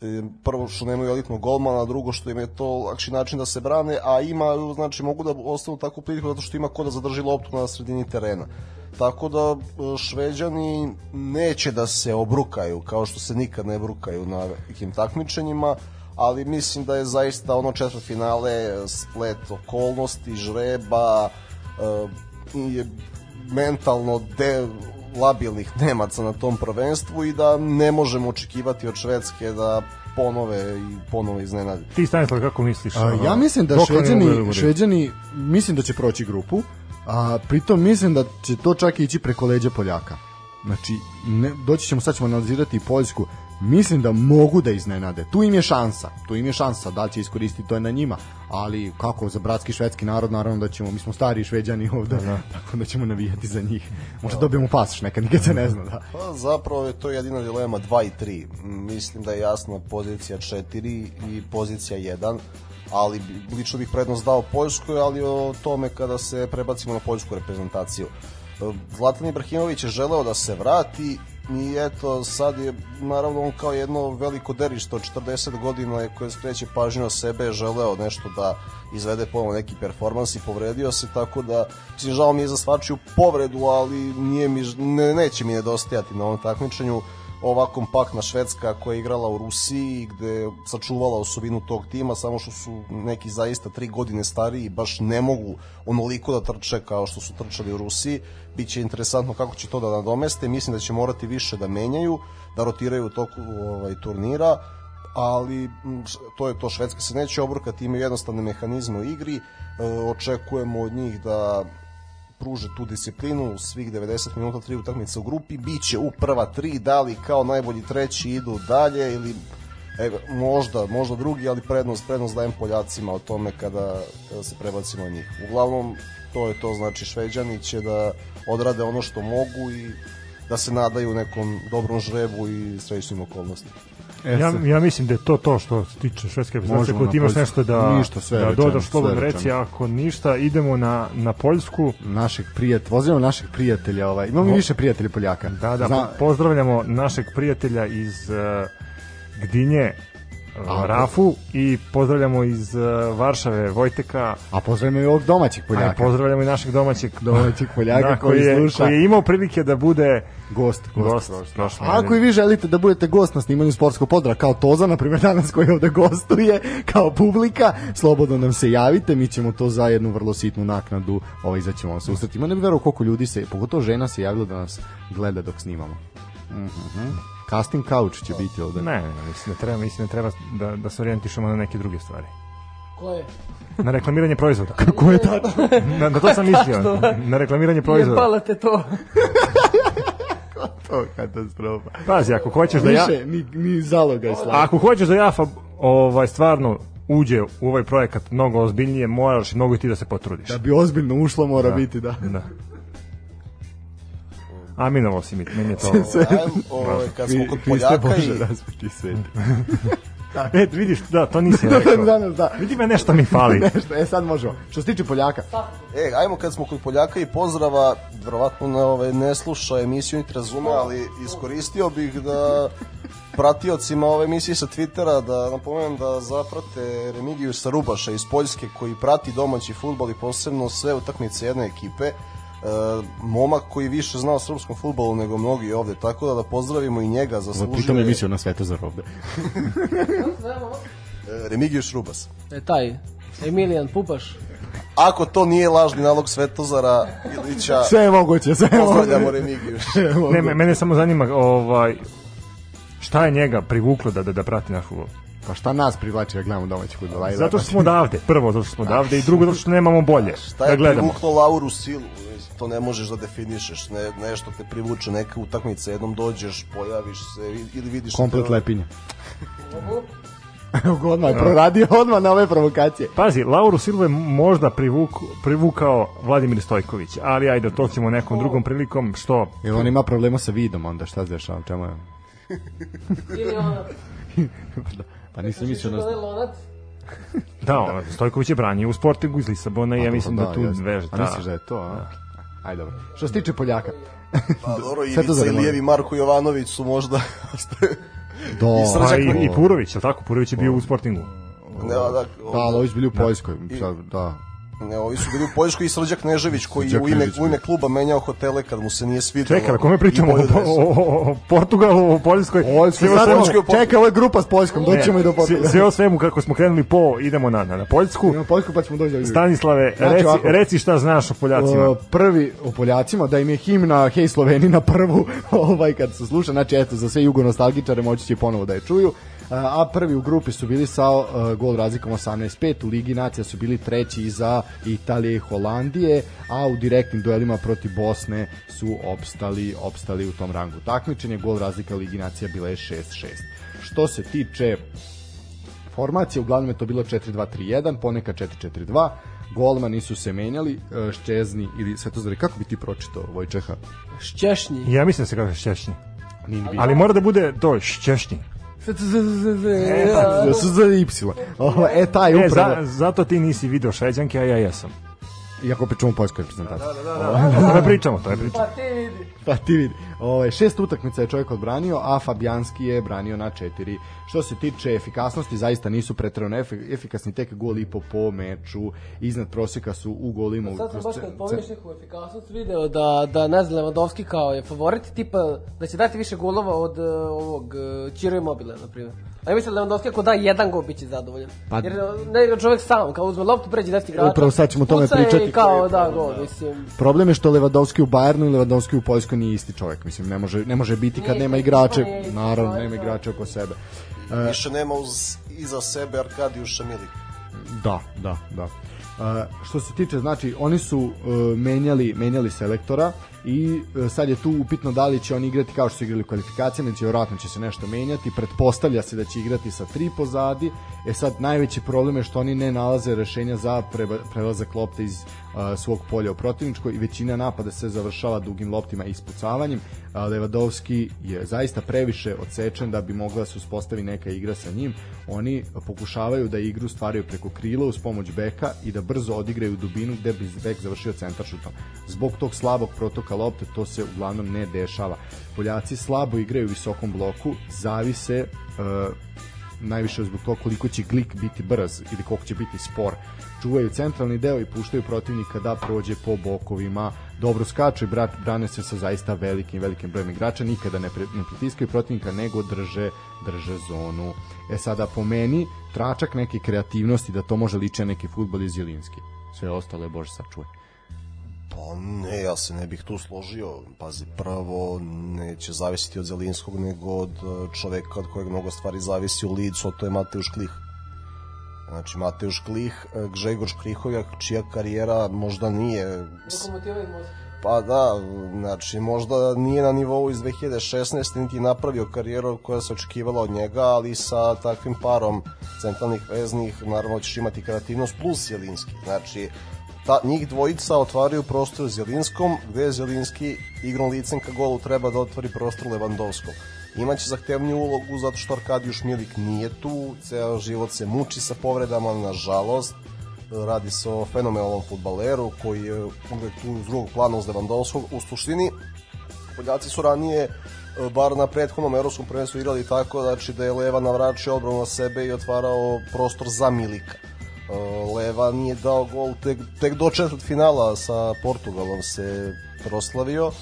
E, prvo što nemaju elitnog golmana, drugo što im je to lakši način da se brane, a ima, znači mogu da ostanu tako plitko zato što ima ko da zadrži loptu na sredini terena. Tako da e, Šveđani neće da se obrukaju, kao što se nikad ne brukaju na nekim takmičenjima, ali mislim da je zaista ono četvrt finale splet okolnosti, žreba, e, je mentalno de, labilnih Nemaca na tom prvenstvu i da ne možemo očekivati od Švedske da ponove i ponove iznenadi. Ti Stanislav kako misliš? A, ja mislim da da šveđani, bude? šveđani mislim da će proći grupu, a pritom mislim da će to čak ići preko leđa Poljaka. Znači, ne, doći ćemo, sad ćemo analizirati i Poljsku, mislim da mogu da iznenade. Tu im je šansa, tu im je šansa, da li će iskoristiti to je na njima, ali kako za bratski švedski narod, naravno da ćemo, mi smo stari šveđani ovde, tako da ćemo navijati za njih. Možda dobijemo pasoš, nekad nikad se ne zna, da. Pa zapravo je to jedina dilema 2 i 3. Mislim da je jasna pozicija 4 i pozicija 1 ali lično bih prednost dao Poljskoj, ali o tome kada se prebacimo na poljsku reprezentaciju. Zlatan Ibrahimović je želeo da se vrati i eto sad je naravno on kao jedno veliko derište od 40 godina je koje skreće pažnju na sebe je želeo nešto da izvede ponovo neki performans i povredio se tako da mislim žao mi je za svačiju povredu ali nije mi, ne, neće mi nedostajati na ovom takmičenju ova kompaktna Švedska koja je igrala u Rusiji gde sačuvala osobinu tog tima samo što su neki zaista tri godine stariji i baš ne mogu onoliko da trče kao što su trčali u Rusiji. Biće interesantno kako će to da nadomeste. Mislim da će morati više da menjaju da rotiraju u toku ovaj, turnira ali to je to. Švedska se neće obrukati imaju jednostavne mehanizme u igri. E, očekujemo od njih da pruže tu disciplinu svih 90 minuta tri utakmice u grupi biće u prva tri da li kao najbolji treći idu dalje ili e, možda, možda drugi ali prednost, prednost dajem Poljacima o tome kada, kada se prebacimo na njih. Uglavnom to je to znači Šveđani će da odrade ono što mogu i da se nadaju nekom dobrom žrebu i srećnim okolnostima Ja, ja mislim da je to to što se tiče švedske reprezentacije. Ako ti imaš Poljsku. nešto da, Ništa, sve da rečeno, dodaš slobodno reci, ako ništa, idemo na, na Poljsku. Našeg prijatelja, vozimo našeg prijatelja, ovaj, imamo i više prijatelja Poljaka. Da, da, Zna- po- pozdravljamo našeg prijatelja iz uh, Gdinje, A, Rafu i pozdravljamo iz uh, Varšave Vojteka, A pozdravimo i ovog domaćeg a Poljaka. pozdravljamo i našeg domaćeg Domaćeg Poljaka da, koji je, sluša. koji je imao prilike da bude Gost, gost, gost, gost. prošle A ako i vi želite da budete gost na snimanju sportskog podra kao Toza, na primjer danas koji ovde gostuje, kao publika, slobodno nam se javite, mi ćemo to za jednu vrlo sitnu naknadu ovaj, izaćemo vam susreti. Ima ne bi verovao koliko ljudi se, pogotovo žena se javila da nas gleda dok snimamo. Mhm. Casting couch će biti ovde. Ne, ne, mislim da treba, mislim da treba da, da se orijentišemo na neke druge stvari. Ko je? Na reklamiranje proizvoda. Kako je tačno? na, na to sam mislio. Na reklamiranje proizvoda. Jebala te to. To katastrofa. Pazi, ako hoćeš da ja... Više, ni, ni zaloga je slav. Ako hoćeš da Jafa ovaj, stvarno uđe u ovaj projekat mnogo ozbiljnije, moraš mnogo i ti da se potrudiš. Da bi ozbiljno ušlo mora biti, da. Da. Aminovo si mi, meni je to... Ajmo, ovaj, kad smo kod Poljaka Bože, i raspiti sveti. E, vidiš, da, to nisi rekao. Danas, da. Vidi me nešto mi fali. Nešto, e sad možemo. Što se tiče Poljaka, E, ajmo kad smo kod Poljaka i pozdrava, verovatno ne, ove, ne sluša emisiju niti razume, ali iskoristio bih da pratiocima ove emisije sa Twittera da napomenem da zaprate Remigiusa Rubaša iz Poljske koji prati domaći futbol i posebno sve utakmice jedne ekipe. E, momak koji više zna o srpskom futbolu nego mnogi ovde, tako da da pozdravimo i njega pritom zaslužuje je mislio na Svetozar ovde. e, Remigius Rubas. E, taj, Emilijan Pupaš. Ako to nije lažni nalog Svetozara Ilića, Sve je moguće, sve je pozdravljamo moguće. Je moguće. Ne, me- mene samo zanima ovaj, šta je njega privuklo da, da, da prati naš futbol. Pa šta nas privlači da gledamo domaći futbol? Ajde, Zato da- što smo odavde, prvo zato što smo odavde i drugo zato što nemamo bolje Šta da je gledamo. privuklo Lauru Silu? To ne možeš da definišeš, ne, nešto te privuče, neka utakmica, jednom dođeš, pojaviš se ili vidiš... Komplet lepinje. Evo odmah, je proradio odmah na ove provokacije. Pazi, Lauru Silva je možda privuk, privukao Vladimir Stojković, ali ajde, to ćemo nekom drugom prilikom, što Jer on ima problema sa vidom onda, šta se dešava, čemu je? Ili ona. Pa nisam mislio? Da, on, Stojković je branio u Sportingu iz Lisabona i ja mislim da, tu jeste. veže A misliš da je to, a? Ajde, dobro. Što se tiče Poljaka, Pa dobro, Ivica i Marko Jovanović su možda... do... I Pa i, i Purović, je tako? Purović je bio u Sportingu. ne, da, Da, ali ovi su bili u Poljskoj, sad, da. Ne, ovi su bili u Poljskoj i Srđak Knežević koji je u ime, u ime kluba menjao hotele kad mu se nije svidelo. Čekaj, kome pričamo? I O, o, o, o Portugalu, o Poljskoj? Poljska, Sve o svemu- čekaj, ovo je grupa s Poljskom, doći ćemo i do Portugala. sve o svemu kako smo krenuli po, idemo na, na, na Poljsku. Imamo Poljsku pa ćemo doći do Stanislave, Znači, reci, ovako. reci šta znaš o Poljacima. O, prvi o Poljacima, da im je himna Hej Sloveni na prvu, ovaj kad se sluša, znači eto za sve jugonostalgičare moći će ponovo da je čuju. A a prvi u grupi su bili sa uh, gol razlikom 18-5, u Ligi nacija su bili treći iza Italije i Holandije, a u direktnim duelima protiv Bosne su opstali, opstali u tom rangu takmičenja, gol razlika Ligi nacija bila je 6-6. Što se tiče formacije, uglavnom je to bilo 4-2-3-1, ponekad 4-4-2, golmani su se menjali, e, Ščezni ili Svetozari, kako bi ti pročitao Vojčeha? Šćešnji. Ja mislim da se kaže šćešnji. Ali mora da bude to šćešnji. Da E, taj E, upravo. za, zato ti nisi video šveđanke, a ja jesam. Iako pričamo o poljskoj reprezentaciji. To ne pričamo, to ne pričamo. Pa ti vidi. Pa ti vidi. Ovaj šest utakmica je čovjek odbranio, a Fabijanski je branio na četiri. Što se tiče efikasnosti, zaista nisu preterano efi- efikasni, tek gol i po po meču. Iznad prosjeka su u golima. u- Sad sam baš kad pominješ neku efikasnost video da, da ne znam, Lewandowski kao je favorit, tipa da će dati više golova od uh, ovog uh, Čiro Immobile, na primjer. A ja mislim da Lewandowski ako da jedan gol bit će zadovoljan. Pa- Jer uh, ne igra čovjek sam, kao uzme loptu, pređe 10 igrača. Upravo sad ćemo o tome pričati. I kao da gol, mislim. Problem je što Lewandowski u Bayernu i Lewandowski u Poljskoj nije isti čovjek. Mislim, ne može, ne može biti kad Nije nema igrače. isti Naravno, nema da. igrače oko sebe. Više nema uz, iza sebe Arkadiju Šamili. Da, da, da. Uh, što se tiče, znači, oni su uh, menjali, menjali selektora i uh, sad je tu upitno da li će oni igrati kao što su igrali u kvalifikacijama, će vjerojatno će se nešto menjati, pretpostavlja se da će igrati sa tri pozadi, e sad najveći problem je što oni ne nalaze rešenja za prelazak lopte iz uh, svog polja u protivničko i većina napada se završava dugim loptima i ispucavanjem. Lewandowski je zaista previše odsečen da bi mogla da se uspostavi neka igra sa njim. Oni pokušavaju da igru stvaraju preko krila uz pomoć beka i da brzo odigraju dubinu gde bi bek završio centar šutom. Zbog tog slabog protoka lopte to se uglavnom ne dešava. Poljaci slabo igraju u visokom bloku, zavise uh, najviše zbog toga koliko će Glik biti brz ili koliko će biti spor. Čuvaju centralni deo i puštaju protivnika da prođe po bokovima. Dobro skaču i brat, brane se sa zaista velikim, velikim brojem igrača. Nikada ne, pre, ne pritiskaju protivnika, nego drže, drže zonu. E sada, po meni, tračak neke kreativnosti da to može liči na neki futbol iz Jelinski. Sve ostalo je Bože sačuvaj. Pa ne, ja se ne bih tu složio. Pazi, prvo neće zavisiti od Zelinskog, nego od e, čoveka od kojeg mnogo stvari zavisi u licu, a to je Mateuš Klih. Znači, Mateuš Klih, e, Gžegor Škrihojak, čija karijera možda nije Lokomotiva i most. Pa da, znači možda nije na nivou iz 2016. niti je napravio karijeru koja se očekivala od njega, ali sa takvim parom centralnih veznih naravno ćeš imati kreativnost plus Jelinski. Znači, ta, njih dvojica otvaraju prostor Zelinskom, gde Zelinski igrom licem ka golu treba da otvori prostor Levandovskom. Imaće zahtevniju ulogu zato što Arkadijuš Milik nije tu, ceo život se muči sa povredama, nažalost, radi se o fenomenalnom futbaleru koji je uvek tu uz drugog plana uz Lewandowskog. U suštini, Poljaci su ranije e, bar na prethodnom evropskom prvenstvu igrali tako znači da je Leva navračio odbranu na sebe i otvarao prostor za Milika. E, Leva nije dao gol tek, tek do četvrt finala sa Portugalom se proslavio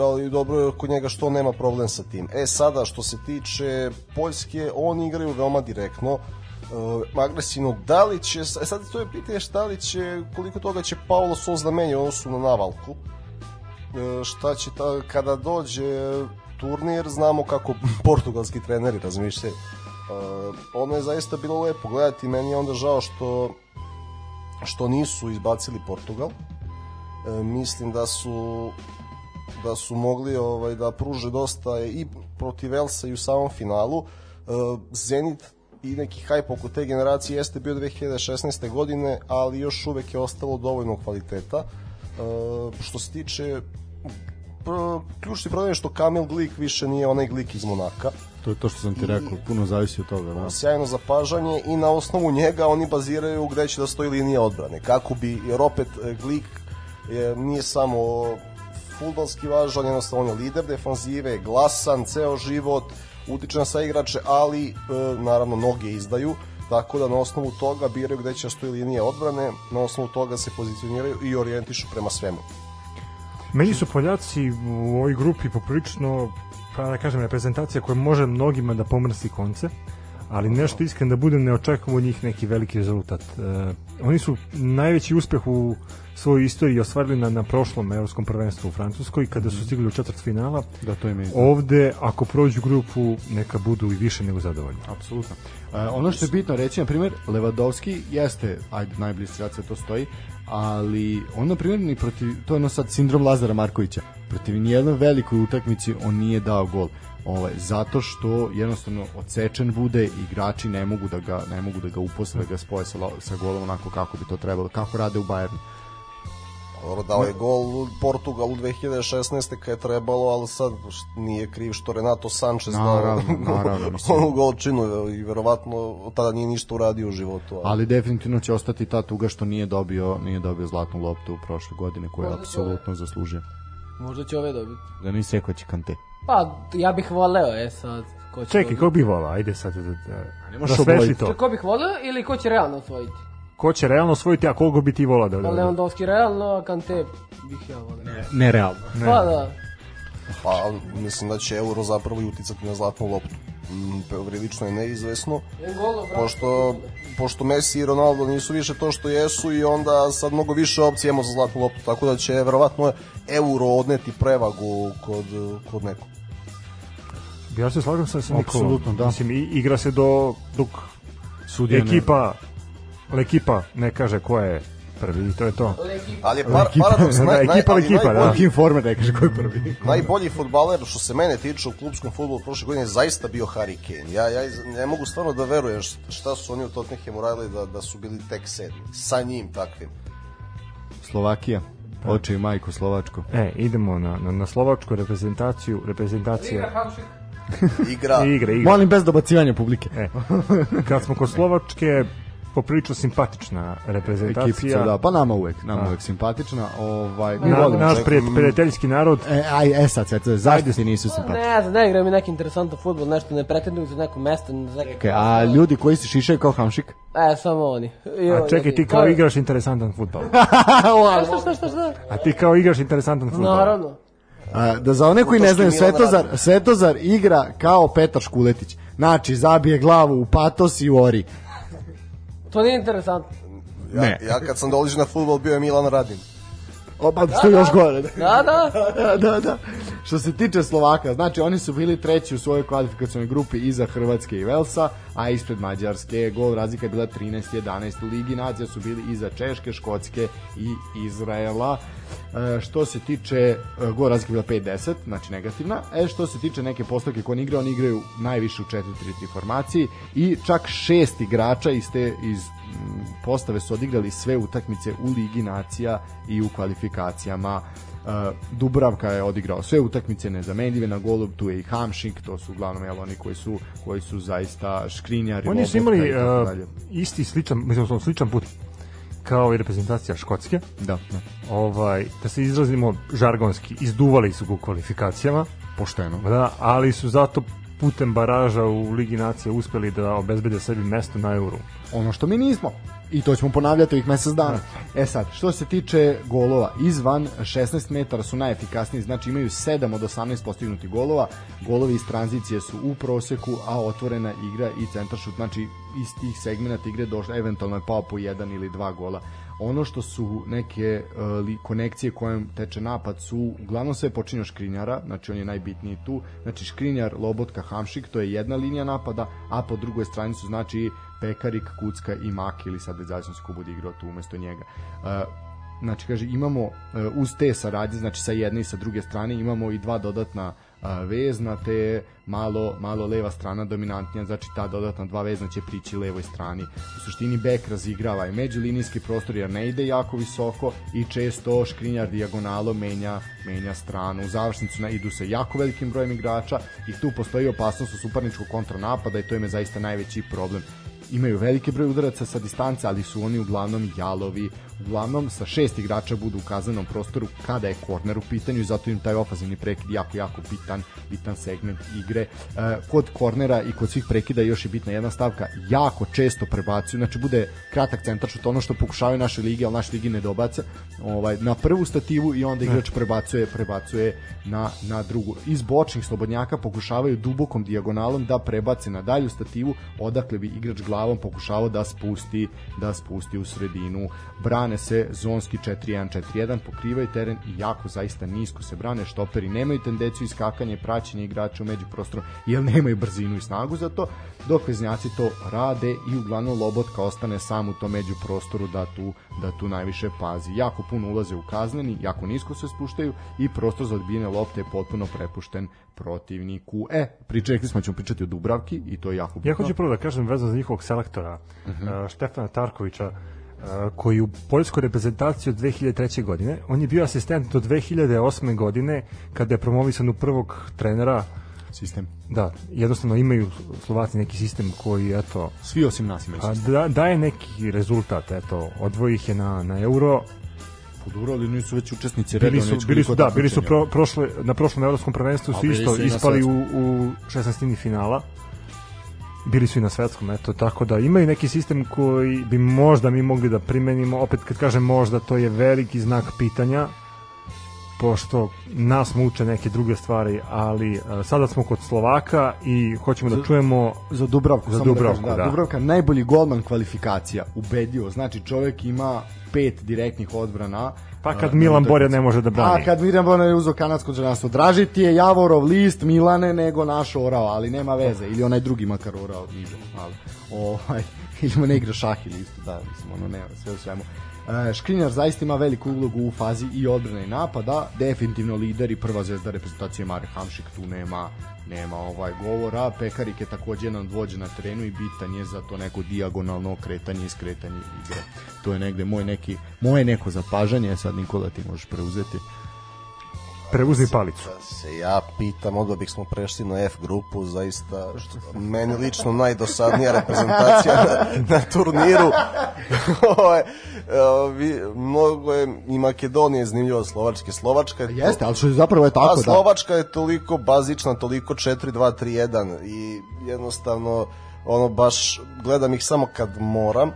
ali dobro je kod njega što nema problem sa tim. E sada što se tiče Poljske, oni igraju veoma direktno uh, agresivno, da li će, e sad to je pitanje šta li će, koliko toga će Paulo Sos da menja u odnosu na navalku, E, šta će ta, kada dođe turnir, znamo kako portugalski treneri razmišljaju. Uh, ono je zaista bilo lepo gledati, meni je onda žao što što nisu izbacili Portugal. E, mislim da su da su mogli ovaj da pruže dosta i protiv Elsa i u samom finalu. E, Zenit i neki hajp oko te generacije jeste bio 2016. godine, ali još uvek je ostalo dovoljno kvaliteta. E, što se tiče ključni problem je što Kamil Glik više nije onaj Glik iz Monaka. To je to što sam ti rekao, puno zavisi od toga. Da. sjajno zapažanje i na osnovu njega oni baziraju gde će da stoji linija odbrane. Kako bi, jer opet e, Glik je, nije samo futbalski važan, jednostavno on je lider defanzive, glasan, ceo život, utiče na sve igrače, ali e, naravno noge izdaju tako da na osnovu toga biraju gde će stoji linija odbrane, na osnovu toga se pozicioniraju i orijentišu prema svemu. Meni su Poljaci u ovoj grupi poprilično, pa da kažem, reprezentacija koja može mnogima da pomrsi konce, ali nešto iskren da budem ne očekujem od njih neki veliki rezultat. E, oni su najveći uspeh u svojoj istoriji ostvarili na, na prošlom evropskom prvenstvu u Francuskoj kada su stigli u četvrt finala. Da, to im je Ovde, ako prođu grupu, neka budu i više nego zadovoljni. Apsolutno. E, ono što je bitno reći, na primjer, Levadovski jeste, ajde, najbliži situacija to stoji, ali on, na primjer, ni protiv, to je ono sad sindrom Lazara Markovića, protiv nijednoj velikoj utakmici on nije dao gol. Ovaj, zato što jednostavno odsečen bude igrači ne mogu da ga ne mogu da ga uposle da ga spoje sa, sa golom onako kako bi to trebalo kako rade u Bayernu Dobro, dao je gol u Portugalu 2016. kad je trebalo, ali sad nije kriv što Renato Sanchez Naravno, dao naravno, onu golčinu i verovatno tada nije ništa uradio u životu. Ali, ali definitivno će ostati ta tuga što nije dobio nije dobio zlatnu loptu u prošle godine koju je apsolutno zaslužio Možda će ove dobiti. da nisi rekao će Kante Pa, ja bih voleo, e sad. Ko će Čekaj, dobiti? ko bi volao? Ajde sad da, da, Nemaš da svešli obojiti. to. Ko bih voleo ili ko će realno osvojiti? Ko će realno osvojiti, a koga bi ti volao da... Pa da. Lewandowski realno, a Kante bih ja voleo. nerealno Pa da. pa mislim da će Euro zapravo i uticati na zlatnu loptu. Mm, prilično je neizvesno, pošto, pošto Messi i Ronaldo nisu više to što jesu i onda sad mnogo više opcija imamo za zlatnu loptu, tako da će verovatno Euro odneti prevagu kod, kod nekog. Ja se slažem sa, Nikolom. Apsolutno, da. Mislim, i, igra se do, dok Sudija ne- ekipa, ekipa ne kaže ko je prvi i to je to. Ali je par, paradoks, Da, naj, naj, ekipa, ali ekipa, da. najbolji, Kim Former ne kaže ko je prvi najbolji futbaler što se mene tiče u klubskom futbolu prošle godine je zaista bio Harry Kane. Ja, ja ne mogu stvarno da verujem šta- su oni u Tottenhamu radili da, da su bili tek sedmi. Sa njim takvim. Slovakija oče i majku Slovačko E, idemo na, na, na slovačku reprezentaciju, reprezentacija Igra, igre, igre. molim bez dobacivanja publike E, kad smo kod Slovačke, poprilično simpatična reprezentacija. ekipica da pa nama uvek nama uvek simpatična ovaj mi Na, volimo naš prijat- prijateljski narod. E, aj, e sad, sad, sad, zašto ti nisu simpatični? Ne znam, ne igraju mi neki interesantan futbol, nešto ne pretenduju za neko mesto, za neki... Okay, a ljudi koji se šišaju kao hamšik? E, samo oni. I A oni čekaj, ti kao Pa, igraš interesantan futbal. Šta, šta, šta, šta? A ti kao igraš interesantan futbal. Naravno. A, da za one koji ne znaju, Svetozar. Svetozar igra kao Petar Škuletić. Znači, zabije glavu u patos i u ori. To nije interesantno. ja, Ne. ja kad sam dolazio na futbol bio je Milan Radin. O, pa što je još gore. Da, da. da, da, da. Što se tiče Slovaka, znači oni su bili treći u svojoj kvalifikacionoj grupi iza Hrvatske i Velsa, a ispred Mađarske. Gol razlika je bila 13-11 u Ligi nacija su bili iza Češke, Škotske i Izraela. E, što se tiče e, gol razlika je bila 5-10, znači negativna. E što se tiče neke postavke koje oni igraju, oni igraju najviše u 4-3-3 formaciji i čak šest igrača iz te iz postave su odigrali sve utakmice u Ligi nacija i u kvalifikacijama. Uh, Dubravka je odigrao sve utakmice nezamenljive na golu, tu je i Hamšik, to su uglavnom jel, oni koji su koji su zaista škrinjari. Oni su imali uh, isti sličan, mislim, sličan put kao i reprezentacija Škotske. da, da, Ovaj, da se izrazimo žargonski, izduvali su ga u kvalifikacijama, pošteno. da, ali su zato putem baraža u Ligi nacija uspeli da obezbede sebi mesto na euru. Ono što mi nismo. I to ćemo ponavljati ovih mesec dana. E sad, što se tiče golova, izvan 16 metara su najefikasniji, znači imaju 7 od 18 postignutih golova. Golovi iz tranzicije su u proseku, a otvorena igra i centar šut, znači iz tih segmenta igre došlo, eventualno je pao po jedan ili dva gola. Ono što su neke uh, konekcije kojem teče napad su uglavnom sve počinje Škrinjara, znači on je najbitniji tu. Znači Škrinjar, Lobotka, Hamšik, to je jedna linija napada, a po drugoj strani su znači Pekarik, Kucka i Mak ili sad zavisno se ko bude igrao tu umesto njega. Uh, znači kaže imamo uh, uz te saradnje znači sa jedne i sa druge strane imamo i dva dodatna uh, vezna te malo malo leva strana dominantnija znači ta dodatna dva vezna će prići levoj strani. U suštini bek razigrava i međulinijski prostor jer ne ide jako visoko i često škrinjar dijagonalom menja menja stranu. U završnicu na, idu sa jako velikim brojem igrača i tu postoji opasnost u suparničkog kontranapada i to im je zaista najveći problem imaju veliki broj udaraca sa distance, ali su oni uglavnom jalovi uglavnom sa šest igrača budu u kaznenom prostoru kada je korner u pitanju i zato im taj ofazivni prekid jako, jako bitan, bitan segment igre. E, kod kornera i kod svih prekida još je bitna jedna stavka, jako često prebacuju, znači bude kratak centar šut, ono što pokušavaju naše lige, ali naše ligi ne dobace, ovaj, na prvu stativu i onda igrač prebacuje, prebacuje na, na drugu. Iz bočnih slobodnjaka pokušavaju dubokom dijagonalom da prebace na dalju stativu, odakle bi igrač glavom pokušavao da spusti da spusti u sredinu. Brane se zonski 4-1, 4-1, pokrivaju teren i jako zaista nisko se brane, štoperi nemaju tendenciju iskakanja i praćenja igrača u međuprostoru, jer nemaju brzinu i snagu za to, dok veznjaci to rade i uglavnom Lobotka ostane sam u tom međuprostoru da tu, da tu najviše pazi. Jako puno ulaze u kazneni, jako nisko se spuštaju i prostor za odbijene lopte je potpuno prepušten protivniku. E, pričekli smo, ćemo pričati o Dubravki i to je jako bitno. Ja hoću prvo da kažem vezano za njihovog selektora, uh -huh. Štefana Tarkovića, koji u poljskoj reprezentaciji od 2003. godine, on je bio asistent do 2008. godine kada je promovisan u prvog trenera sistem. Da, jednostavno imaju Slovaci neki sistem koji, eto... Svi osim nas imaju a, sistem. da, daje neki rezultat, eto, odvoji ih je na, na euro, Poduro, ali nisu već učesnici bili redovne su, bili su, da, bili su pro, prošle, na prošlom evropskom prvenstvu A su bili isto ispali u, u 16. finala bili su i na svetskom, eto, tako da imaju neki sistem koji bi možda mi mogli da primenimo, opet kad kažem možda, to je veliki znak pitanja, pošto nas muče neke druge stvari, ali uh, sada smo kod Slovaka i hoćemo da čujemo za Dubravku, Za samo Dubravku, da, kažem, da, da. Dubravka najbolji golman kvalifikacija, ubedljivo. Znači čovjek ima pet direktnih odbrana. pa kad a, Milan Borja ne može da brani. A kad Milan Borja je uzeo kanadsko džanstvo, draži ti je Javorov list Milane nego naš orao, ali nema veze. Ili onaj drugi makar orao igra, ali ovaj, ili ne igra šah ili isto, da, mislim, ono nema, sve u svemu. E, Škrinjar zaista ima veliku ulogu u fazi i odbrane i napada, definitivno lider i prva zvezda reprezentacije Mare Hamšik, tu nema nema ovaj govora, Pekarik je takođe jedan od vođa na terenu i bitan je za to neko dijagonalno kretanje i skretanje igre. To je negde moj neki, moje neko zapažanje, sad Nikola ti možeš preuzeti. Preuzmi palicu. Da se ja pitam, onda bih smo prešli na F grupu, zaista, što, meni lično najdosadnija reprezentacija na, na turniru. Ovaj, Mnogo je i Makedonija je zanimljiva Slovačke. Slovačka je... Jeste, ali što je zapravo je tako, A da. Slovačka je toliko bazična, toliko 4-2-3-1 i jednostavno ono baš gledam ih samo kad moram. E,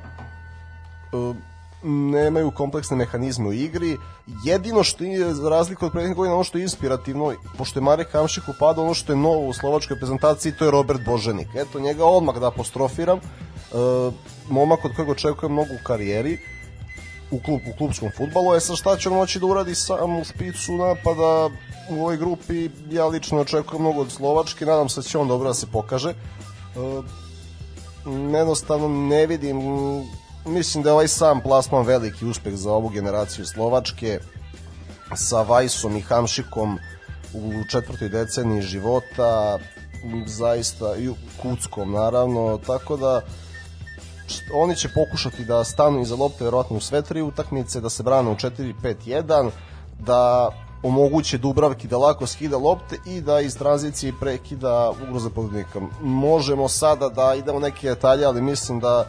nemaju kompleksne mehanizme u igri. Jedino što je za razliku od prethodnih godina ono što je inspirativno, pošto je Marek Hamšik upada, ono što je novo u slovačkoj prezentaciji, to je Robert Boženik. Eto, njega odmah da apostrofiram. E, momak od kojeg očekujem mnogo u karijeri u, klub, u klubskom futbalu, je sad šta će on moći da uradi sam u spicu napada u ovoj grupi, ja lično očekujem mnogo od Slovačke, nadam se da će on dobro da se pokaže. E, jednostavno ne vidim mislim da je ovaj sam plasman veliki uspeh za ovu generaciju Slovačke sa Vajsom i Hamšikom u četvrtoj deceniji života zaista i Kuckom naravno tako da oni će pokušati da stanu iza lopte verovatno u sve tri utakmice, da se brane u 4-5-1, da omoguće Dubravki da lako skida lopte i da iz tranzicije prekida ugroze protivnika. Možemo sada da idemo neke detalje, ali mislim da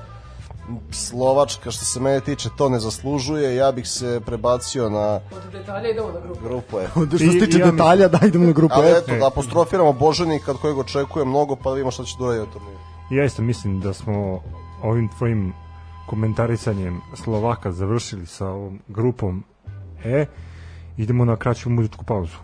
Slovačka što se mene tiče to ne zaslužuje. Ja bih se prebacio na Od detalja idemo na grupu. grupu F. Što se tiče ja detalja, da idemo na grupu Ali F. eto, da apostrofiramo Boženika od kojeg očekuje mnogo, pa da vidimo šta će da uradi turniru. Ja isto mislim da smo ovim tvojim komentarisanjem Slovaka završili sa ovom grupom E. Idemo na kraću muzičku pauzu.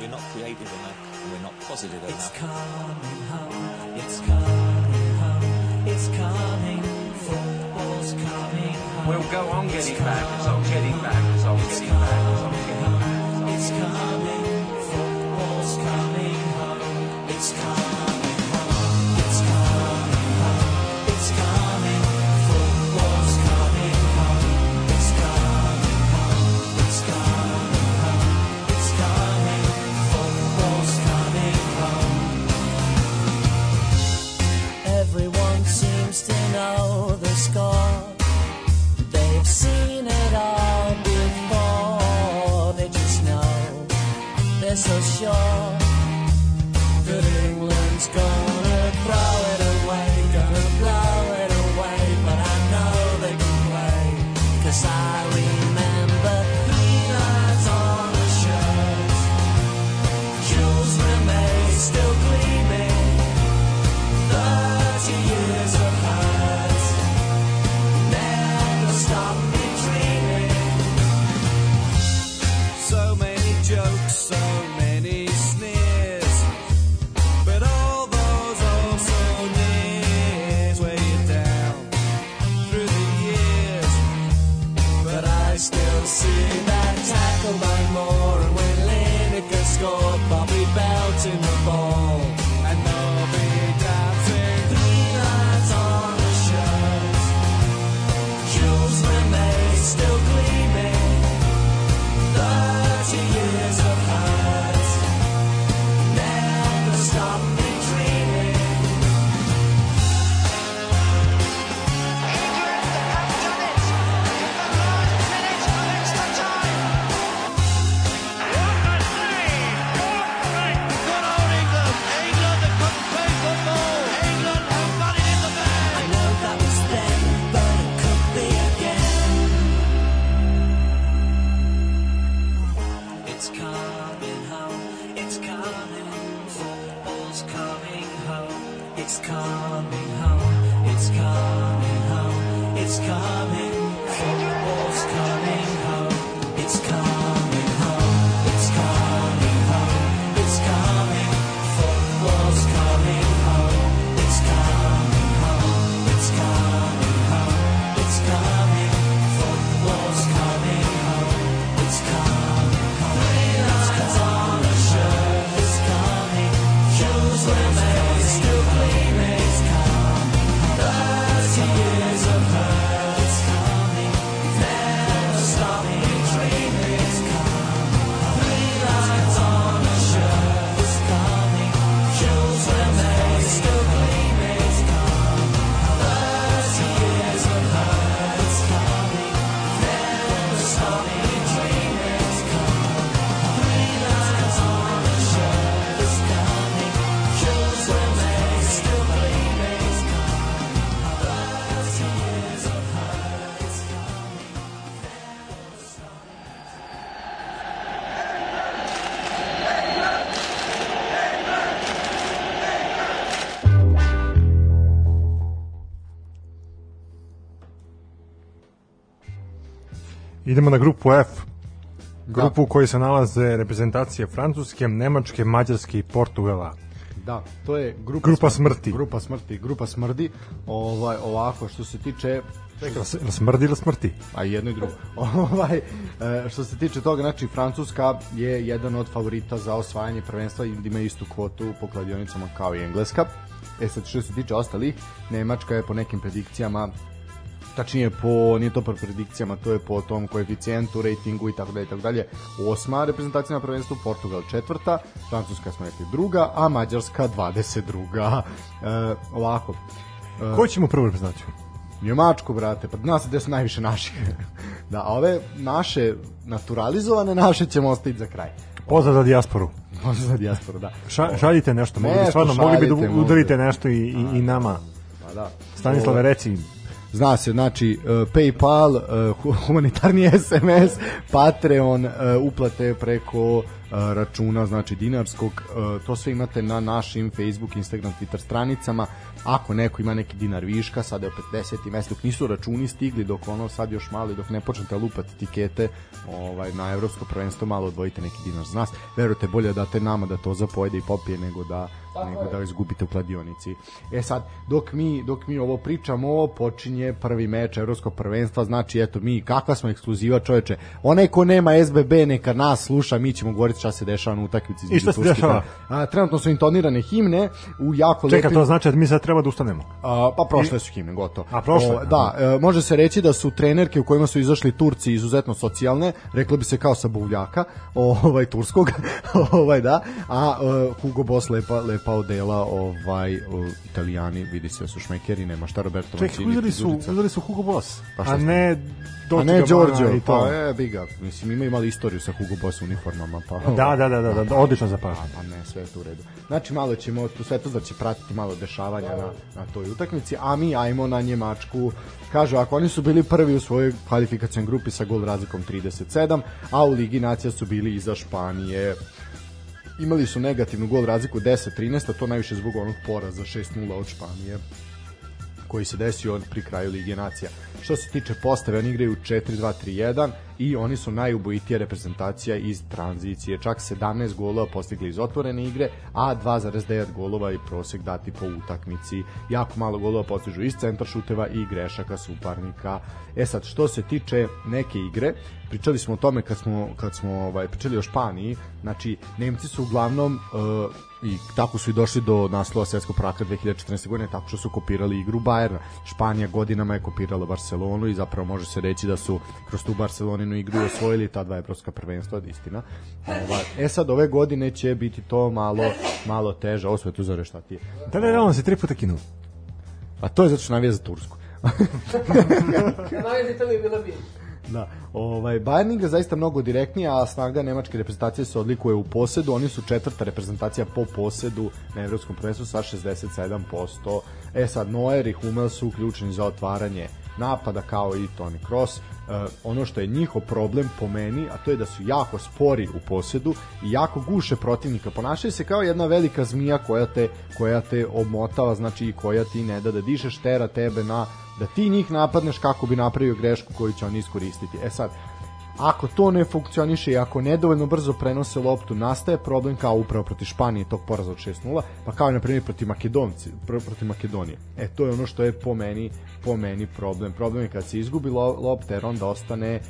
We're not creative enough. and We're not positive It's enough. coming home. It's coming home. It's coming. Football's coming home. We'll go on getting back, so I'm getting back, so I'm getting back, so I'm getting back. It's coming. Football's coming home. It's coming Idemo na grupu F. Grupu u kojoj se nalaze reprezentacije Francuske, Nemačke, Mađarske i Portugala. Da, to je grupa, Grupa smrti. Grupa smrti, grupa smrdi. Ovaj ovako što se tiče Čekaj, smrdi ili smrti? a jedno i drugo. ovaj e, što se tiče toga, znači Francuska je jedan od favorita za osvajanje prvenstva i ima istu kvotu po kladionicama kao i Engleska. E sad što se tiče ostalih, Nemačka je po nekim predikcijama tačnije po, nije to po predikcijama, to je po tom koeficijentu, rejtingu i tako dalje i tako dalje. Osma reprezentacija na prvenstvu, Portugal četvrta, Francuska smo rekli druga, a Mađarska 22. E, ovako, Ko ćemo prvu reprezentaciju? Njemačku, brate, pa zna se gde su najviše naših. da, a ove naše naturalizovane naše ćemo ostaviti za kraj. Pozdrav za dijasporu. Možda za dijasporu, da. Ša, šaljite nešto, mogli bi stvarno, mogli bi da udarite nešto i, i, i nama. Pa da. Stanislave, reci, Zna se, znači, uh, Paypal, hu- humanitarni SMS, Patreon, uh, uplate preko računa, znači dinarskog, to sve imate na našim Facebook, Instagram, Twitter stranicama. Ako neko ima neki dinar viška, sada je opet 10. mesec, dok nisu računi stigli, dok ono sad još malo dok ne počnete lupati tikete ovaj, na evropsko prvenstvo, malo odvojite neki dinar za nas. Verujte, bolje da date nama da to zapojede i popije nego da nego da izgubite u kladionici. E sad, dok mi, dok mi ovo pričamo, počinje prvi meč evropskog prvenstva, znači eto mi, kakva smo ekskluziva čoveče, onaj ko nema SBB neka nas sluša, mi ćemo govoriti šta se dešava na utakmici. između šta se i dešava? A, trenutno su intonirane himne u jako čeka, lepim... to znači da mi sad treba da ustanemo. A, pa prošle su himne, gotovo. A, prošle? O, da, e, može se reći da su trenerke u kojima su izašli Turci izuzetno socijalne, reklo bi se kao sa buvljaka, ovaj turskog, ovaj da, a e, Hugo Boss lepa lepa odela, ovaj o, Italijani, vidi se da su šmekeri, nema šta Roberto Čekaj, Mancini, uzeli su, uzeli su Hugo Boss, Pa a ne a ne Giorgio, i to. pa e, biga, mislim imaju imali istoriju sa Hugo Boss uniformama, pa Da, da, da, da, da, odlično A, zapaženo. pa ne, sve je tu u redu. Znači, malo ćemo, tu sve to da će pratiti malo dešavanja na, na toj utakmici, a mi ajmo na Njemačku. Kažu, ako oni su bili prvi u svojoj kvalifikacijnoj grupi sa gol razlikom 37, a u Ligi nacija su bili iza Španije. Imali su negativnu gol razliku 10-13, a to najviše zbog onog poraza 6-0 od Španije koji se desio pri kraju Lige nacija. Što se tiče postave, oni igraju 4-2-3-1 i oni su najubojitija reprezentacija iz tranzicije. Čak 17 golova postigli iz otvorene igre, a 2,9 golova i prosek dati po utakmici. Jako malo golova postižu iz centra šuteva i grešaka suparnika. E sad, što se tiče neke igre, pričali smo o tome kad smo, kad smo ovaj, pričali o Španiji, znači Nemci su uglavnom uh, i tako su i došli do naslova svetskog prvaka 2014. godine tako što su kopirali igru Bayerna. Španija godinama je kopirala Barcelonu i zapravo može se reći da su kroz tu Barceloninu igru osvojili ta dva evropska prvenstva, istina. Ova, e sad ove godine će biti to malo malo teže, ovo sve tu zove šta ti je. Da, da, da, on se tri puta kinuo. A to je zato što navija za Tursku. Najez Italije je bila bi. Da, ovaj Bayern igra zaista mnogo direktnija, a snaga nemačke reprezentacije se odlikuje u posedu. Oni su četvrta reprezentacija po posedu na evropskom prvenstvu sa 67%. E sad Neuer i Hummel su ključni za otvaranje napada kao i Toni Kroos. E, ono što je njihov problem po meni, a to je da su jako spori u posedu i jako guše protivnika. Ponašaju se kao jedna velika zmija koja te, koja te obmotava, znači i koja ti ne da da dišeš, tera tebe na da ti njih napadneš kako bi napravio grešku koju će on iskoristiti. E sad, ako to ne funkcioniše i ako nedovoljno brzo prenose loptu, nastaje problem kao upravo protiv Španije tog poraza od 6-0, pa kao i na primjer protiv Makedonci, pr protiv Makedonije. E to je ono što je po meni po meni problem. Problem je kad se izgubi lo, lopta jer onda ostane e,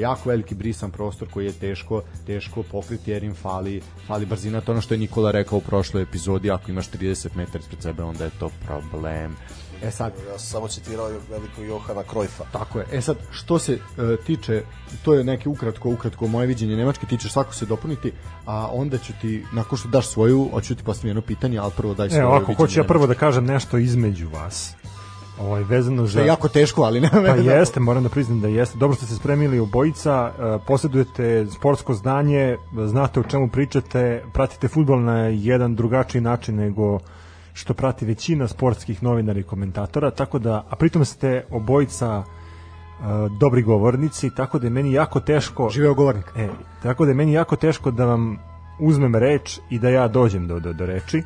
jako veliki brisan prostor koji je teško teško pokriti jer im fali fali brzina. To ono što je Nikola rekao u prošloj epizodi, ako imaš 30 metara ispred sebe onda je to problem. E sad, Ja sam samo citirao velikog Johana Krojfa. Tako je. E sad, što se e, tiče, to je neki ukratko, ukratko moje viđenje Nemačke, tiče svako se dopuniti, a onda ću ti, nakon što daš svoju, hoću ti postaviti jedno pitanje, ali prvo daj svoje Evo, ako hoću ja prvo da kažem nešto između vas. Ovaj, vezano Što za... je jako teško, ali ne Pa jeste, moram da priznam da jeste. Dobro ste se spremili obojica, e, posjedujete sportsko znanje, znate o čemu pričate, pratite futbol na jedan drugačiji način nego što prati većina sportskih novinara i komentatora, tako da, a pritom ste obojica e, dobri govornici, tako da je meni jako teško... Živeo govornik. E, tako da je meni jako teško da vam uzmem reč i da ja dođem do, do, do reči.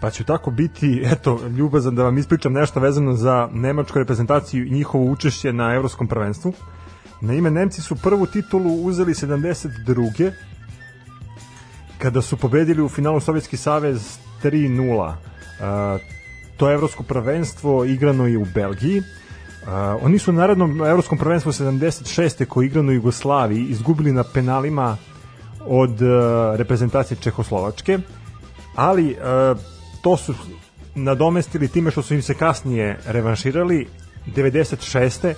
Pa ću tako biti, eto, ljubazan da vam ispričam nešto vezano za nemačku reprezentaciju i njihovo učešće na evropskom prvenstvu. Na ime Nemci su prvu titulu uzeli 72. kada su pobedili u finalu Sovjetski savez 3-0. To evropsko prvenstvo igrano je u Belgiji. Uh, oni su na narednom evropskom prvenstvu 76. koji igrano u Jugoslaviji izgubili na penalima od uh, reprezentacije Čehoslovačke, ali uh, to su nadomestili time što su im se kasnije revanširali 96.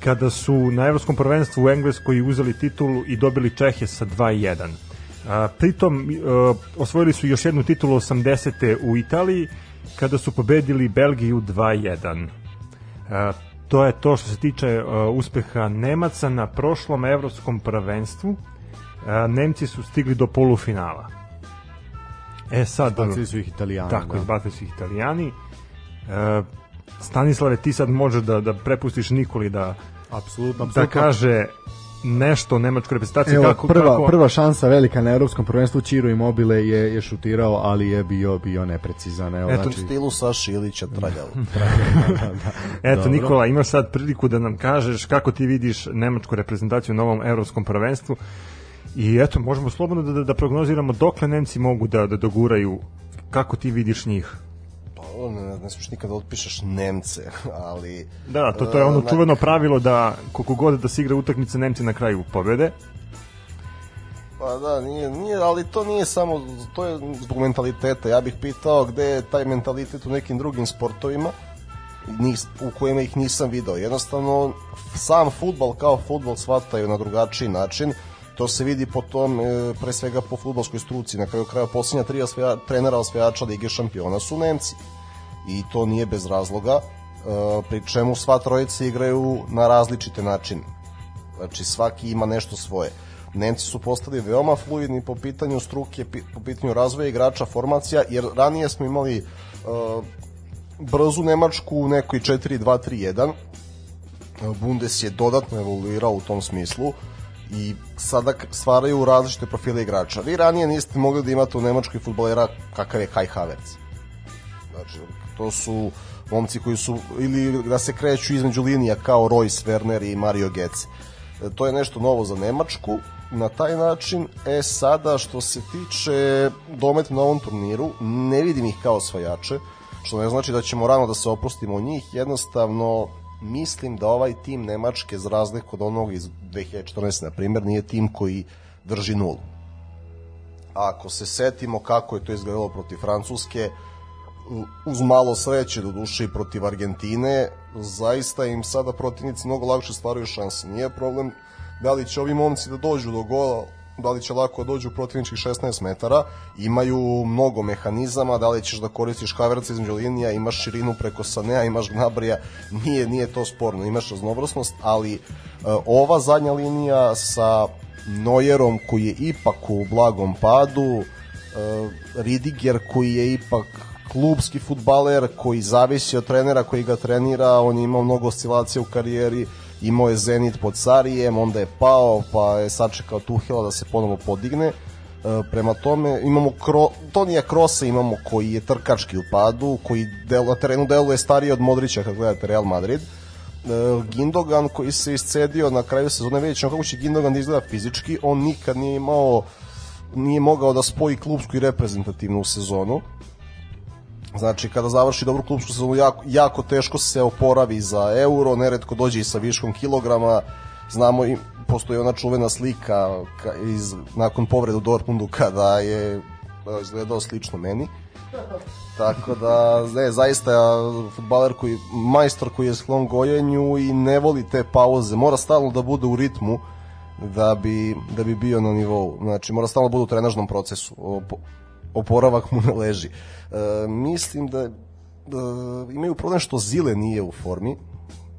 kada su na evropskom prvenstvu u Engleskoj uzeli titulu i dobili Čehe sa 2-1. A, pritom uh, osvojili su još jednu titulu 80. u Italiji kada su pobedili Belgiju 2-1. A, to je to što se tiče uh, uspeha Nemaca na prošlom evropskom prvenstvu. A, Nemci su stigli do polufinala. E sad, Bacili su ih italijani. tako, da. izbacili su ih italijani. E, Stanislave, ti sad možeš da, da prepustiš Nikoli da, Apsolutno, da kaže nešto o nemačkoj reprezentaciji. Evo, kako, prva, kako, prva šansa velika na evropskom prvenstvu Čiro Immobile je, je šutirao, ali je bio bio neprecizan. Evo, Eto, znači, stilu Saša Ilića traljavo. Eto, Dobro. Nikola, imaš sad priliku da nam kažeš kako ti vidiš nemačku reprezentaciju u novom evropskom prvenstvu i eto, možemo slobodno da, da, da prognoziramo dokle Nemci mogu da, da doguraju kako ti vidiš njih. Ono, ne, ne smiješ nikada da otpišeš Nemce, ali... Da, to, to je ono e, čuveno pravilo da koliko god da se igra utakmica Nemci na kraju pobede. Pa da, nije, nije, ali to nije samo, to je zbog mentaliteta. Ja bih pitao gde je taj mentalitet u nekim drugim sportovima nis, u kojima ih nisam video. Jednostavno, sam futbal kao futbal shvataju na drugačiji način. To se vidi po tom, e, pre svega po futbalskoj struci. Na kraju kraja posljednja tri osvaja, trenera osvajača Lige šampiona su Nemci. I to nije bez razloga, e, pri čemu sva trojica igraju na različite načine. Znači svaki ima nešto svoje. Nemci su postali veoma fluidni po pitanju struke, po pitanju razvoja igrača, formacija, jer ranije smo imali uh, brzu Nemačku u nekoj 4-2-3-1. Bundes je dodatno evoluirao u tom smislu i sada stvaraju različite profile igrača. Vi ranije niste mogli da imate u Nemačkoj futbolera kakav je Kai Havertz. Znači, to su momci koji su ili da se kreću između linija kao Royce, Werner i Mario Götze. E, To je nešto novo za Nemačku na taj način. E sada što se tiče dometa na ovom turniru, ne vidim ih kao osvajače, što ne znači da ćemo rano da se oprostimo od njih, jednostavno mislim da ovaj tim Nemačke za razliku od onog iz 2014. na primjer nije tim koji drži nulu. Ako se setimo kako je to izgledalo protiv Francuske, uz malo sreće do duše i protiv Argentine, zaista im sada protivnici mnogo lakše stvaraju šanse. Nije problem da li će ovi momci da dođu do gola, da li će lako dođu u protivničkih 16 metara, imaju mnogo mehanizama, da li ćeš da koristiš Havertza između linija, imaš širinu preko Sanea, imaš Gnabrija, nije, nije to sporno, imaš raznovrosnost, ali e, ova zadnja linija sa Nojerom koji je ipak u blagom padu, e, Ridiger koji je ipak klubski futbaler koji zavisi od trenera koji ga trenira, on je imao mnogo oscilacija u karijeri, imao je Zenit pod Sarijem, onda je pao, pa je sačekao Tuhela da se ponovo podigne. E, prema tome imamo Kro, Tonija Krosa imamo koji je trkački u padu, koji del, na terenu deluje stariji od Modrića kad gledate Real Madrid. Gindogan koji se iscedio na kraju sezone, vidjet ćemo kako će Gindogan da izgleda fizički, on nikad nije imao nije mogao da spoji klubsku i reprezentativnu sezonu. Znači, kada završi dobru klubsku sezonu, jako, jako teško se oporavi za euro, neretko dođe i sa viškom kilograma. Znamo, i postoji ona čuvena slika ka, iz, nakon povrede u Dortmundu kada je izgledao slično meni. Tako da, ne, zaista futbaler koji, majstor koji je sklon gojenju i ne voli te pauze, mora stalno da bude u ritmu da bi, da bi bio na nivou. Znači, mora stalno da bude u trenažnom procesu. Opo, oporavak mu ne leži. E, mislim da, da imaju problem što Zile nije u formi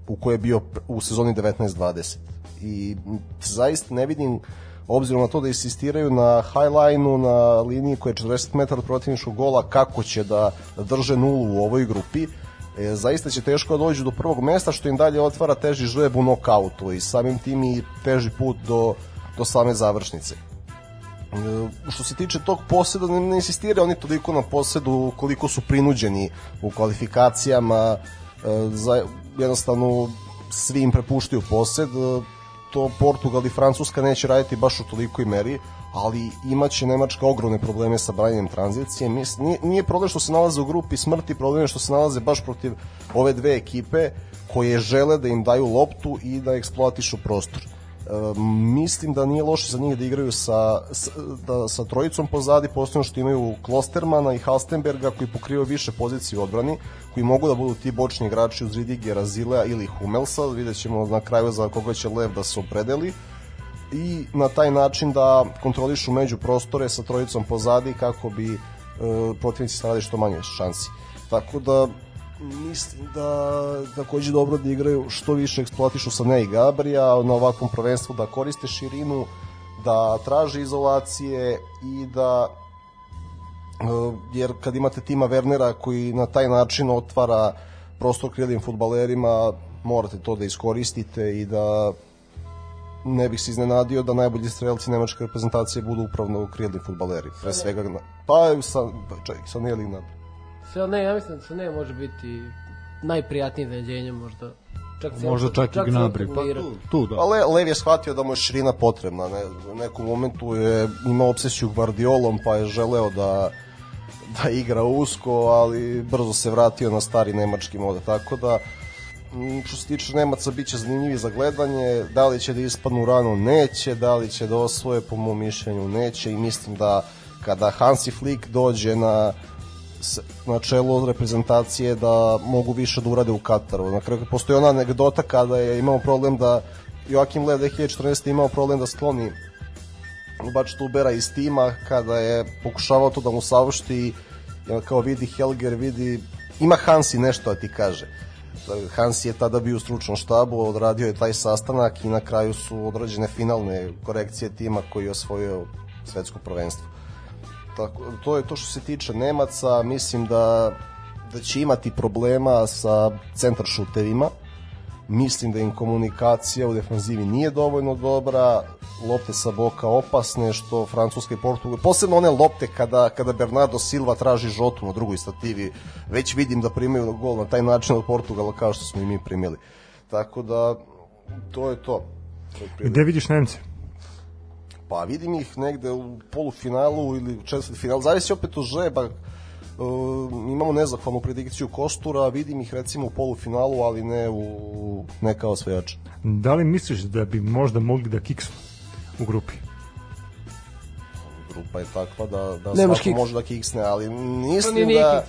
u kojoj je bio u sezoni 19-20 i zaista ne vidim obzirom na to da insistiraju na highline-u, na liniji koja je 40 metara od protivničkog gola, kako će da drže nulu u ovoj grupi, e, zaista će teško da dođu do prvog mesta, što im dalje otvara teži žreb u nokautu i samim tim i teži put do, do same završnice. E, što se tiče tog poseda, ne, ne insistira oni toliko na posedu koliko su prinuđeni u kvalifikacijama, e, za, jednostavno svi im prepuštaju posed, e, to Portugal i Francuska neće raditi baš u tolikoj meri, ali imaće Nemačka ogromne probleme sa branjenjem tranzicije. Nije, nije problem što se nalaze u grupi smrti, problem je što se nalaze baš protiv ove dve ekipe koje žele da im daju loptu i da eksploatišu prostor. Mislim da nije loše za njih da igraju sa, sa, da, sa trojicom pozadi, posebno što imaju Klostermana i Halstenberga koji pokrivaju više pozicije u odbrani, koji mogu da budu ti bočni igrači uz Ridigera, Zilea ili Humelsa, vidjet ćemo na kraju za koga će Lev da se opredeli i na taj način da kontrolišu među prostore sa trojicom pozadi kako bi e, protivnici stavili što manje šansi. Tako da mislim da takođe dobro da igraju što više eksploatišu sa ne i Gabrija na ovakvom prvenstvu da koriste širinu da traže izolacije i da e, jer kad imate tima Wernera koji na taj način otvara prostor krilnim futbalerima morate to da iskoristite i da ne bih se iznenadio da najbolji strelci nemačke reprezentacije budu upravno krilni futbaleri. Pre svega na, pa sa, čekaj, sa Neli na Sve ne, ja mislim da se ne može biti najprijatnije iznenađenje možda. Čak se Možda čak i Gnabry. Pa Pa, tu, tu da. Pa Le, Lev je shvatio da mu je širina potrebna. Ne, u nekom momentu je imao obsesiju Guardiolom, pa je želeo da da igra usko, ali brzo se vratio na stari nemački mod. Tako da, što se tiče Nemaca, bit će zanimljivi za gledanje. Da li će da ispadnu rano? Neće. Da li će da osvoje? Po mom mišljenju neće. I mislim da kada Hansi Flick dođe na na čelu reprezentacije da mogu više da urade u Kataru. Na kraju postoji ona anegdota kada je imao problem da Joakim Lev 2014. imao problem da skloni bač Tubera iz tima kada je pokušavao to da mu saopšti kao vidi Helger, vidi ima Hansi nešto da ti kaže. Hansi je tada bio u stručnom štabu, odradio je taj sastanak i na kraju su odrađene finalne korekcije tima koji je osvojio svetsko prvenstvo. Tako, to je to što se tiče Nemaca, mislim da da će imati problema sa centar šuterima. Mislim da im komunikacija u defanzivi nije dovoljno dobra, lopte sa boka opasne, što Francuska i Portugal, posebno one lopte kada, kada Bernardo Silva traži žotu na drugoj stativi, već vidim da primaju gol na taj način od Portugala kao što smo i mi primili. Tako da, to je to. Gde vidiš Nemce? Pa vidim ih negde u polufinalu ili četvrti final, zavisi opet od žreba. E, imamo nezahvalnu predikciju Kostura, vidim ih recimo u polufinalu, ali ne u ne kao osvajač. Da li misliš da bi možda mogli da kiksnu u grupi? Grupa je takva da, da Nemaš svako kiks. može da kiksne, ali mislim nije da...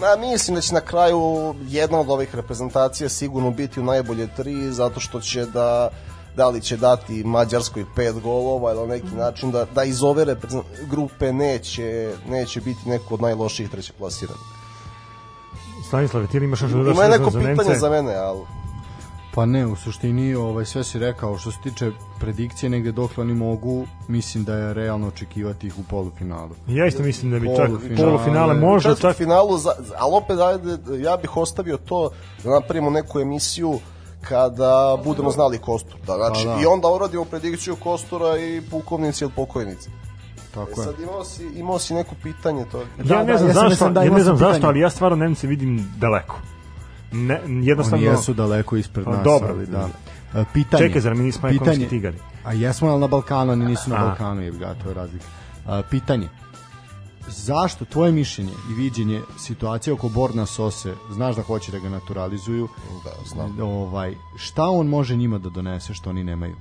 Na, mislim da će na kraju jedna od ovih reprezentacija sigurno biti u najbolje tri, zato što će da da li će dati Mađarskoj pet golova ili na neki način da, da iz ove grupe neće, neće biti neko od najlošijih treće plasiranih. Stanislave, ti imaš nešto da dodaš Ima je neko pitanje Nemce? za mene, ali Pa ne, u suštini ovaj, sve si rekao, što se tiče predikcije negde dokle oni mogu, mislim da je realno očekivati ih u polufinalu. Ja isto mislim da bi čak Polufinale. možda čak... finalu, za, ali opet ajde, ja bih ostavio to da napravimo neku emisiju kada budemo znali Kostur. Da, znači, Pa da. I onda uradimo predikciju Kostura i pukovnici ili pokojnici. E Tako je. sad imao si, imao si neko pitanje to. Ja Da, ne da, znam ja sam zašto, mislim da ja ne znam zašto, ali ja stvarno Nemce vidim daleko. ne, Oni jednostavno... jesu daleko ispred Pa nas, dobro. ali da. E, Pitanje. Čekaj, zar mi nismo ekonomski tigari? A jesmo ali na Balkanu, oni nisu na A. Balkanu, je ga, to je razlika. A, pitanje. Zašto tvoje mišljenje i viđenje situacije oko Borna Sose, znaš da hoće da ga naturalizuju, Da, znam. ovaj, šta on može njima da donese što oni nemaju?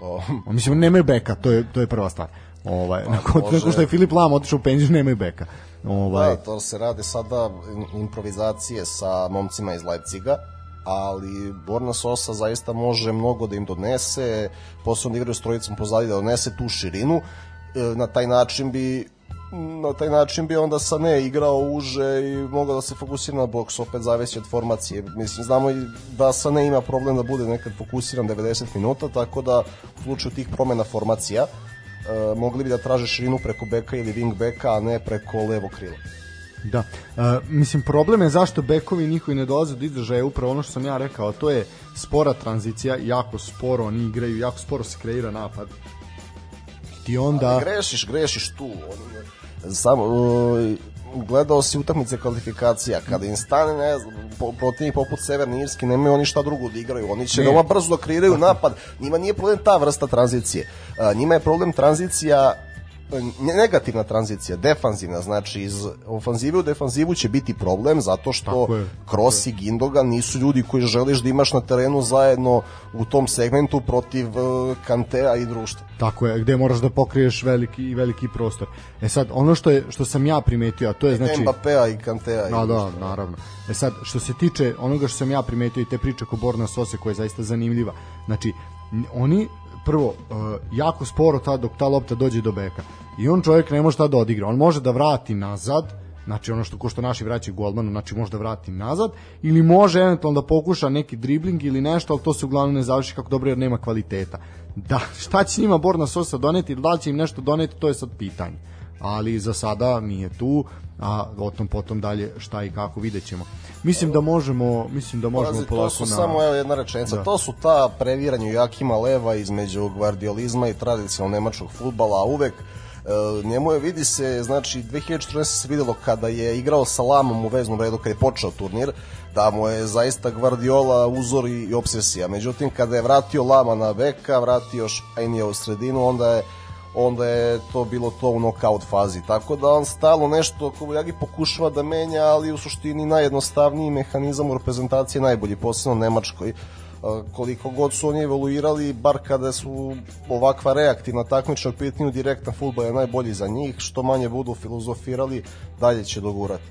To, Mislim, oni nemaju beka, to je, to je prva stvar. Ovaj, nakon, može- nakon što je Filip Lam otišao u penziju, nemaju beka. Ovaj, Da, to se rade sada im- improvizacije sa momcima iz Leipciga, ali Borna Sosa zaista može mnogo da im donese, posebno da igraju s trojicom pozadi da donese tu širinu, na taj način bi na taj način bi onda Sane igrao uže i mogao da se fokusira na boks, opet zavisi od formacije. Mislim, znamo i da Sane ima problem da bude nekad fokusiran 90 minuta, tako da u slučaju tih promena formacija e, mogli bi da traže širinu preko beka ili wing beka, a ne preko levo krila. Da. E, mislim, problem je zašto bekovi njihovi ne dolaze do izražaja je upravo ono što sam ja rekao, to je spora tranzicija, jako sporo oni igraju, jako sporo se kreira napad. Ti onda... Ali grešiš, grešiš tu. Samo, gledao si utakmice kvalifikacija, kada im stane, ne znam, po, protivnik poput Severne Irske, nemaju oni šta drugo da igraju, oni će veoma brzo kreiraju napad, njima nije problem ta vrsta tranzicije, njima je problem tranzicija negativna tranzicija, defanzivna, znači iz ofanzive u defanzivu će biti problem zato što. Kroos i Gindogan nisu ljudi koji želiš da imaš na terenu zajedno u tom segmentu protiv uh, Kantea i društva. Tako je, gde moraš da pokriješ veliki veliki prostor. E sad, ono što je što sam ja primetio, a to je znači Mbappéa i Kantea. i Da, da, društva. naravno. E sad, što se tiče onoga što sam ja primetio i te priče oko Borna Sose koja je zaista zanimljiva. Znači, oni prvo uh, jako sporo ta dok ta lopta dođe do beka. I on čovjek ne može tada da odigra. On može da vrati nazad, znači ono što ko što naši vraćaju golmanu, znači može da vrati nazad ili može eventualno da pokuša neki dribling ili nešto, ali to se uglavnom ne završi kako dobro jer nema kvaliteta. Da, šta će njima Borna Sosa doneti, da li će im nešto doneti, to je sad pitanje ali za sada nije tu, a o tom potom dalje šta i kako vidjet ćemo. Mislim da možemo, mislim da možemo Pazi, polako to su na... samo evo jedna rečenica, Da. to su ta previranja Jakima Leva između gvardiolizma i tradicionalnog nemačkog futbala, a uvek e, njemu je vidi se, znači 2014 se videlo kada je igrao sa Lamom u veznom redu kada je počeo turnir, da mu je zaista Guardiola uzor i, i obsesija. Međutim, kada je vratio Lama na beka, vratio Špajnija u sredinu, onda je onda je to bilo to u knockout fazi. Tako da on stalo nešto Kobajagi pokušava da menja, ali u suštini najjednostavniji mehanizam u reprezentaciji je najbolji, posebno Nemačkoj. A, koliko god su oni evoluirali, bar kada su ovakva reaktivna takmična u pitanju, direktan futbol je najbolji za njih, što manje budu filozofirali, dalje će dogurati.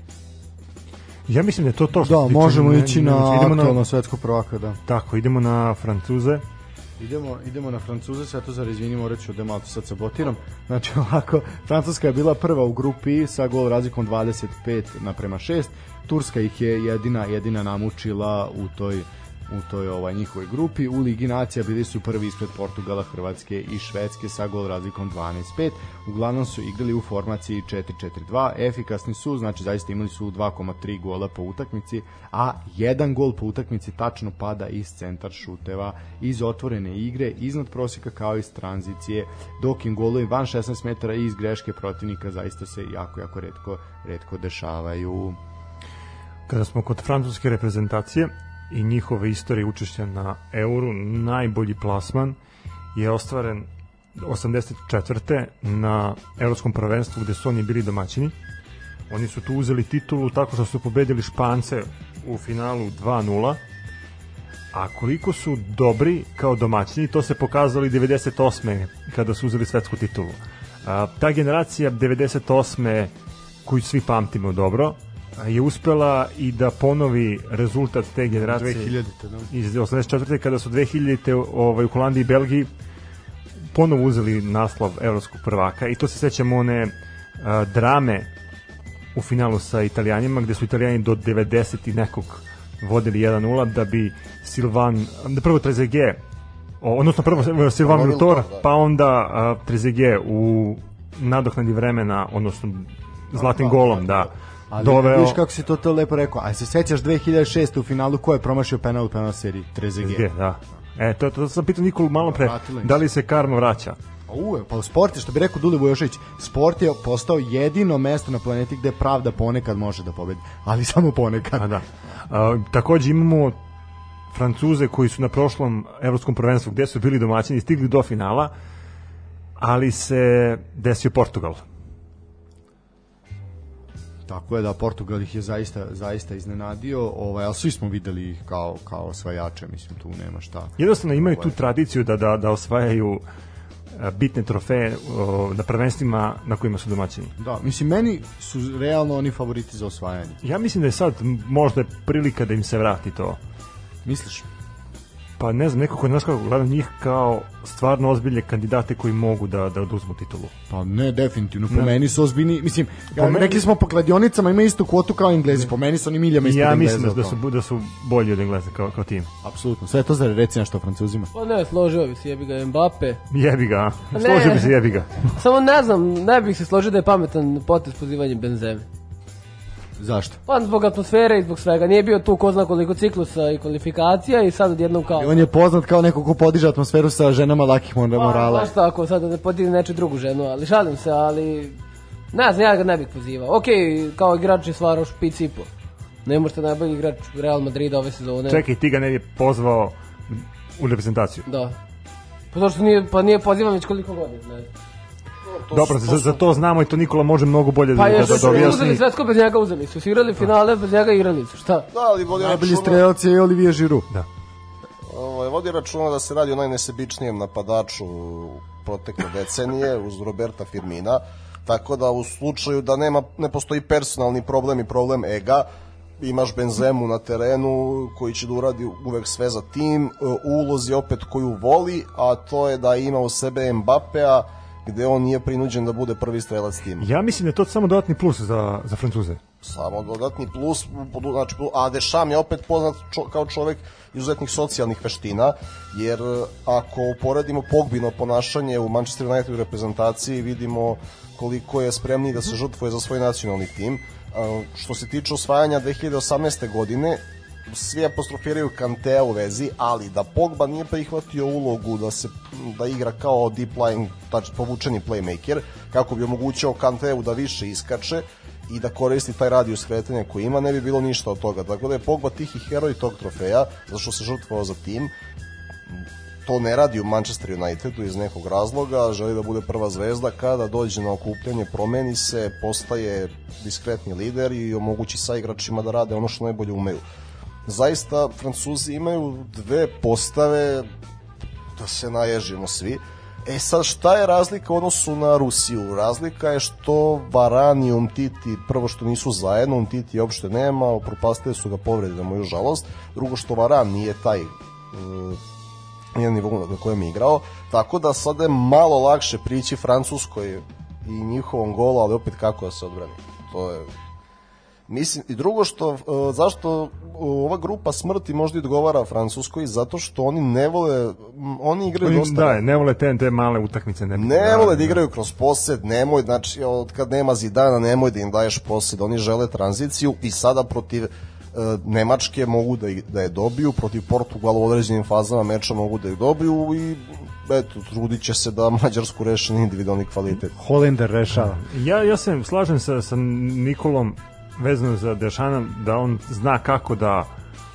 Ja mislim da je to to što Da, možemo ići na idemo aktualno svetsko prvaka, da. Tako, idemo na Francuze. Idemo, idemo na Francuze, sad to zar izvini, morat ću da malo sad sabotiram. Znači ovako, Francuska je bila prva u grupi sa gol razlikom 25 naprema 6. Turska ih je jedina jedina namučila u toj u toj ovaj njihovoj grupi. U Ligi nacija bili su prvi ispred Portugala, Hrvatske i Švedske sa gol razlikom 12-5. Uglavnom su igrali u formaciji 4-4-2. Efikasni su, znači zaista imali su 2,3 gola po utakmici, a jedan gol po utakmici tačno pada iz centar šuteva, iz otvorene igre, iznad prosjeka kao iz tranzicije, dok im golovi van 16 metara iz greške protivnika zaista se jako, jako redko, redko dešavaju. Kada smo kod francuske reprezentacije i njihove istorije učešća na Euru, najbolji plasman je ostvaren 84. na Evropskom prvenstvu gde su oni bili domaćini. Oni su tu uzeli titulu tako što su pobedili Špance u finalu 2-0. A koliko su dobri kao domaćini, to se pokazalo i 98. kada su uzeli svetsku titulu. Ta generacija 98. koju svi pamtimo dobro, je uspela i da ponovi rezultat te generacije 2000. Da. iz 84. kada su 2000. Ovaj, u Holandiji i Belgiji ponovo uzeli naslov evropskog prvaka i to se sećamo one a, drame u finalu sa Italijanima gde su Italijani do 90 i nekog vodili 1-0 da bi Silvan, da prvo Trezeguet o- odnosno prvo Silvan Viltor, da. pa onda a, Trezeguet u nadoknadi vremena, odnosno zlatnim golom, da, Ali doveo... vidiš kako si to to lepo rekao. A se sećaš 2006. u finalu ko je promašio penal u penal seriji? Trezeguet. Da. E, to, to sam pitao Nikolu malo pre, da li se karma vraća? Uve, pa sport je, što bi rekao Dule Vujošević, sport je postao jedino mesto na planeti gde pravda ponekad može da pobedi, ali samo ponekad. A da. A, takođe imamo Francuze koji su na prošlom evropskom prvenstvu gde su bili domaćini stigli do finala, ali se desio Portugal. Tako je da Portugal ih je zaista zaista iznenadio, ovaj, ali svi smo videli ih kao kao osvajače, mislim tu nema šta. Jednostavno imaju tu Ovaj. tradiciju da, da, da osvajaju a, bitne trofeje na prvenstvima na kojima su domaćini. Da, mislim meni su realno oni favoriti za osvajanje. Ja mislim da je sad možda prilika da im se vrati to. Misliš? Pa ne znam, nekako, znaš kako, gledam njih kao stvarno ozbiljne kandidate koji mogu da, da oduzmu titulu. Pa ne, definitivno. Po Ne. meni su ozbiljni, mislim, Po ja, meni- rekli smo po kladionicama ima istu kvotu kao Englezi, po meni su oni miljama I ispred ja mislim da, da, su, da su bolji od Engleza kao, kao tim. Apsolutno. Sve to za reci nešto o Francuzima. Pa ne, složio bi se, jebi ga Mbappe. Jebi ga, a? Ne. složio bi se jebi ga. Samo ne znam, ne bih se složio da je pametan potez pozivanjem Benzeme. Zašto? Pa zbog atmosfere i zbog svega. Nije bio tu ko zna koliko ciklusa i kvalifikacija i sad odjednom kao... I on je poznat kao neko ko podiže atmosferu sa ženama lakih mora- Pa, morala. Znaš tako, sad da ne podigne neče drugu ženu, ali šalim se, ali... Ne znam, ja ga ne bih pozivao. Okej, kao igrač je stvarao špic i po. Ne možete najbolji igrač Real Madrida ove sezone. Čekaj, ti ga ne bi pozvao u reprezentaciju. Da. Pa zašto nije, pa nije pozivan već koliko godina, ne znam. Dobro, za, za to znamo i to Nikola može mnogo bolje Pa da, da, da, objasni. uzeli svetsko bez njega uzeli su. Su igrali finale bez njega igrali su. Šta? Da, ali vodi Najbolji strelac je Olivier Giroud. Da. ovaj, vodi računa da se radi o najnesebičnijem napadaču protekle decenije uz Roberta Firmina, tako da u slučaju da nema ne postoji personalni problem i problem ega, imaš Benzemu na terenu koji će da uradi uvek sve za tim, u ulozi opet koju voli, a to je da ima u sebe Mbappea gde on nije prinuđen da bude prvi strelac tima. Ja mislim da je to samo dodatni plus za, za Francuze. samo dodatni plus, znači, a Dešam je opet poznat čo, kao čovek izuzetnih socijalnih veština, jer e, ako uporedimo Pogbino ponašanje u Manchester United reprezentaciji, vidimo koliko je spremni da se žrtvuje za svoj nacionalni tim. A, Što se tiče osvajanja 2018. godine, svi apostrofiraju Kantea u vezi, ali da Pogba nije prihvatio ulogu da se da igra kao deep line touch, povučeni playmaker, kako bi omogućao Kanteu da više iskače i da koristi taj radijus kretanja koji ima, ne bi bilo ništa od toga. Tako da je Pogba tihi heroj tog trofeja, zato što se žrtvovao za tim. To ne radi u Manchester Unitedu iz nekog razloga, želi da bude prva zvezda, kada dođe na okupljanje, promeni se, postaje diskretni lider i omogući sa igračima da rade ono što najbolje umeju. Zaista, Francuzi imaju dve postave, da se naježimo svi. E sad, šta je razlika u odnosu na Rusiju? Razlika je što Varane i Umtiti, prvo što nisu zajedno, Umtiti uopšte nema, propastili su ga povrede na moju žalost. Drugo što Varan nije taj uh, nije nivo na kojem je igrao, tako da sada je malo lakše prići Francuskoj i njihovom golu, ali opet kako da se odbrani. To je Mislim, i drugo što, uh, zašto ova grupa smrti možda i odgovara Francuskoj, zato što oni ne vole, oni igraju Oni, dosta da, ne vole te, te male utakmice. Ne, ne vole da igraju kroz posed, nemoj, znači od kad nema Zidana nemoj da im daješ posed, oni žele tranziciju i sada protiv e, Nemačke mogu da, da je dobiju, protiv Portugala u određenim fazama meča mogu da ih dobiju i eto, trudit će se da Mađarsku reše na individualni kvalitet. Holender rešava. Ja, ja se slažem sa, sa Nikolom vezano za Dešana da on zna kako da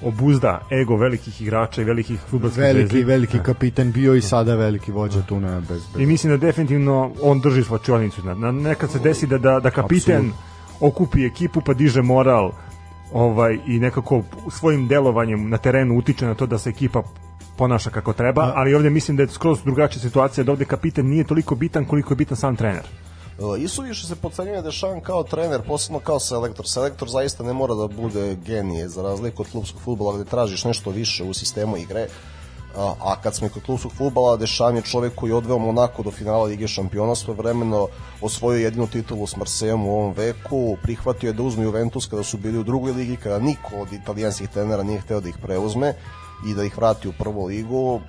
obuzda ego velikih igrača i velikih futbolskih Veliki, zvezdi. veliki kapitan bio i sada veliki vođa tu na bez, bez. I mislim da definitivno on drži slačionicu. Na, na, nekad se desi da, da, da kapiten Apsolutno. okupi ekipu pa diže moral ovaj i nekako svojim delovanjem na terenu utiče na to da se ekipa ponaša kako treba, ali ovdje mislim da je skroz drugačija situacija, da ovdje kapiten nije toliko bitan koliko je bitan sam trener. E, Isu više se pocenjuje Dešan kao trener, posebno kao selektor. Selektor zaista ne mora da bude genije, za razliku od klubskog futbola gde tražiš nešto više u sistemu igre. A, a kad smo i kod klubskog futbala, Dešan je čovek koji je odveo Monako do finala Lige šampiona, svojevremeno osvojio jedinu titulu s Marsejom u ovom veku, prihvatio je da uzme Juventus kada su bili u drugoj ligi, kada niko od italijanskih trenera nije hteo da ih preuzme i da ih vrati u prvu ligu.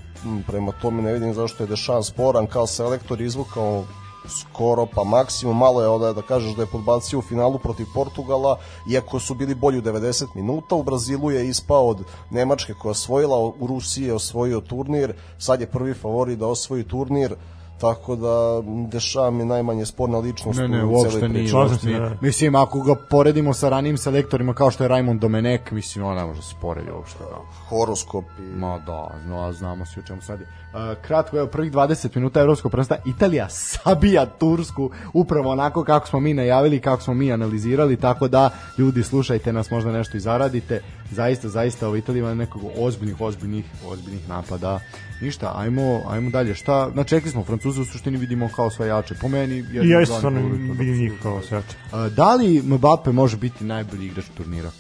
Prema tome ne vidim zašto je Dešan sporan kao selektor izvukao skoro pa maksimum malo je onda da kažeš da je podbacio u finalu protiv Portugala iako su bili bolji u 90 minuta u Brazilu je ispao od Nemačke koja osvojila u Rusiji je osvojio turnir sad je prvi favorit da osvoji turnir tako da dešava mi najmanje sporna ličnost Ne, ne, u uopšte celoj nije. uopšte se, nije. da. Mislim, ako ga poredimo sa ranijim selektorima kao što je Raymond Domenek, mislim, on ne može se poredi uopšte. Da. Horoskop i... Ma da, no, znamo svi o čemu sad je. Uh, kratko, evo, prvih 20 minuta Evropskog prvenstva, Italija sabija Tursku upravo onako kako smo mi najavili, kako smo mi analizirali, tako da, ljudi, slušajte nas, možda nešto i zaradite. Zaista, zaista, ovo Italija ima nekog ozbiljnih, ozbiljnih, ozbiljnih napada. Ništa, ajmo, ajmo dalje. Šta, znači, rekli smo, Francuze u suštini vidimo kao osvajače. Po meni, ja glavnih stvarno vidim njih kao osvajače. Uh, da li Mbappe može biti najbolji igrač turnira?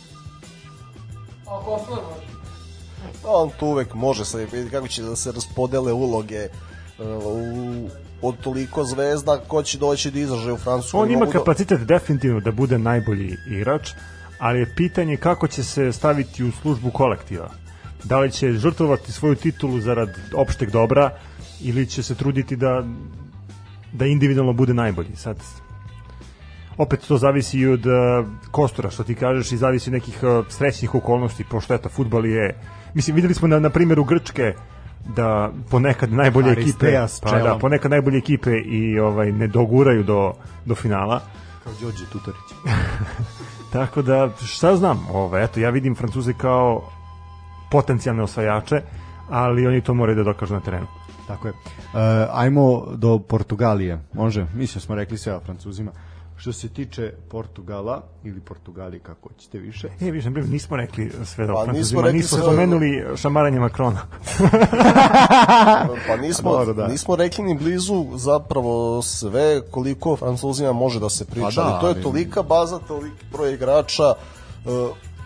Ako osnovno može. On tu uvek može se vidi kako će da se raspodele uloge uh, u, od toliko zvezda ko će doći da izraže u Francusku. On ima kapacitet definitivno da bude najbolji igrač, ali je pitanje kako će se staviti u službu kolektiva. Da li će žrtvovati svoju titulu zarad opšteg dobra ili će se truditi da da individualno bude najbolji. Sad opet to zavisi i od uh, kostura, što ti kažeš, i zavisi od nekih uh, srećnih okolnosti, pošto eto, futbol je... Mislim, videli smo na, na primjeru Grčke da ponekad najbolje ekipe Aristeas, pa da, ponekad najbolje ekipe i ovaj ne doguraju do do finala. Kao Đorđe Tutorić. Tako da, šta znam, ovaj, eto, ja vidim Francuze kao potencijalne osvajače, ali oni to moraju da dokažu na terenu. Tako je. Uh, ajmo do Portugalije. Može? Mislim smo rekli sve o Francuzima. Što se tiče Portugala ili Portugali kako ćete više. E, viš, na primjer, nismo rekli sve Pa o nismo Francuzima, nismo sve- spomenuli šamaranje Makrona. Pa nismo, Dobro, da. nismo rekli ni blizu zapravo sve koliko Francuzima može da se priča. Pa da, ali to je tolika baza, toliki broj igrača, e,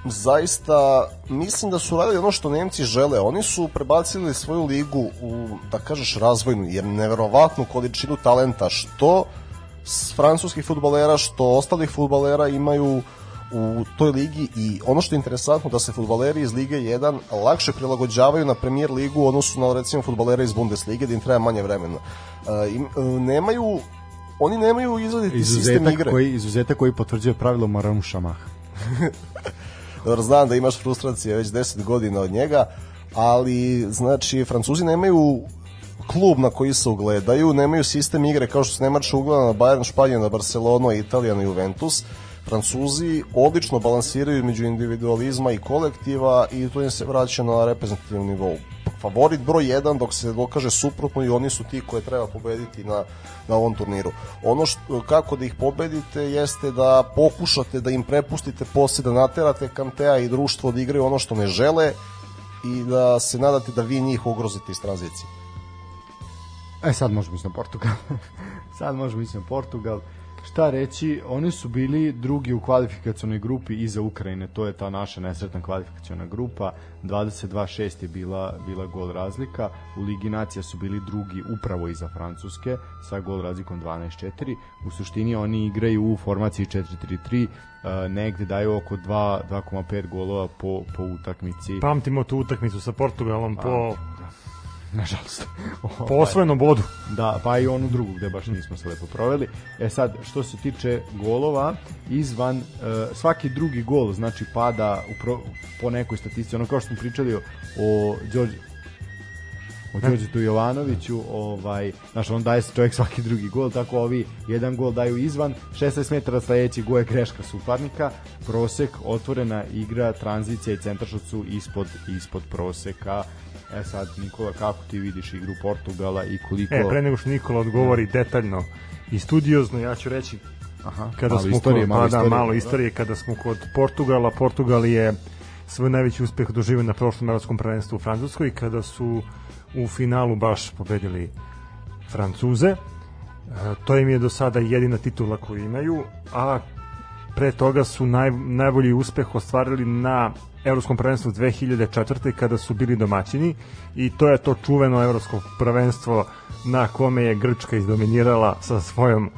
zaista mislim da su radili ono što Nemci žele. Oni su prebacili svoju ligu u, da kažeš, razvojnu, jer neverovatnu količinu talenta što francuskih futbalera, što ostalih futbalera imaju u toj ligi i ono što je interesantno da se futbaleri iz Lige 1 lakše prilagođavaju na premier ligu u odnosu na recimo futbalere iz Bundeslige da im treba manje vremena. E, im, e, nemaju oni nemaju sistem Izuzetak igre. koji, izuzetak koji potvrđuje pravilo Maram Šamah. Dobro, znam da imaš frustracije već 10 godina od njega, ali znači Francuzi nemaju klub na koji se ugledaju, nemaju sistem igre kao što se Nemačka ugleda na Bayern, Španija, na Barcelonu, Italija, na Juventus. Francuzi odlično balansiraju među individualizma i kolektiva i to im se vraća na reprezentativni nivou. Favorit broj 1 dok se dokaže suprotno i oni su ti koje treba pobediti na, na ovom turniru. Ono što, kako da ih pobedite jeste da pokušate da im prepustite posle, da naterate Kantea i društvo da igraju ono što ne žele i da se nadate da vi njih ugrozite iz tranzicije. E sad možemo ići na Portugal. sad možemo ići na Portugal. Šta reći, oni su bili drugi u kvalifikacionoj grupi iza Ukrajine, to je ta naša nesretna kvalifikaciona grupa, 22-6 je bila, bila gol razlika, u Ligi Nacija su bili drugi upravo iza Francuske, sa gol razlikom 12-4, u suštini oni igraju u formaciji 4-3-3, uh, negde daju oko 2, 2,5 golova po, po utakmici. Pamtimo tu utakmicu sa Portugalom po, Nažalost. po osvojenom bodu. Da, pa i onu drugu gde baš nismo se lepo proveli. E sad, što se tiče golova, izvan, e, svaki drugi gol, znači pada u pro, po nekoj statistici, ono kao što smo pričali o, o Đorđe, o Đorđetu Jovanoviću, ovaj, znaš, on daje čovjek svaki drugi gol, tako ovi jedan gol daju izvan, 16 metara sledeći gol je greška suparnika, prosek, otvorena igra, tranzicija i centaršut su ispod, ispod proseka. E sad, Nikola, kako ti vidiš igru Portugala i koliko... E, pre nego što Nikola odgovori detaljno i studiozno, ja ću reći Aha, kada malo smo istorije, kod, malo pa da, istorije, malo dobro. istorije kada smo kod Portugala Portugal je svoj najveći uspeh doživio na prošlom evropskom prvenstvu u Francuskoj kada su u finalu baš pobedili Francuze E, to im je do sada jedina titula koju imaju a pre toga su naj, najbolji uspeh ostvarili na evropskom prvenstvu 2004. kada su bili domaćini i to je to čuveno evropsko prvenstvo na kome je Grčka izdominirala sa svojom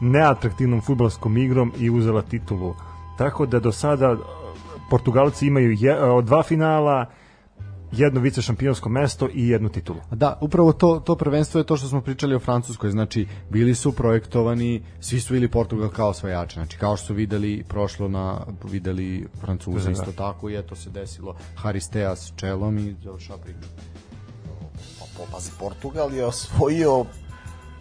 neatraktivnom futbolskom igrom i uzela titulu. Tako da do sada Portugalci imaju je, dva finala, jedno vice šampionsko mesto i jednu titulu. Da, upravo to, to prvenstvo je to što smo pričali o Francuskoj, znači bili su projektovani, svi su bili Portugal kao osvajači, znači kao što su videli prošlo na, videli Francuze Da, da. isto tako i eto se desilo Haristea s čelom i završava priču. Pa, pazi, Portugal je osvojio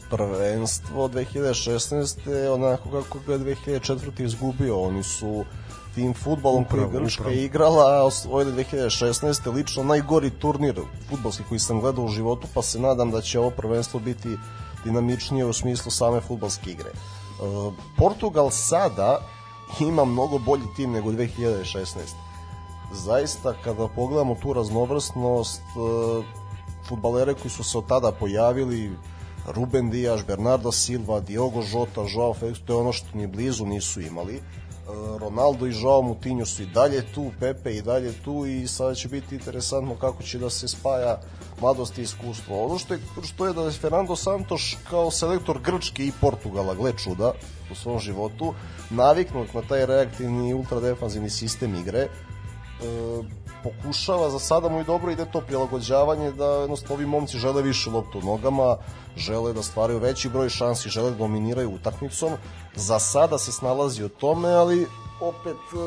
prvenstvo 2016. onako kako ga je 2004. izgubio. Oni su tim futbolom koji je Grčka upravo. igrala, osvojili 2016. lično najgori turnir futbolski koji sam gledao u životu, pa se nadam da će ovo prvenstvo biti dinamičnije u smislu same futbolske igre. E, Portugal sada ima mnogo bolji tim nego 2016. Zaista, kada pogledamo tu raznovrsnost, e, futbalere koji su se od tada pojavili, Ruben Dias, Bernardo Silva, Diogo Jota, Joao Felix, to je ono što ni blizu nisu imali. Ronaldo i Joao Moutinho su i dalje tu, Pepe i dalje tu i sada će biti interesantno kako će da se spaja mladost i iskustvo. Ono što je, što je da je Fernando Santos kao selektor Grčke i Portugala, gle čuda, u svom životu, naviknut na taj reaktivni ultradefanzivni sistem igre, pokušava, za sada mu i dobro ide to prilagođavanje da jednostavno ovi momci žele više loptu u nogama, žele da stvaraju veći broj šansi, žele da dominiraju utakmicom. Za sada se snalazi u tome, ali opet e,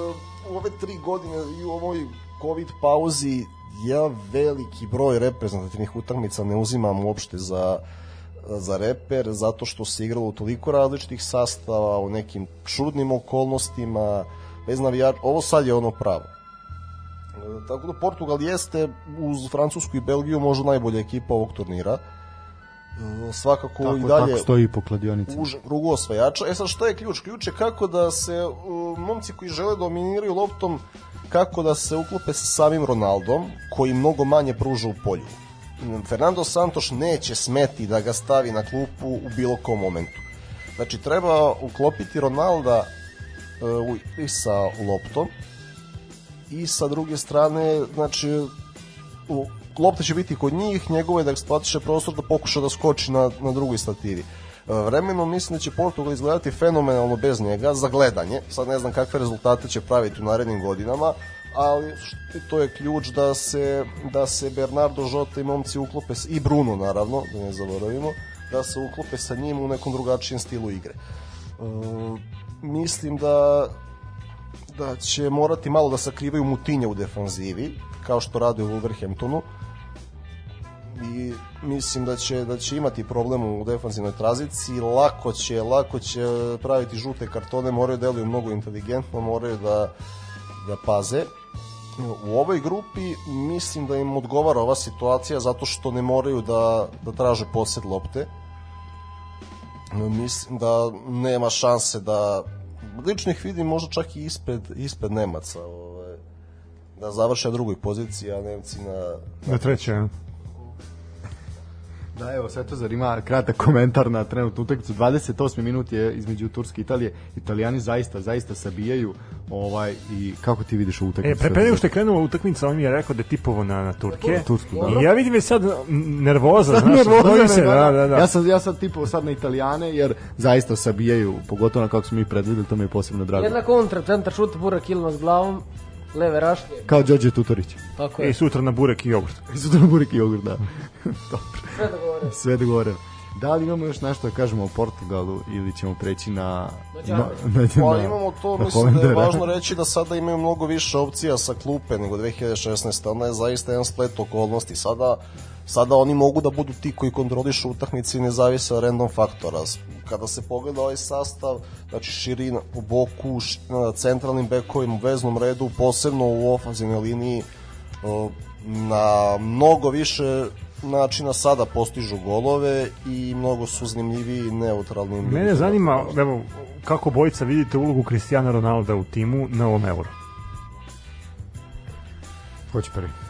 u ove tri godine i u ovoj covid pauzi ja veliki broj reprezentativnih utakmica ne uzimam uopšte za za reper zato što se igralo u toliko različitih sastava, u nekim čudnim okolnostima, bez navijača. Ovo sad je ono pravo. E, Tako da Portugal jeste uz Francusku i Belgiju možda najbolja ekipa ovog turnira. E, Svakako Tako, i dalje tako stoji po kladionici. u užem krugu osvajača. E sad šta je ključ? Ključ je kako da se uh, momci koji žele dominiraju loptom kako da se uklope sa samim Ronaldom koji mnogo manje pruža u polju. Fernando Santos neće smeti da ga stavi na klupu u bilo kom momentu. Znači treba uklopiti Ronalda i sa loptom i sa druge strane znači u, lopta će biti kod njih, njegovo je da eksploatiše prostor da pokuša da skoči na, na drugoj stativi. E, Vremenom mislim da će Portugal izgledati fenomenalno bez njega za gledanje. Sad ne znam kakve rezultate će praviti u narednim godinama, ali to je ključ da se, da se Bernardo Žota i momci uklope, i Bruno naravno, da ne zaboravimo, da se uklope sa njim u nekom drugačijem stilu igre. E, mislim da da će morati malo da sakrivaju mutinje u defanzivi, kao što rade u Wolverhamptonu. I mislim da će da će imati problem u defanzivnoj tranziciji, lako će, lako će praviti žute kartone, moraju da deluju mnogo inteligentno, moraju da da paze. U ovoj grupi mislim da im odgovara ova situacija zato što ne moraju da, da traže posed lopte. Mislim da nema šanse da lično ih vidim možda čak i ispred, ispred Nemaca ovaj, da završe na drugoj poziciji, a Nemci na, Na treće, ja. Da, evo, Svetozar ima kratak komentar na trenutnu utakmicu. 28. minut je između Turske i Italije. Italijani zaista, zaista sabijaju ovaj, i kako ti vidiš ovu E, utakmicu? pre, pre nego što je krenula utakmica, on mi je rekao da je tipovo na, na Turke. Tursku, da. I ja vidim već sad m, nervoza, Sad znaš, nervoza, se, ne, da, da, da. Ja sam, ja sam tipao sad na Italijane, jer zaista sabijaju, pogotovo na kako smo mi predvideli, to mi je posebno drago. Jedna kontra, centar šut, Burak Ilma s glavom, leve raške, Kao Đorđe Tutorić. tako je. sutra na burek i jogurt. I sutra burik i jogurt, da. Dobro. Sve dogovoreno. Sve dogovoreno. Da li imamo još nešto da kažemo o Portugalu ili ćemo preći na... Mađare. na, na, Pa na- imamo to, na mislim da je važno reći da sada imaju mnogo više opcija sa klupe nego 2016. Ona je zaista jedan splet okolnosti. Sada, sada oni mogu da budu ti koji kontrolišu utakmice i ne zavise od random faktora. Kada se pogleda ovaj sastav, znači širina u boku, š, na centralnim bekovima, u veznom redu, posebno u ofanzivnoj liniji, na mnogo više načina sada postižu golove i mnogo su zanimljiviji neutralnim Mene zanima, evo, kako bojica vidite ulogu Cristiano Ronalda u timu na ovom euro. Ko će prvi?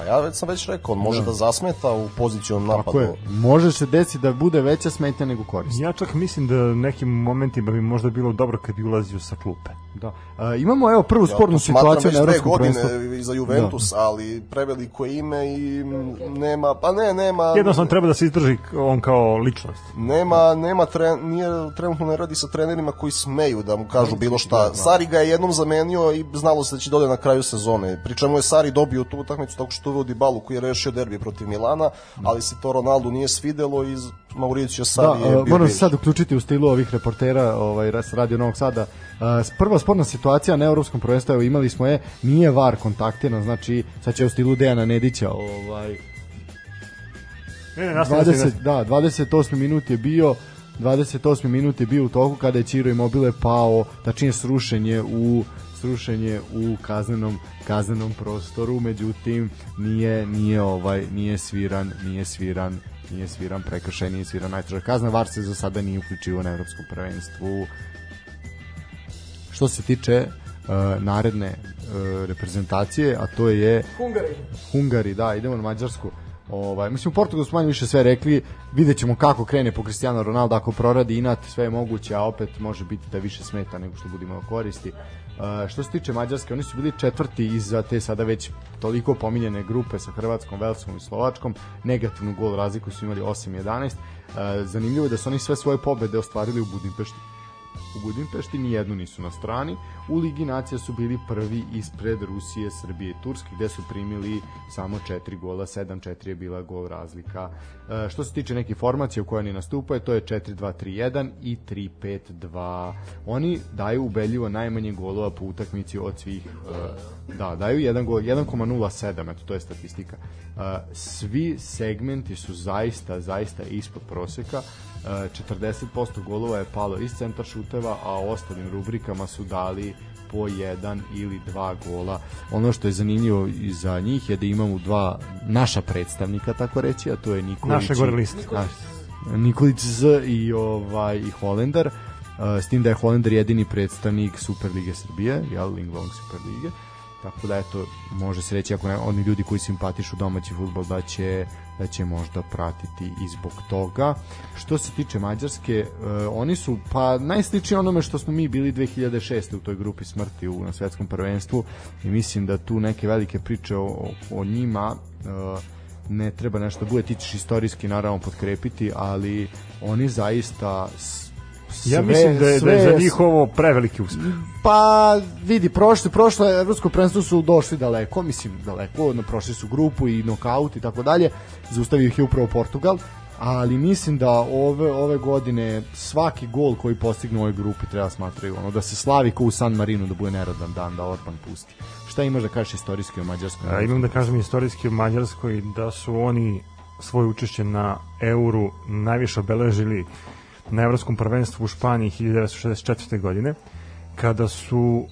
Pa ja već sam već rekao, on može da, zasmeta u pozicijom Tako napadu. je. Može se desiti da bude veća smetnja nego korist. Ja čak mislim da nekim momentima bi možda bilo dobro kad bi ulazio sa klupe. Da. A, imamo evo prvu Ja spornu situaciju već na dve evropskom godine prvenstvu. za Juventus, ali preveliko je ime i nema, pa ne, nema... Jednostavno treba da se izdrži on kao ličnost. Nema, nema tren, nije, trenutno ne radi sa trenerima koji smeju da mu kažu bilo šta. Sari ga je jednom zamenio i znalo se da će dole na kraju sezone. Pri čemu je Sari dobio tu utakmicu tako što uvodi balu koji je rešio derbi protiv Milana, ali se to Ronaldu nije svidelo i Mauricio Da, Sari je bio moram se sad uključiti u stilu ovih reportera ovaj, Radio Novog Sada. Prva sporna situacija na evropskom prvenstvu, evo imali smo je, nije VAR kontaktiran, znači sad će u stilu Dejana Nedića ovaj, Ne, ne, nastavi, 20, nastavi. da, 28. minut je bio 28. minut je bio u toku kada je Ciro Immobile pao, tačnije srušenje u srušenje u kaznenom kaznenom prostoru, međutim nije nije ovaj nije sviran, nije sviran nije sviran prekršaj, nije sviran najteža kazna, VAR se za sada nije uključivo na evropskom prvenstvu. Što se tiče uh, naredne uh, reprezentacije, a to je Hungari. Hungari, da, idemo na Mađarsku. Ovaj, mislim, u Portugalu smo manje više sve rekli, vidjet ćemo kako krene po Cristiano Ronaldo, ako proradi inat, sve je moguće, a opet može biti da više smeta nego što budemo koristi. Uh, što se tiče Mađarske, oni su bili četvrti iza te sada već toliko pominjene grupe sa Hrvatskom, Velskom i Slovačkom, negativnu gol razliku su imali 8-11. Uh, zanimljivo je da su oni sve svoje pobede ostvarili u Budimpešti u Budimpešti, ni jednu nisu na strani. U Ligi nacija su bili prvi ispred Rusije, Srbije i Turske, gde su primili samo 4 gola, 7-4 je bila gol razlika. E, što se tiče nekih formacija u kojoj oni nastupaju, to je 4-2-3-1 i 3-5-2. Oni daju ubedljivo najmanje golova po utakmici od svih e, da, daju gol, 1,07, eto to je statistika. E, svi segmenti su zaista, zaista ispod proseka. E, 40% golova je palo iz centar šuteva, a ostalim rubrikama su dali po jedan ili dva gola. Ono što je zanimljivo i za njih je da imamo dva naša predstavnika, tako reći, a to je Nikolić. Naše gore liste. Naš, Nikolić Z i ovaj i Holender. Uh, s tim da je Holender jedini predstavnik Superlige Srbije, jel, Linglong Superlige. Tako da eto, može se reći ako ne, oni ljudi koji simpatišu domaći fudbal da će da će možda pratiti i zbog toga. Što se tiče Mađarske, uh, oni su pa najsličniji onome što smo mi bili 2006. u toj grupi smrti u, na svetskom prvenstvu i mislim da tu neke velike priče o, o, o njima uh, ne treba nešto bude ti ćeš istorijski naravno potkrepiti, ali oni zaista sve, Ja mislim da je, da je sve- za njih ovo preveliki uspeh. Pa vidi, prošli, prošlo je evropsko prvenstvo su došli daleko, mislim daleko, no, prošli su grupu i nokaut i tako dalje, zaustavio ih je upravo Portugal, ali mislim da ove ove godine svaki gol koji postigne u ovoj grupi treba smatraju ono da se slavi kao u San Marinu da bude nerodan dan da Orban pusti. Šta imaš da kažeš istorijski o Mađarskoj? A, imam da kažem istorijski u Mađarskoj da su oni svoje učešće na euru najviše obeležili na evropskom prvenstvu u Španiji 1964. godine kada su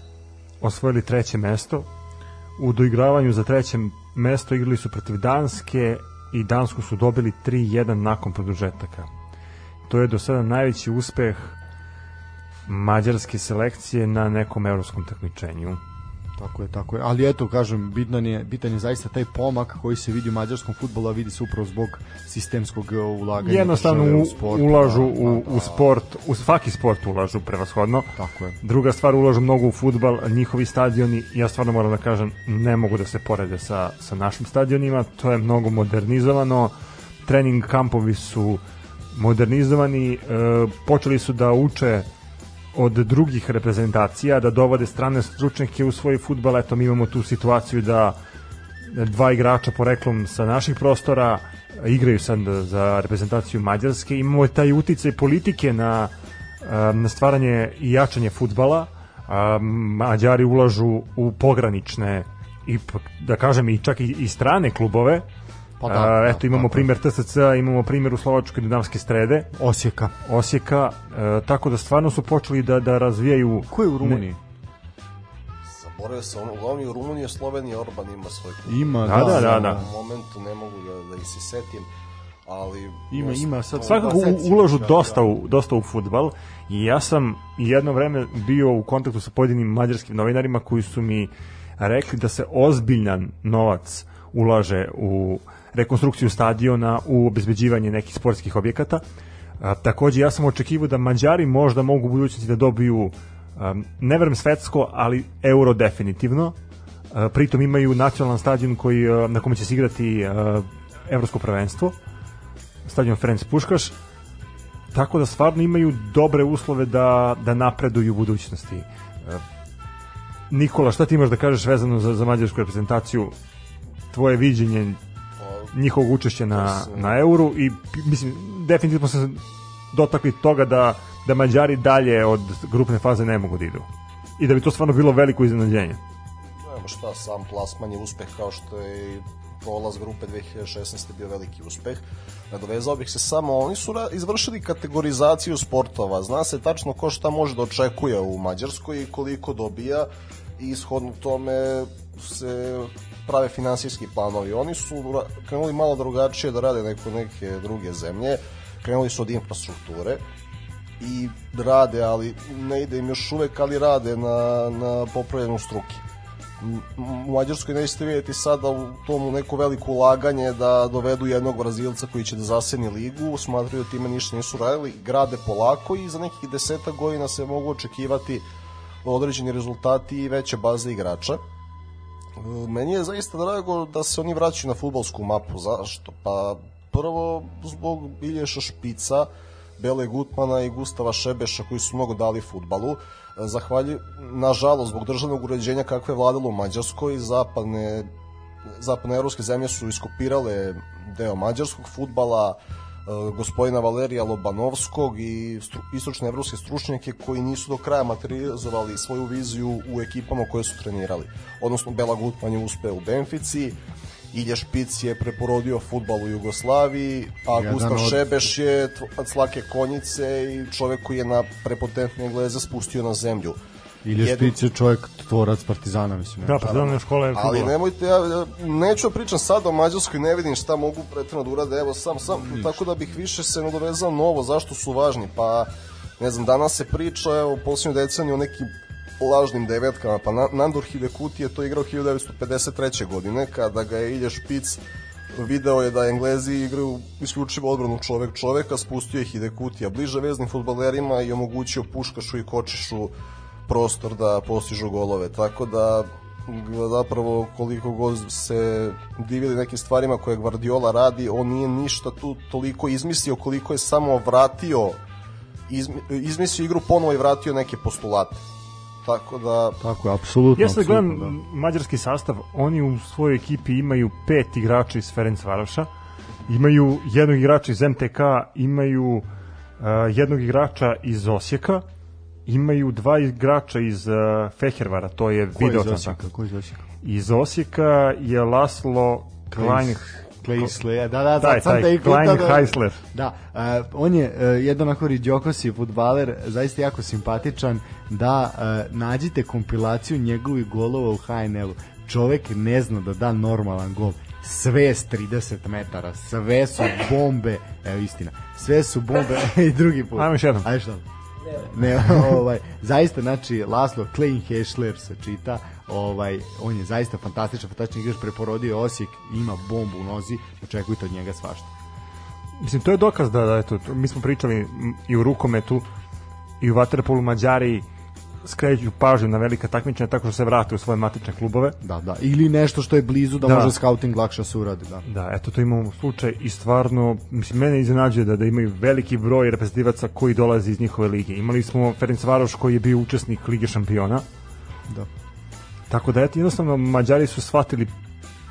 osvojili treće mesto u doigravanju za treće mesto igrali su protiv Danske i Dansku su dobili 3-1 nakon produžetaka to je do sada najveći uspeh mađarske selekcije na nekom evropskom takmičenju Tako je, tako je. Ali eto, kažem, bitan je, bitan je zaista taj pomak koji se vidi u mađarskom futbolu, a vidi se upravo zbog sistemskog e, ulaganja. jednostavno u, sport, ulažu da, u, da, u sport, u svaki sport ulažu prevashodno. Tako je. Druga stvar, ulažu mnogo u futbal, njihovi stadioni, ja stvarno moram da kažem, ne mogu da se porede sa, sa našim stadionima, to je mnogo modernizovano, trening kampovi su modernizovani, e, počeli su da uče od drugih reprezentacija, da dovode strane stručnjake u svoj futbal, eto mi imamo tu situaciju da dva igrača poreklom sa naših prostora igraju sad za reprezentaciju Mađarske. Imamo taj uticaj politike na, na stvaranje i jačanje futbala. Mađari ulažu u pogranične i da kažem i čak i, i strane klubove. Pa da, A, da, eto imamo tako je. primer TSC, imamo primer u Slovačkoj Dinamske strede, Osijeka. Osijeka, e, tako da stvarno su počeli da da razvijaju Ko je u Rumuniji? Zaboravio sam, ono, uglavnom i u Rumuniji i Sloveniji Orban ima svoj klub. Ima, Da, da, da, da. U momentu ne mogu da, da ih se setim, ali... Ima, ima sad- svakako Da, u, ulažu da, dosta da. u, dosta u futbal i ja sam jedno vreme bio u kontaktu sa pojedinim mađarskim novinarima koji su mi rekli da se ozbiljan novac ulaže u rekonstrukciju stadiona, u obezbeđivanje nekih sportskih objekata. A, takođe ja sam očekivao da Mađari možda mogu u budućnosti da dobiju um, ne verujem svetsko, ali euro definitivno. A, pritom imaju nacionalan stadion koji, a, na kome će se igrati a, evropsko prvenstvo stadion Ferenc Puškaš tako da stvarno imaju dobre uslove da, da napreduju u budućnosti E, Nikola, šta ti imaš da kažeš vezano za, za mađarsku reprezentaciju tvoje viđenje njihovog učešća na, na euru i mislim, definitivno smo se dotakli toga da, da Mađari dalje od grupne faze ne mogu da idu i da bi to stvarno bilo veliko iznenađenje Nema šta, sam plasman je uspeh kao što je prolaz grupe 2016. bio veliki uspeh. Nadovezao bih se samo, oni su izvršili kategorizaciju sportova, zna se tačno ko šta može da očekuje u Mađarskoj i koliko dobija i ishodno tome se prave finansijski planovi. Oni su krenuli malo drugačije da rade neko neke druge zemlje, krenuli su od infrastrukture, i rade, ali ne ide im još uvek, ali rade na, na popravljenju struke. M- U Mađarskoj nećete vidjeti sada u tomu neko veliko ulaganje da dovedu jednog Brazilca koji će da zaseni ligu, smatraju da time ništa nisu radili, grade polako i za nekih deseta godina se mogu očekivati određeni rezultati i veće baze igrača. Meni je zaista drago da se oni vraćaju na futbolsku mapu. Zašto? Pa prvo zbog Ilješa Špica, Bele Gutmana i Gustava Šebeša koji su mnogo dali futbalu. Zahvalju, nažalost, zbog državnog uređenja kakve je vladalo u Mađarskoj, zapadne, zapadne evropske zemlje su iskopirale deo mađarskog futbala, gospodina Valerija Lobanovskog i stru, istočne evropske stručnjake koji nisu do kraja materializovali svoju viziju u ekipama koje su trenirali. Odnosno, Bela Gutman je uspeo u Benfici, Ilja Špic je preporodio futbal u Jugoslaviji, a Jedan Gustav od- Šebeš je od slake konjice i čovek koji je na prepotentne Engleze spustio na zemlju. Ili je Špic je čovjek tvorac Partizana, mislim. Da, pa znam škola je Ali nemojte, ja, neću da pričam sad o Mađarskoj, ne vidim šta mogu pretredno da urade, evo sam, sam, tako da bih više se nadovezao novo, zašto su važni, pa ne znam, danas se priča, evo, u posljednju deceniju o nekim lažnim devetkama, pa Na- Nandor Hidekuti je to igrao 1953. godine, kada ga je Ilja Špic video je da Englezi igraju isključivo odbranu čovek čoveka, spustio je Hidekutija bliže veznim futbalerima i omogućio Puškašu i Kočišu prostor da postižu golove. Tako da zapravo koliko god se divili nekim stvarima koje Guardiola radi, on nije ništa tu toliko izmislio koliko je samo vratio izmi, izmislio igru ponovo i vratio neke postulate. Tako da Tako je, apsolutno. Ja sad gledam da. mađarski sastav, oni u svojoj ekipi imaju pet igrača iz Ferenc Varoša, imaju jednog igrača iz MTK, imaju uh, jednog igrača iz Osijeka, imaju dva igrača iz uh, Fehervara, to je Ko je iz video Osijeka? Ko iz Osijeka? Iz Osijeka je Laslo Klein, Klejsle, da, da, taj, sad sam taj, te i Klein da- Heisler. Da, uh, on je uh, jedan onako riđokosi futbaler, zaista jako simpatičan, da uh, nađite kompilaciju njegovih golova u HNL-u. Čovek ne zna da da normalan gol. Sve s 30 metara, sve su bombe, evo istina, sve su bombe i drugi put. Ajmo još jednom. Ajde što? Ne, ovaj, zaista, znači, Laslo Klein Hešler se čita, ovaj, on je zaista fantastičan, fantastičan igrač, preporodio je Osijek, ima bombu u nozi, očekujte od njega svašta. Mislim, to je dokaz da, da eto, to- mi smo pričali i u rukometu i u vaterpolu Mađari skreću pažnju na velika takmičenja tako što se vrate u svoje matične klubove. Da, da. Ili nešto što je blizu da, Da. može scouting lakše se uradi, da. Da, eto to imamo slučaj i stvarno, mislim, mene iznenađuje da, da imaju veliki broj reprezentativaca koji dolazi iz njihove lige. Imali smo Ferenc Varoš koji je bio učesnik Lige šampiona. Da. Tako da, eto, jednostavno, Mađari su shvatili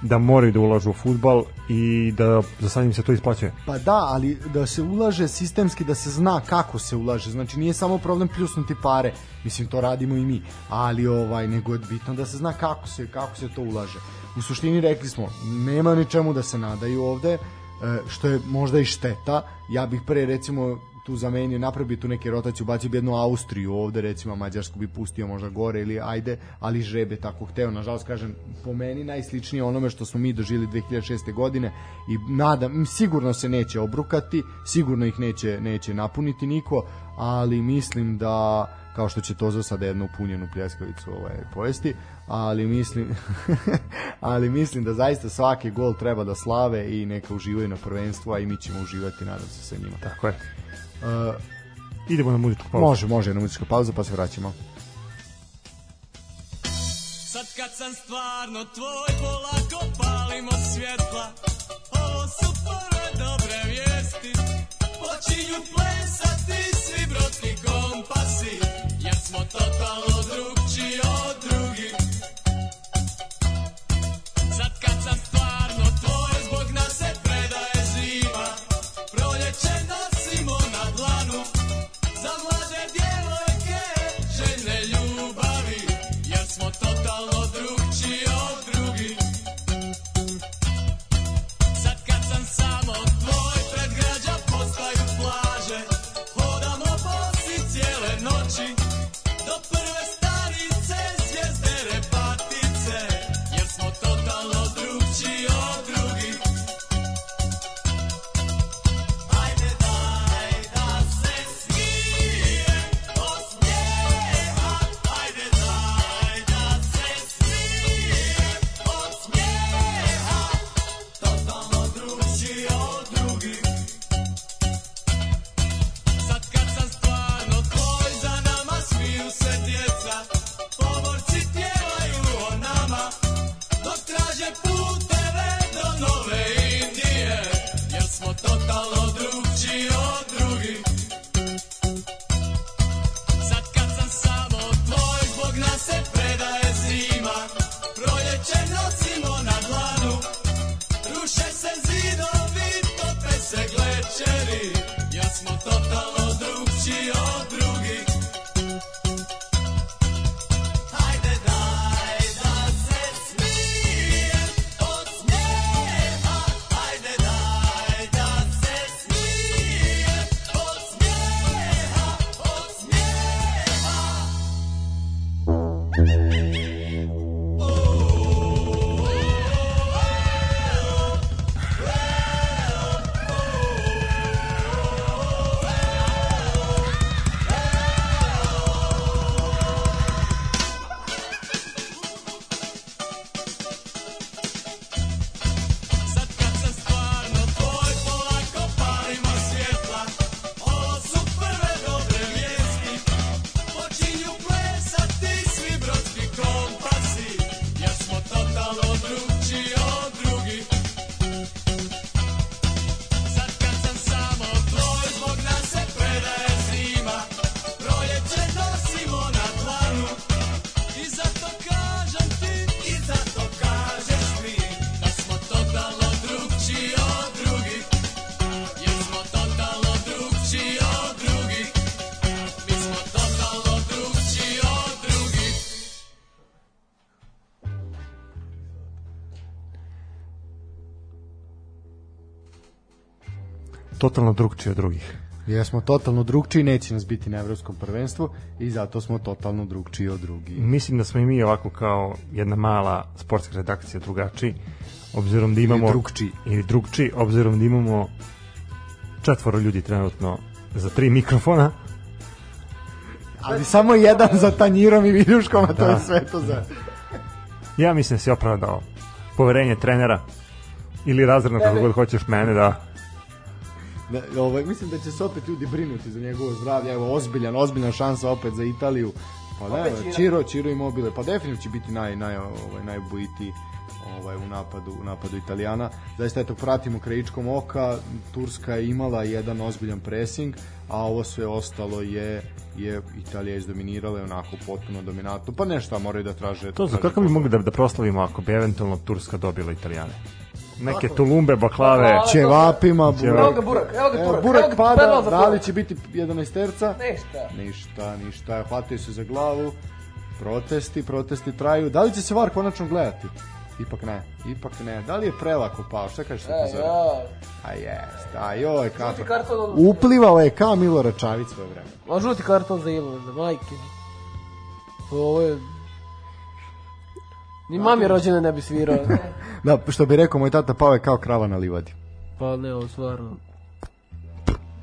da moraju da ulažu u futbal i da za sad im se to isplaćuje. Pa da, ali da se ulaže sistemski, da se zna kako se ulaže. Znači nije samo problem pljusnuti pare, mislim to radimo i mi, ali ovaj nego je bitno da se zna kako se kako se to ulaže. U suštini rekli smo, nema ni čemu da se nadaju ovde, e, što je možda i šteta. Ja bih pre recimo tu zamenio, napravio tu neke rotacije, ubacio bi jednu Austriju ovde, recimo Mađarsku bi pustio možda gore ili ajde, ali žrebe tako hteo. Nažalost, kažem, po meni najsličnije onome što smo mi dožili 2006. godine i nadam, sigurno se neće obrukati, sigurno ih neće, neće napuniti niko, ali mislim da kao što će Tozo sada jednu upunjenu pljeskavicu ovaj, pojesti, ali mislim ali mislim da zaista svaki gol treba da slave i neka uživaju na prvenstvu, a i mi ćemo uživati, nadam se, sa njima. Tako je. Uh, Idemo na muzičku pauzu. Može, može, jedna muzička pauza pa se vraćamo. Sad kad sam stvarno tvoj, polako palimo svjetla Ovo su prve dobre vijesti Počinju plesati svi brodski kompasi Jer smo totalno drugčiji od drugih Totalno drugčije od drugih. Jesmo totalno drugčiji, neće nas biti na evropskom prvenstvu i zato smo totalno drugčiji od drugih. Mislim da smo i mi ovako kao jedna mala sportska redakcija drugačiji, obzirom da imamo... Ili drugčiji. Ili drugčiji, obzirom da imamo četvoro ljudi trenutno za tri mikrofona. Ali samo jedan za tanjirom i viljuškom, a to Da. je sve to za... Ja mislim da si opravdao poverenje trenera ili razredno kako god hoćeš mene da Da, ovaj, mislim da će se opet ljudi brinuti za njegovo zdravlje. Evo, ozbiljan, ozbiljna šansa opet za Italiju. Pa ne, Čiro, Čiro i Mobile. Pa definitivno će biti naj, naj, ovaj, najbojitiji ovaj, u napadu, u napadu Italijana. Zaista, eto, pratimo krajičkom oka. Turska je imala jedan ozbiljan pressing, a ovo sve ostalo je je Italija izdominirala je onako potpuno dominantno. Pa nešto, moraju da traže... To za kako bi mogli da, da proslavimo ako bi eventualno Turska dobila Italijane? Neke tulumbe, baklave. Ćevapima, burak. Evo ga burak, evo ga burak. burak evo pada, da li će biti 11 terca? Ništa. Ništa, ništa. Hvataju se za glavu. Protesti, protesti traju. Da li će se VAR konačno gledati? Ipak ne, ipak ne. Da li je prelako pao? Šta kažeš E, ti ja. A jest, a joj kako. Karton. Uplivao je kao Milorad Čavić svoje vreme. A žuti karton za Ilu, za majke. Ovo je... Ni mami rođene ne bi svirao. Da, što bi rekao moj tata, pao je kao krava na livadi. pa ne, ovo stvarno.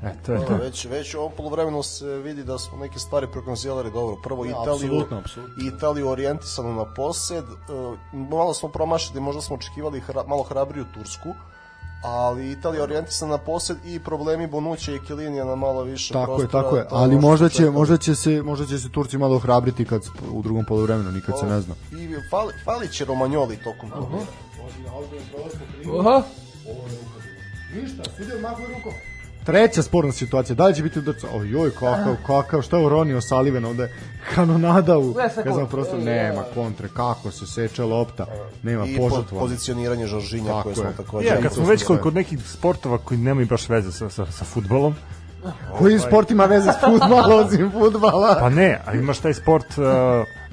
E, to je to. Već, već u ovom polovremenu se vidi da smo neke stvari prokonzilali dobro. Prvo Italiju, apsolutno, apsolutno. Italiju orijentisanu na posed. e, Malo smo promašili, možda smo očekivali hra, malo hrabriju Tursku, ali Italija orijentisana na posed i problemi Bonuća i Kilinija na malo više Tako je, prostora. tako je. to Ali ono što možda će, možda će se, možda će se Turci malo hrabriti kad u drugom poluvremenu, nikad se ne zna. I fali, fali će Romagnoli tokom turnira. Oha, Ništa, sudija mahuje rukom. Treća sporna situacija, da li će biti udarca? Ojoj, kakav, kakav, šta je uronio Saliven ovde? Kanonada u, Ne, znam, prosto, nema kontre, kako se seče lopta, nema I po, požrtva. pozicioniranje Žoržinja Tako koje smo takođe... Ja, i kad smo već kod, kod nekih sportova koji nemaju baš veze sa, sa, sa futbolom, Koji sport ima veze s futbala, osim futbala? pa ne, a imaš taj sport uh,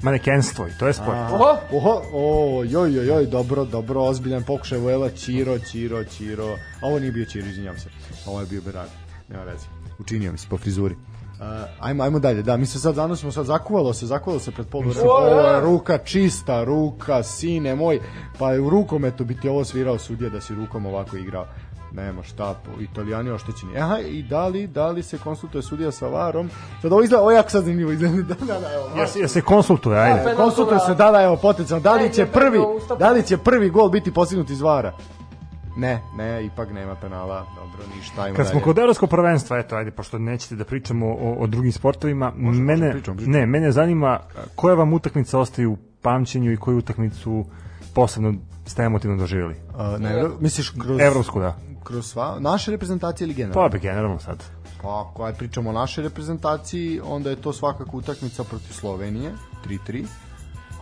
manekenstvo i to je sport. oha. Oho, o, joj, joj, joj, dobro, dobro, ozbiljan pokušaj Vuela, Čiro, Čiro, Čiro. Ovo nije bio Čiro, izvinjam se. Ovo je bio Berard. Nema veze. Učinio mi se po frizuri. Uh, ajmo, ajmo dalje. Da, mi se sad zanosimo, sad zakuvalo se, zakuvalo se pred polu. Ovo je ruka, čista ruka, sine moj. Pa je u rukometu bi ti ovo svirao sudija da si rukom ovako igrao. Nema šta, po, italijani oštećeni. Aha, i da li, da li se konsultuje sudija sa varom? Sad ovo izgleda, ovo jako sad zanimljivo izgleda. Da, da, da, evo, Ja, se- ja se konsultuje, ajde. Penal Konsultuje tu se, da, da, evo, potencijalno. Da li će ne, prvi, da li će prvi gol biti postignut iz vara? Ne, ne, ipak nema penala. Dobro, ništa, ajmo Kad smo dalje. kod evropskog prvenstva, eto, ajde, pošto nećete da pričamo o, o drugim sportovima, mene, pričamo, pričamo. ne, mene zanima koja vam utakmica ostaje u pamćenju i koju utakmicu posebno ste emotivno doživjeli? A, ne, misliš kroz... Evropsku, da. Kroz sva, naše reprezentacije ili generalno? Pa bi generalno sad. Pa ako aj pričamo o našoj reprezentaciji, onda je to svakako utakmica protiv Slovenije, 3-3.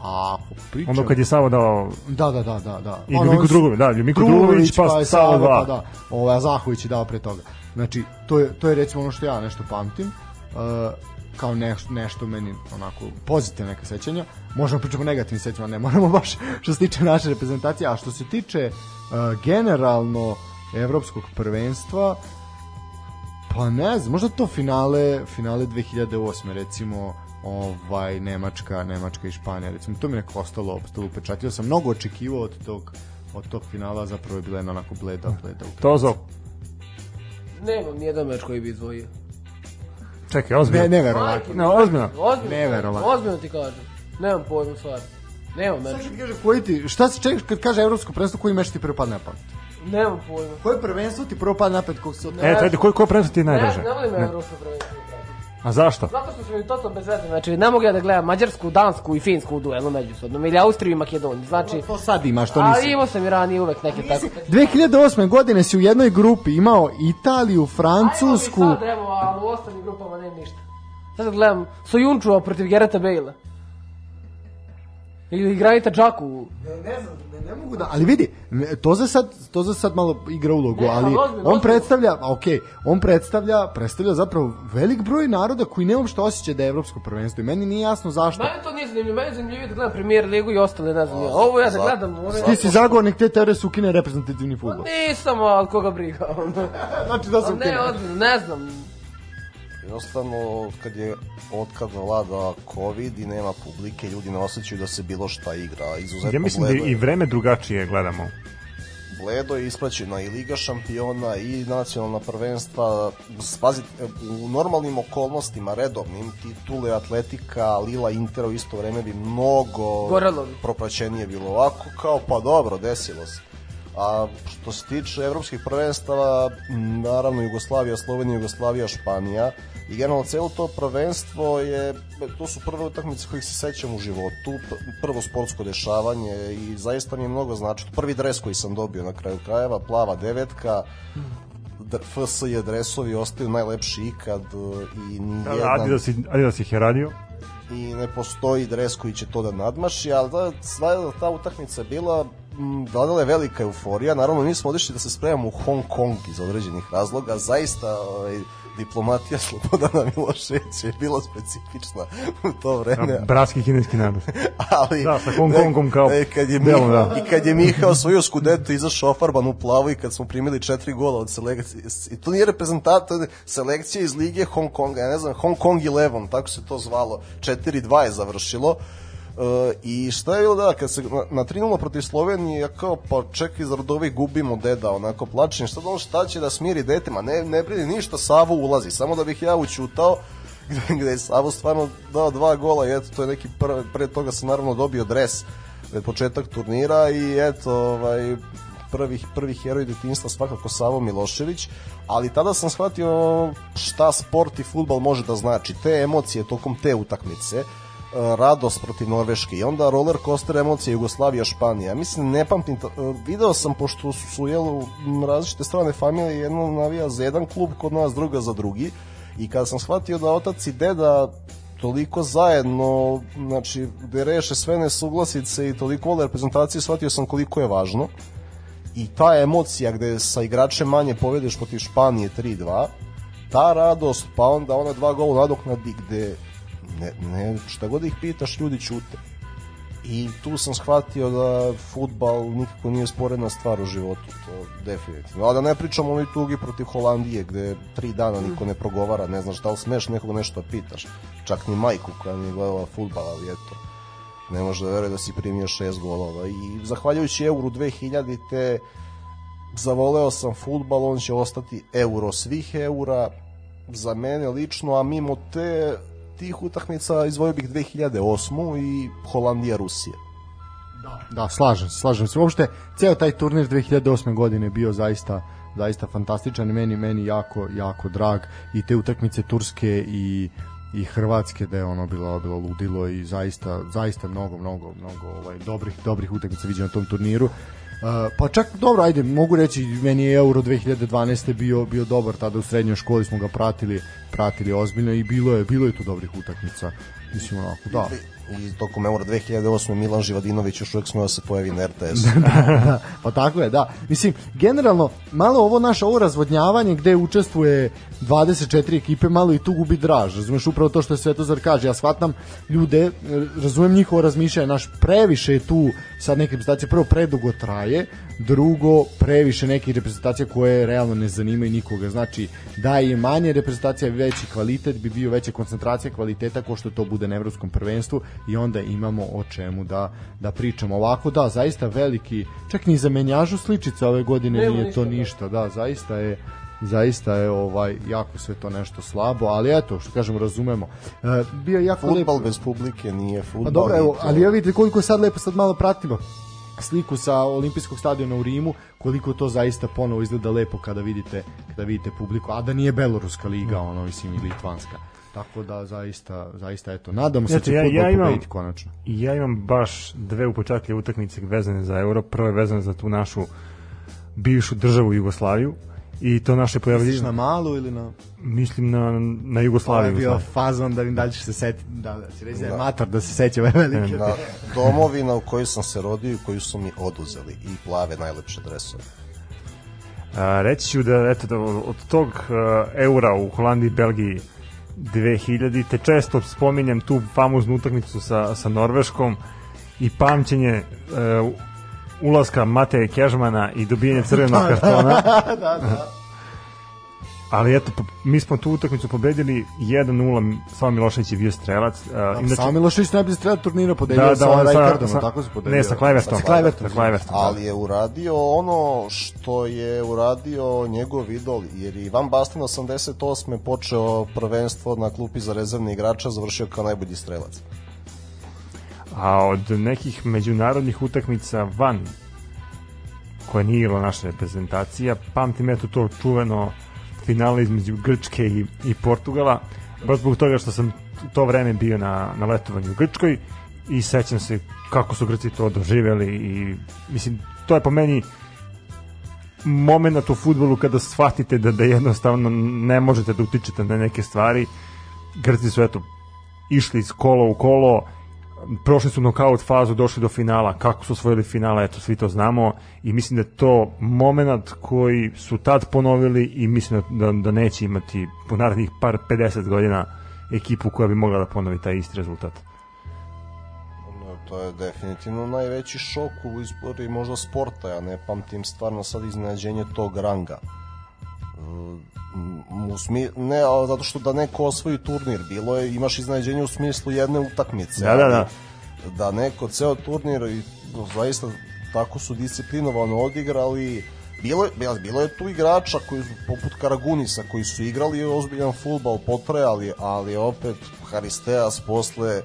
A ako pričamo... Ono kad je Savo dao Da, da, da, da, da. I Ljubinko Drugović, da, Ljubinko Drugović, pa je Savo dva. Pa da, ovaj, Zahović je dao pre toga. Znači, to je, to je recimo ono što ja nešto pamtim, uh, kao nešto, nešto meni onako pozitivne neka sećanja. Možemo pričamo o negativnim sećanjima, ne moramo baš što se tiče naše reprezentacije, a što se tiče uh, generalno evropskog prvenstva, pa ne znam, možda to finale, finale 2008. recimo, ovaj Nemačka, Nemačka i Španija, recimo to mi je neko ostalo, ostalo upečatio sam mnogo očekivao od tog od tog finala zapravo je bila jedna onako bleda, bleda utakmica. Tozo. Nemam nijedan meč koji bi izdvojio. Čekaj, ozbiljno. Ne, neverovatno. Ne, ozbiljno. Ozbiljno. Neverovatno. Ozbiljno ti kažem. Nemam pojma stvarno. Nemam meč. Sad kaže koji ti, šta se čekaš kad kaže evropsko prvenstvo, koji meč ti prvo padne na pamet? Nemam pojma. Koje prvenstvo ti prvo padne na pamet kog se od... E, ajde, koji, koji prvenstvo ti je Ne, najdraže? ne volim Ne. evropsko prvenstvo. A zašto? Zato što su mi totalno bez veze. Znači, ne mogu ja da gledam Mađarsku, Dansku i Finsku u duelu međusobno. Ili Austriju i Makedoniju. Znači, To sad imaš, to a nisi. imao sam i ranije uvek neke tako. 2008. godine si u jednoj grupi imao Italiju, Francusku, Ajmo mi sad, evo, ali u ostalim grupama nema ništa. Sad gledam Sojunčua protiv Gerata Bejla. Ili Granita Džaku. ne znam, ne, mogu da, ali vidi, to za sad, to za sad malo igra ulogu, Ne, ali ozbiljno, on ozbiljno. predstavlja, a okej, on predstavlja, predstavlja zapravo velik broj naroda koji ne uopšte osjeća da je evropsko prvenstvo i meni nije jasno zašto. Mene to nije zanimljivo, meni je zanimljivo da gledam premijer ligu i ostale, ne znam. ja. Ovo ja da gledam, ovo Ti si zagovornik te teorije se ukine reprezentativni fudbal. Nisam, ali koga briga. Znači da se A ukine. ne, ozbiljno, ne znam. Jednostavno, kad je otkad vlada COVID i nema publike, ljudi ne osjećaju da se bilo šta igra. Izuzetno Ja mislim da bledo i je. vreme drugačije gledamo. Bledo je ispraćena i Liga šampiona i nacionalna prvenstva. Spazite, u normalnim okolnostima, redovnim, titule Atletika, Lila Inter u isto vreme bi mnogo Gorelo bi. propraćenije bilo ovako, kao pa dobro, desilo se. A što se tiče evropskih prvenstava, naravno Jugoslavija, Slovenija, Jugoslavija, Španija i generalno celo to prvenstvo je, to su prve utakmice kojih se sećam u životu, prvo sportsko dešavanje i zaista mi je mnogo znači. Prvi dres koji sam dobio na kraju krajeva, plava devetka, FSJ dresovi ostaju najlepši ikad e, i Da, nijedan Adidas, Adidas ih je radio. i ne postoji dres koji će to da nadmaši, ali da, sva ta utakmica je bila dodala je velika euforija. Naravno, mi smo odišli da se spremamo u Hong Kong iz određenih razloga. Zaista ovaj, diplomatija Slobodana Miloševića je bila specifična u to vreme. Da, Bratski kineski narod. ali Da, sa Hong Kongom kao e, kad je delom, Miha, da. i kad je Miha osvojio skudeto izašao ofarban u plavu i kad smo primili četiri gola od selekcije i to nije reprezentant to je selekcija iz lige Hong Konga ja ne znam Hong Kong 11 tako se to zvalo 4-2 je završilo Uh, I šta je bilo da, kad se na, na 3 protiv Slovenije, ja kao, pa čekaj, zarad ovih gubimo deda, onako plačem, šta da on šta će da smiri dete, ma ne, ne brini ništa, Savo ulazi, samo da bih ja učutao, gde, je Savo stvarno dao dva gola i eto, to je neki prvi, pre toga sam naravno dobio dres pred početak turnira i eto, ovaj, prvi, prvi heroj detinjstva svakako Savo Milošević, ali tada sam shvatio šta sport i futbal može da znači. Te emocije tokom te utakmice, radost protiv Norveške i onda roller coaster emocije Jugoslavija Španija. Mislim ne pamtim e, video sam pošto su jel m, različite strane familije jedno navija za jedan klub kod nas druga za drugi i kada sam shvatio da otac i deda toliko zajedno, znači, gde reše sve nesuglasice i toliko vole reprezentacije, shvatio sam koliko je važno. I ta emocija gde sa igračem manje povedeš protiv Španije 3-2, ta radost, pa onda ona dva gola nadoknadi gde ne, ne, šta god ih pitaš, ljudi ćute. I tu sam shvatio da futbal nikako nije sporedna stvar u životu, to definitivno. A da ne pričamo onoj tugi protiv Holandije, gde tri dana niko ne progovara, ne znaš da li smeš nekoga nešto da pitaš. Čak ni majku koja nije gledala futbal, ali eto, ne može da veruje da si primio šest golova. I zahvaljujući Euro 2000 te zavoleo sam futbal, on će ostati euro svih eura za mene lično, a mimo te tih utakmica izvojio bih 2008. i Holandija Rusija. Da, slažem se, slažem se. Uopšte, ceo taj turnir 2008. godine je bio zaista zaista fantastičan i meni meni jako jako drag i te utakmice turske i i hrvatske da je ono bilo bilo ludilo i zaista zaista mnogo mnogo mnogo ovaj dobrih dobrih utakmica viđeno na tom turniru. Pa čak dobro, ajde, mogu reći meni je Euro 2012 bio bio dobar tada u srednjoj školi smo ga pratili, pratili ozbiljno i bilo je bilo je tu dobrih utakmica. Mislim onako, da. I tokom Eura 2008. Milan Živadinović još uvijek smeo da se pojavi na RTS. da, pa tako je, da. Mislim, generalno, malo ovo naše ovo razvodnjavanje gde učestvuje 24 ekipe, malo i tu gubi draž. Razumeš, upravo to što je Svetozar kaže. Ja shvatam ljude, e, razumem njihovo razmišljanje, naš previše je tu sad neke reprezentacije, prvo predugo traje, drugo previše nekih reprezentacija koje realno ne zanimaju nikoga. Znači, da je manje reprezentacija veći kvalitet, bi bio veća koncentracija kvaliteta ko što to bude na evropskom prvenstvu i onda imamo o čemu da, da pričamo. Ovako, da, zaista veliki, čak ni za menjažu sličice ove godine Nema nije ništa, to da. ništa, da, zaista je zaista je ovaj jako sve to nešto slabo, ali eto, što kažemo, razumemo. E, bio je jako Futbal lepo. bez publike nije futbal. Pa dobro, evo, to- ali ja vidite koliko sad lepo sad malo pratimo sliku sa olimpijskog stadiona u Rimu, koliko to zaista ponovo izgleda lepo kada vidite kada vidite publiku, a da nije beloruska liga, ono mislim i litvanska. Tako da zaista zaista eto, nadamo se da će ja- fudbal ja imam- pobediti konačno. I ja imam baš dve upečatljive utakmice vezane za Euro. Prvo je vezano za tu našu bivšu državu Jugoslaviju i to naše Misliš pojavljivanje, na malu ili na mislim na, na Ovo je Jugoslaviju. bio Jugoslaviju. fazon da vidim da li će se setiti, da, da će reći da je Da. mator da se seća ove velike. na domovina u kojoj sam se rodio i koju su mi oduzeli i plave najlepše dresove. A, reći ću da, eto, da od tog a, eura u Holandiji i Belgiji 2000 te često spominjem tu famoznu utakmicu sa, sa Norveškom i pamćenje e, ulaska Mateje Kežmana i dobijanje crvenog kartona. da, da. Ali eto, mi smo tu utakmicu pobedili 1-0, Sava Milošević je bio strelac. A, Inače, Sami Milošević najbolji strelac turnira podelio Da, da, da, sa sa- tako se podelio. ne, sa Kluivertom. Sa Kluivertom. Sa Kluivertom. Ali je uradio ono što je uradio njegov idol, jer je Ivan Bastin 88. počeo prvenstvo na klupi za rezervne igrača, završio kao najbolji strelac. A od nekih međunarodnih utakmica van koja nije igrala naša reprezentacija, pamtim eto to čuveno finale između Grčke i, i Portugala, baš zbog toga što sam to vreme bio na, na letovanju u Grčkoj i sećam se kako su Grci to doživeli i mislim, to je po meni moment u futbolu kada shvatite da, da jednostavno ne možete da utičete na neke stvari. Grci su eto išli iz kola u kolo, prošli su nokaut fazu, došli do finala, kako su osvojili finala, eto, svi to znamo i mislim da je to moment koji su tad ponovili i mislim da, da neće imati po narednih par 50 godina ekipu koja bi mogla da ponovi taj isti rezultat. No, to je definitivno najveći šok u istoriji možda sporta, ja ne pamtim stvarno sad iznenađenje tog ranga. Mm, u smi, ne, a zato što da neko osvoji turnir, bilo je, imaš iznenađenje u smislu jedne utakmice. Da, da, da. Da neko ceo turnir i no, zaista tako su disciplinovano odigrali, Bilo je, bilo- je tu igrača koji su poput Karagunisa koji su igrali ozbiljan futbal, potrajali, ali opet Haristeas posle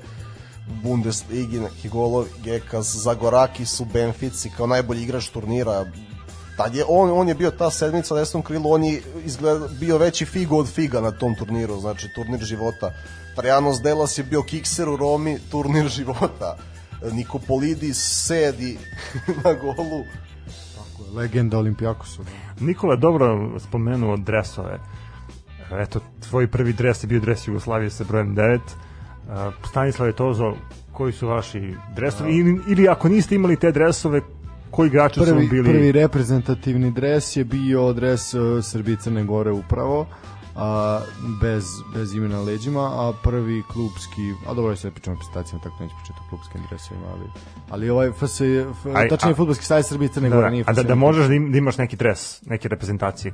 Bundesligi, neki golovi, Gekas, Zagorakis u Benfici kao najbolji igrač turnira. Tad je, on, on je bio ta sedmica na desnom krilu, on je izgleda, bio veći figo od figa na tom turniru, znači turnir života. Trajanos Delas je bio kikser u Romi, turnir života. Nikopolidis sedi na golu. Legenda Olimpijakosa. Nikola je dobro spomenuo dresove. Eto, tvoj prvi dres je bio dres Jugoslavije sa brojem 9. Uh, Stanislav je Tozo, koji su vaši dresovi? Ili, ili ako niste imali te dresove, koji igrači su Prvi, vam bili? prvi reprezentativni dres je bio dres uh, Srbije Crne Gore upravo a, bez, bez imena na leđima, a prvi klubski, a dobro se pričamo o reprezentacijama, tako neću pričati o klubskim dresovima, ali, ali ovaj FS, je- f, Aj, tačnije a- Fudbalski savez Srbije Crne Da, Gore, da, nije a da, da možeš da, im, da imaš neki dres, neke reprezentacije.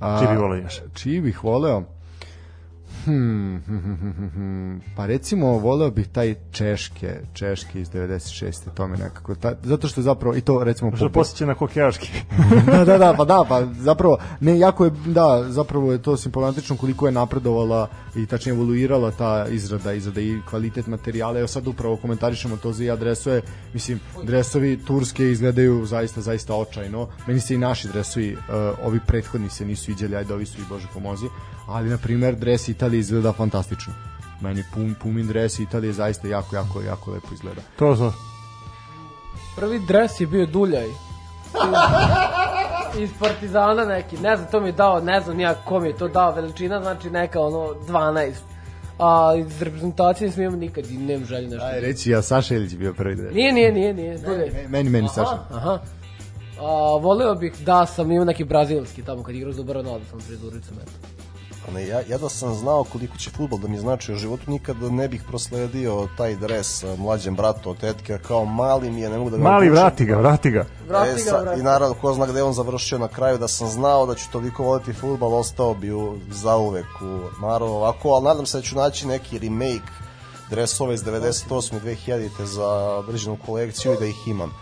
A, Čiji bi volio još? Čiji bih voleo? Hmm, hm, hm, hm, hm, hm. pa recimo voleo bih taj Češke, Češke iz 96. To mi nekako, ta, zato što je zapravo, i to recimo Što po- posjeća na hokejaški. da, da, da, pa da, pa zapravo, ne, jako je, da, zapravo je to simptomatično koliko je napredovala i tačnije evoluirala ta izrada, izrada i kvalitet materijala. Evo sad upravo komentarišemo to za i adresuje, mislim, dresovi turske izgledaju zaista, zaista očajno. Meni se i naši dresovi, uh, ovi prethodni se nisu iđali, ajde, ovi su i Bože pomozi, ali, na primer, dres Italije izgleda fantastično. Meni pum, pumin dres Italije zaista jako, jako, jako lepo izgleda. to za... Prvi dres je bio Duljaj. iz, iz Partizana neki, ne znam, to mi je dao, ne znam ko mi je to dao, veličina, znači neka ono 12. A iz reprezentacije nisam imao nikad i nemam želju nešto. Aj, reći ja, Saša Ilić bio prvi dres. Nije, nije, nije, nije. Drugi. Meni, meni Saša. Aha. A, voleo bih da sam imao neki brazilski tamo kad igrao za Ronaldo sam pred Uricom, eto. Ne, ja, ja da sam znao koliko će futbol da mi znači u životu, nikad ne bih prosledio taj dres a, mlađem bratu od tetke, kao mali mi je, ne mogu da ga Mali, opišem. vrati ga, vrati ga. Vrati E, ga, sa- vrati. I naravno, ko zna gde on završio na kraju, da sam znao da ću toliko voleti futbal, ostao bi u, zauvek u Maro ovako, ali nadam se da ću naći neki remake dresova iz 98. i 2000. za određenu kolekciju i da ih imam.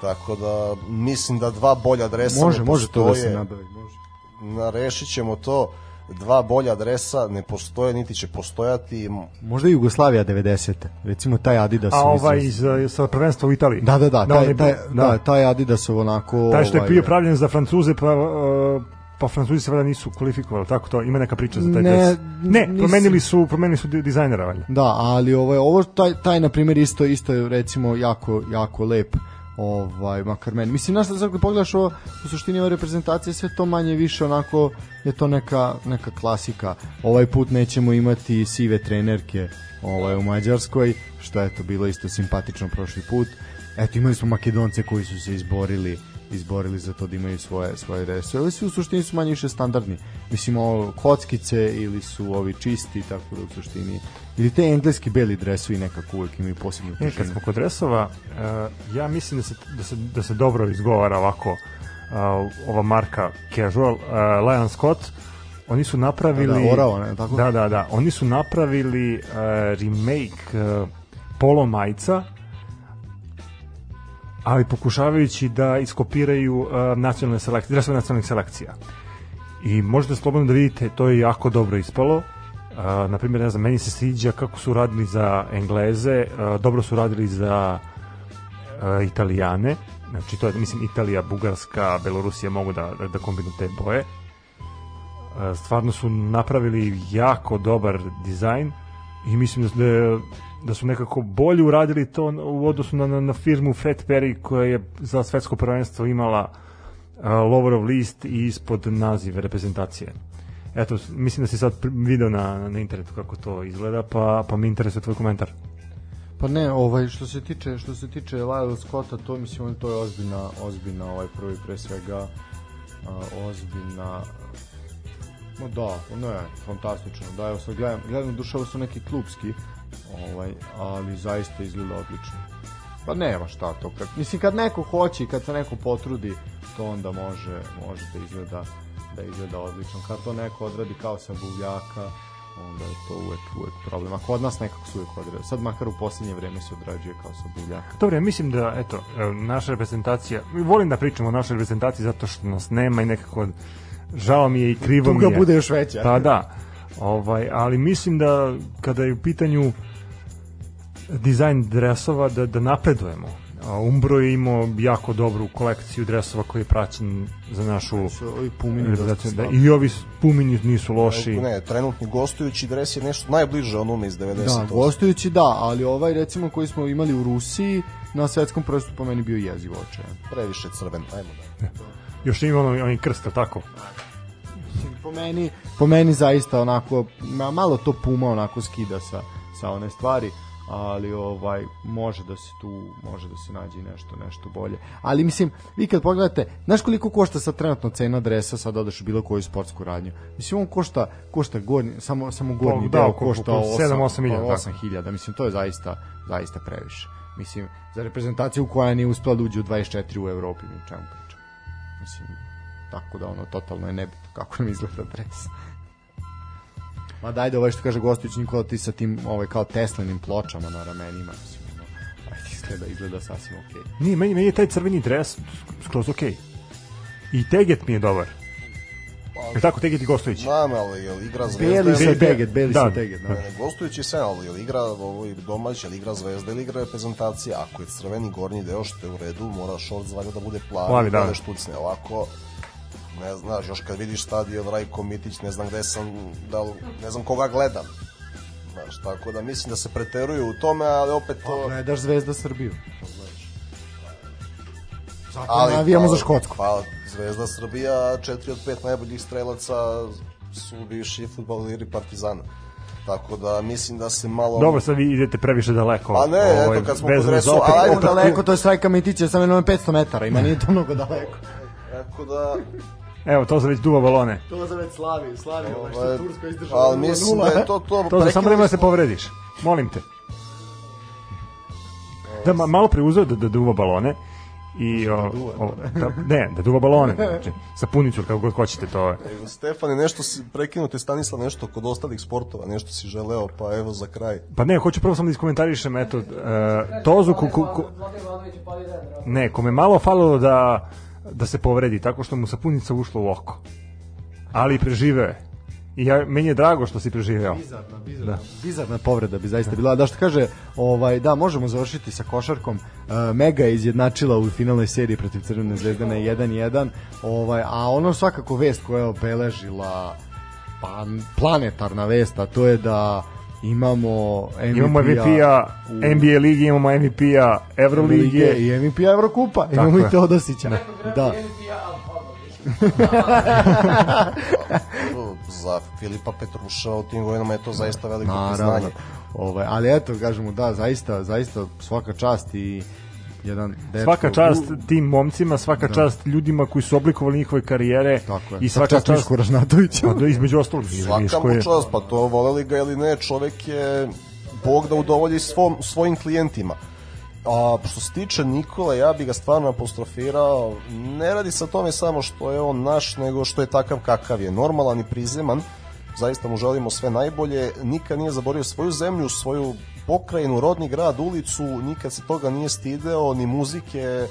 Tako da mislim da dva bolja dresa Može, ne može to da se nabavi, može. Na, rešit ćemo to. Dva bolja adresa ne postoje, niti će postojati. Možda Jugoslavija 90. Recimo taj Adidas. A ovaj iz, sa prvenstva u Italiji. Da, da, da, taj, taj, da, taj Adidas onako... Taj što je ovaj, bio pravljen za Francuze, pa, uh, pa Francuzi se valjda nisu kvalifikovali, tako to, ima neka priča za taj Ne, dres. Ne, nisam- promenili su, promenili su di- dizajnera, valjda. Da, ali ovaj ovo taj taj na primjer isto isto je recimo jako jako lep ovaj makar meni. Mislim znaš sad kad pogledaš ovo u suštini ove reprezentacije sve to manje više onako je to neka neka klasika. Ovaj put nećemo imati sive trenerke ovaj u Mađarskoj, što je to bilo isto simpatično prošli put. Eto imali smo Makedonce koji su se izborili izborili za to da imaju svoje svoje dresove. Ovi svi u suštini su manje više standardni. Mislim ovo kockice ili su ovi čisti tako da u suštini ili te engleski beli dresovi nekako uvek imaju posebnu E, kad težinu. smo kod dresova, uh, ja mislim da se, da se, da se dobro izgovara ovako uh, ova marka Casual, uh, Lion Scott, oni su napravili... Da, da, Orao, ne, tako? Da, da, da. Oni su napravili uh, remake uh, polo majica, ali pokušavajući da iskopiraju uh, nacionalne selekcije, dresove nacionalnih selekcija. I možete slobodno da vidite, to je jako dobro ispalo. Uh, na primjer, ne znam, meni se sviđa kako su radili za Engleze, uh, dobro su radili za uh, Italijane, znači to je, mislim, Italija, Bugarska, Belorusija mogu da, da, da kombinu te boje. Uh, stvarno su napravili jako dobar dizajn i mislim da, da, da su nekako bolje uradili to u odnosu na, na, na firmu Fat Perry koja je za svetsko prvenstvo imala uh, Loverov list i ispod naziv reprezentacije. Eto, mislim da si sad video na, na internetu kako to izgleda, pa, pa mi interesuje tvoj komentar. Pa ne, ovaj što se tiče što se tiče Lyle Scotta, to mislim to je ozbiljna ozbiljna ovaj prvi pre svega a, ozbiljna No da, ono je fantastično. Da, evo sad gledam, gledam dušavo su neki klubski, ovaj, ali zaista izgleda odlično. Pa nema šta to. Kad, mislim, kad neko hoće i kad se neko potrudi, to onda može, može da izgleda da izgleda odlično. Kad to neko odradi kao sa buvljaka, onda je to uvek, uvek problem. A kod nas nekako se uvek odradi. Sad makar u poslednje vreme se odrađuje kao sa buvljaka. Dobro, ja mislim da, eto, e, naša reprezentacija, volim da pričamo o našoj reprezentaciji zato što nas nema i nekako žao mi je i krivo mi Tuga je. bude još veća. Pa da, ovaj, ali mislim da kada je u pitanju dizajn dresova da, da napredujemo. A Umbro je imao jako dobru kolekciju dresova koji je praćen za našu ovi pumini. Da. I ovi pumini nisu loši. Ne, trenutni gostujući dres je nešto najbliže onome iz 90. Da, gostujući da, ali ovaj recimo koji smo imali u Rusiji na svetskom prvenstvu po meni bio jezivo očajan. Previše crven, ajmo da. Još ima ono, onaj krst, tako? Po meni, po meni zaista onako ma- malo to puma onako skida sa sa one stvari ali ovaj može da se tu može da se nađe nešto nešto bolje. Ali mislim, vi kad pogledate, znaš koliko košta sad trenutno cena dresa sad odeš u bilo koju sportsku radnju. Mislim on košta košta gornji samo samo gornji da, deo košta oko 7-8 hiljada, tako. 8000. Mislim to je zaista zaista previše. Mislim za reprezentaciju koja nije uspela da uđe u 24 u Evropi, mi čemu pričam. Mislim tako da ono totalno je nebitno kako nam izgleda dres. Ma daj da ovaj što kaže Gostić Nikola ti sa tim ovaj kao Teslinim pločama na ramenima ajde izgleda izgleda sasvim okej. Nije, meni, meni je taj crveni dres skroz okej. I Teget mi je dobar. Je tako Teget i Gostović? Znam, ali jel igra zvezda? Beli Be- teget, beli da. sa teget, da. Ne, ne, gostujući se, ali jel igra ovo domaća, ili igra zvezda ili igra reprezentacija. Ako je crveni gornji deo što je u redu, mora šort zvaga da bude plavi, Plavi, da. da. štucne. Ovako, ne znaš, još kad vidiš stadion Rajko Mitić, ne znam gde sam, da, li- ne znam koga gledam. Znaš, tako da mislim da se preteruju u tome, ali opet to... Gledaš Zvezda Srbiju. Ali, navijamo za Škotsku. Pa, Zvezda Srbija, 4 od 5 najboljih strelaca su bivši futbaleri Partizana. Tako da mislim da se malo... Dobro, sad vi idete previše daleko. Pa ne, Ovaj, eto, kad smo kod resu- opet- ajmo opet- Daleko, to je strajka Mitića, samo jedno 500 metara, ima nije to mnogo daleko. Tako da... Evo, to se već duva balone. To za već slavi, slavi, ovaj, što je Tursko izdržalo ali mislim da je to to... To za samo vreme da se povrediš. Molim te. Da, ma, malo pre uzeo da, da duva balone i o, o, da, ne, da duva balone, znači, sapunicu, ili kako god hoćete, to je. Stefane, nešto si prekinuti Stanislav, nešto kod ostalih sportova, nešto si želeo, pa evo za kraj. Pa ne, hoću prvo samo da iskomentarišem, eto, uh, Tozu, ku, ku, ku, ne, kome malo falilo da, da se povredi, tako što mu sapunica ušla u oko. Ali preživeo je. I ja, meni je drago što si preživeo. Bizarna, bizarna, da. bizarna povreda bi zaista bila. Da što kaže, ovaj, da, možemo završiti sa košarkom. Uh, Mega je izjednačila u finalnoj seriji protiv Crvene zvezde na 1-1. Ovaj, a ono svakako vest koja je obeležila pa, planetarna vest, a to je da imamo MVP-a, Imamo MVP-a u NBA ligi, imamo MVP-a Evrolige. Lige i MVP-a Evrokupa. Imamo je. i Teodosića. Da. Za Filipa Petruša u tim godinama je to zaista veliko Naravno. priznanje. Ovaj, ali eto, kažemo, da, zaista, zaista svaka čast i jedan dečko. Svaka čast u- tim momcima, svaka čast ljudima koji su oblikovali njihove karijere Tako je. i svaka čast Mišku Ražnatoviću. Pa da, između ostalog Svaka Miško mu je čast, pa to voleli ga ili ne, čovek je Bog da udovolji svom, svojim klijentima. A što se tiče Nikola, ja bi ga stvarno apostrofirao, ne radi se o tome samo što je on naš, nego što je takav kakav je, normalan i prizeman, zaista mu želimo sve najbolje, nikad nije zaboravio svoju zemlju, svoju pokrajinu, rodni grad, ulicu, nikad se toga nije stideo, ni muzike, e,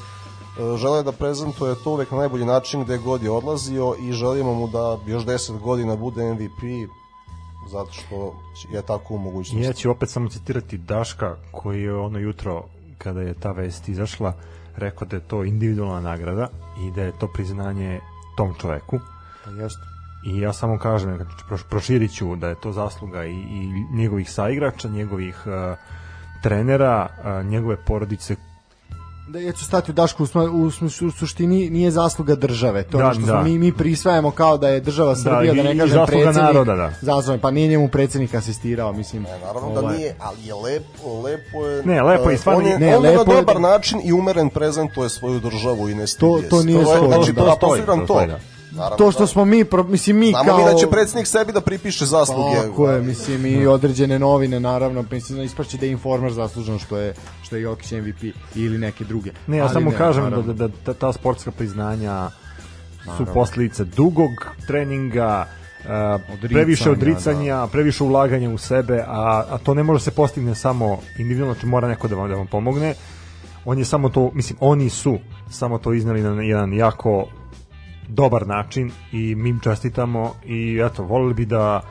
žele da prezentuje to uvek na najbolji način gde god je odlazio i želimo mu da još 10 godina bude MVP zato što je tako u mogućnosti. Ja ću opet samo citirati Daška koji je ono jutro kada je ta vest izašla rekao da je to individualna nagrada i da je to priznanje tom čoveku Pa jeste. I ja samo kažem proš- proširit ću da je to zasluga i, i njegovih saigrača njegovih uh, trenera uh, njegove porodice Da, ja ću stati u Dašku, u, u, u suštini nije zasluga države. To je Da, ono što da. mi, mi prisvajamo kao da je država Srbija, da, i- ne kažem zasluga predsednik. naroda, da. Zasluga, pa nije njemu predsednik asistirao, mislim. Ne, naravno da ovaj, nije, ali je lepo, lepo je... Ne, lepo je i e, stvarno on je, je- ne, on je na lepo je dobar da- način i umeren prezentuje svoju državu i ne stidje To- to nije je, sporno, znači, da. to To stoji, apostriram to to. stoji, da. Naravno, to što da. smo mi, pro, mislim mi Znamo kao... mi da će predsednik sebi da pripiše zasluge. Tako je, mislim i određene novine naravno, mislim ispašće da je informar zaslužen što je što je Jokić MVP ili neke druge. Ne, ja samo kažem da, naravno. da, da, da ta sportska priznanja su posledica dugog treninga, uh, Odricanja, previše odricanja, previše ulaganja u sebe, a, a to ne može se postigne samo individualno, znači mora neko da vam, da vam pomogne. On je samo to, mislim, oni su samo to iznali na jedan jako dobar način i mi im čestitamo i eto, volili bi da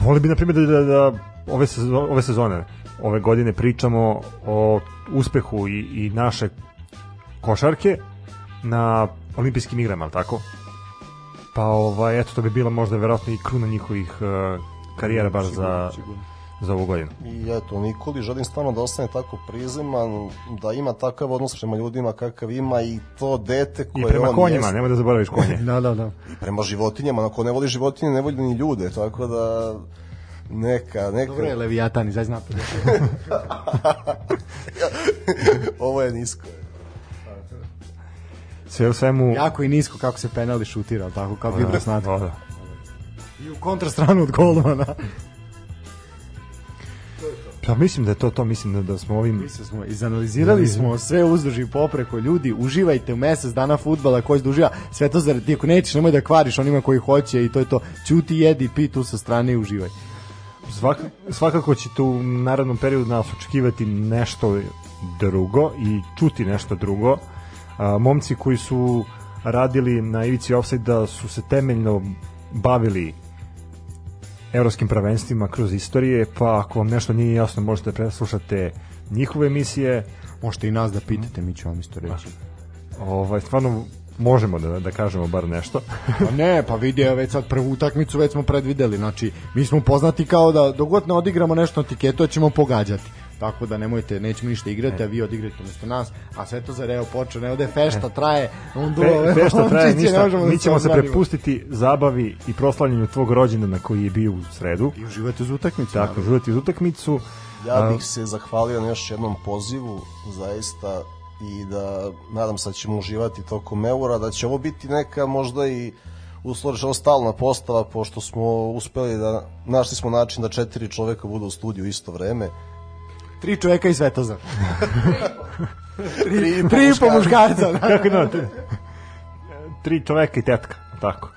volili bi na primjer da, da, da ove, sezo, ove sezone ove godine pričamo o uspehu i, i naše košarke na olimpijskim igrama, ali tako? Pa ovaj, eto, to bi bila možda verovatno i kruna njihovih uh, karijera bar za, za ovu godinu. I eto, Nikoli želim stvarno da ostane tako prizeman, da ima takav odnos prema ljudima kakav ima i to dete I koje prema on konjima, jest, nemoj da zaboraviš konje. Da, da, da. i prema životinjama, ako ne voli životinje, ne voli ni ljude, tako da neka, neka, Dobro je Leviatan, izaj znate. ovo je nisko. Sve u svemu... jako i nisko kako se penali šutira, tako kao vibra snad. Da, da. I u kontrastranu od golmana. Pa mislim da je to to, mislim da, da smo ovim... Mi se smo izanalizirali smo sve uzduž i popreko ljudi, uživajte u mesec dana fudbala koji se uživa, sve to zaradi, ako nećeš nemoj da kvariš onima koji hoće i to je to, ćuti, jedi, pi tu sa strane i uživaj. Svak, svakako ćete u narednom periodu nas očekivati nešto drugo i čuti nešto drugo. A, momci koji su radili na ivici offside su se temeljno bavili evropskim prvenstvima kroz istorije, pa ako vam nešto nije jasno možete da preslušate njihove emisije. Možete i nas da pitate, mi ću vam isto reći. Ovaj, stvarno možemo da, da kažemo bar nešto. Pa ne, pa vidi, evo već sad prvu utakmicu već smo predvideli, znači mi smo poznati kao da dogod ne odigramo nešto na tiketu, da ćemo pogađati. Tako da nemojte, nećemo ništa igrati, a vi odigrajte umesto nas, a sve to za Reo počeo, ne ode fešta traje, on duo, Fe, fešta traje ne ništa, možemo da mi ćemo se prepustiti zabavi i proslavljanju tvog rođendana koji je bio u sredu. I uživajte uz utakmicu. Tako, živjeti uz utakmicu. Ja bih se zahvalio na još jednom pozivu, zaista, i da nadam se da ćemo uživati tokom eura, da će ovo biti neka možda i uslovno stalna postava, pošto smo uspeli da, našli smo način da četiri čoveka budu u studiju isto vreme. Tri čoveka i Svetozar. Tri, i Tri i po muškarca. da. Kako da, tri, tri čoveka i tetka, tako.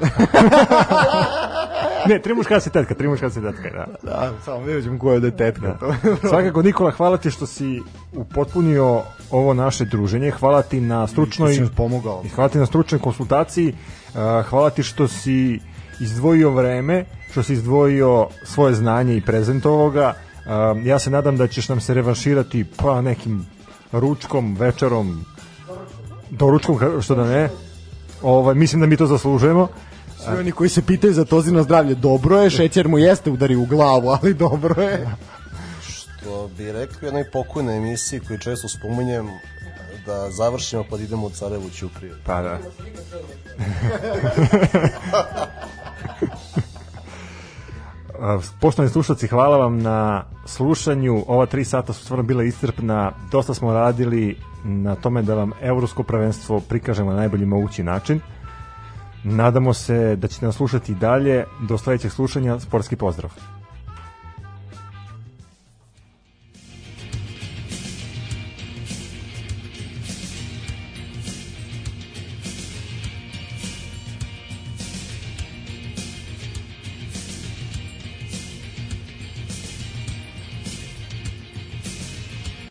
ne, tri muškarca i tetka, tri muškarca i tetka, da. Da, samo vidjet ko je ovde tetka. To. Svakako Nikola, hvala ti što si upotpunio ovo naše druženje, hvala ti na stručnoj nam pomogao. i hvala ti na stručnoj konsultaciji, uh, hvala ti što si izdvojio vreme, što si izdvojio svoje znanje i prezentovao Uh, ja se nadam da ćeš nam se revanširati pa nekim ručkom, večerom, doručkom, što da ne. Ovaj, mislim da mi to zaslužujemo. Svi oni koji se pitaju za tozino zdravlje, dobro je, šećer mu jeste udari u glavu, ali dobro je. Što bi rekli u jednoj pokojnoj emisiji koju često spominjem, da završimo pa da idemo u Carevu Ćupriju. Pa da. Poštovani slušalci, hvala vam na slušanju. Ova tri sata su stvarno bila iscrpna. Dosta smo radili na tome da vam evropsko prvenstvo prikažemo na najbolji mogući način. Nadamo se da ćete nas slušati i dalje. Do sledećeg slušanja, sportski pozdrav.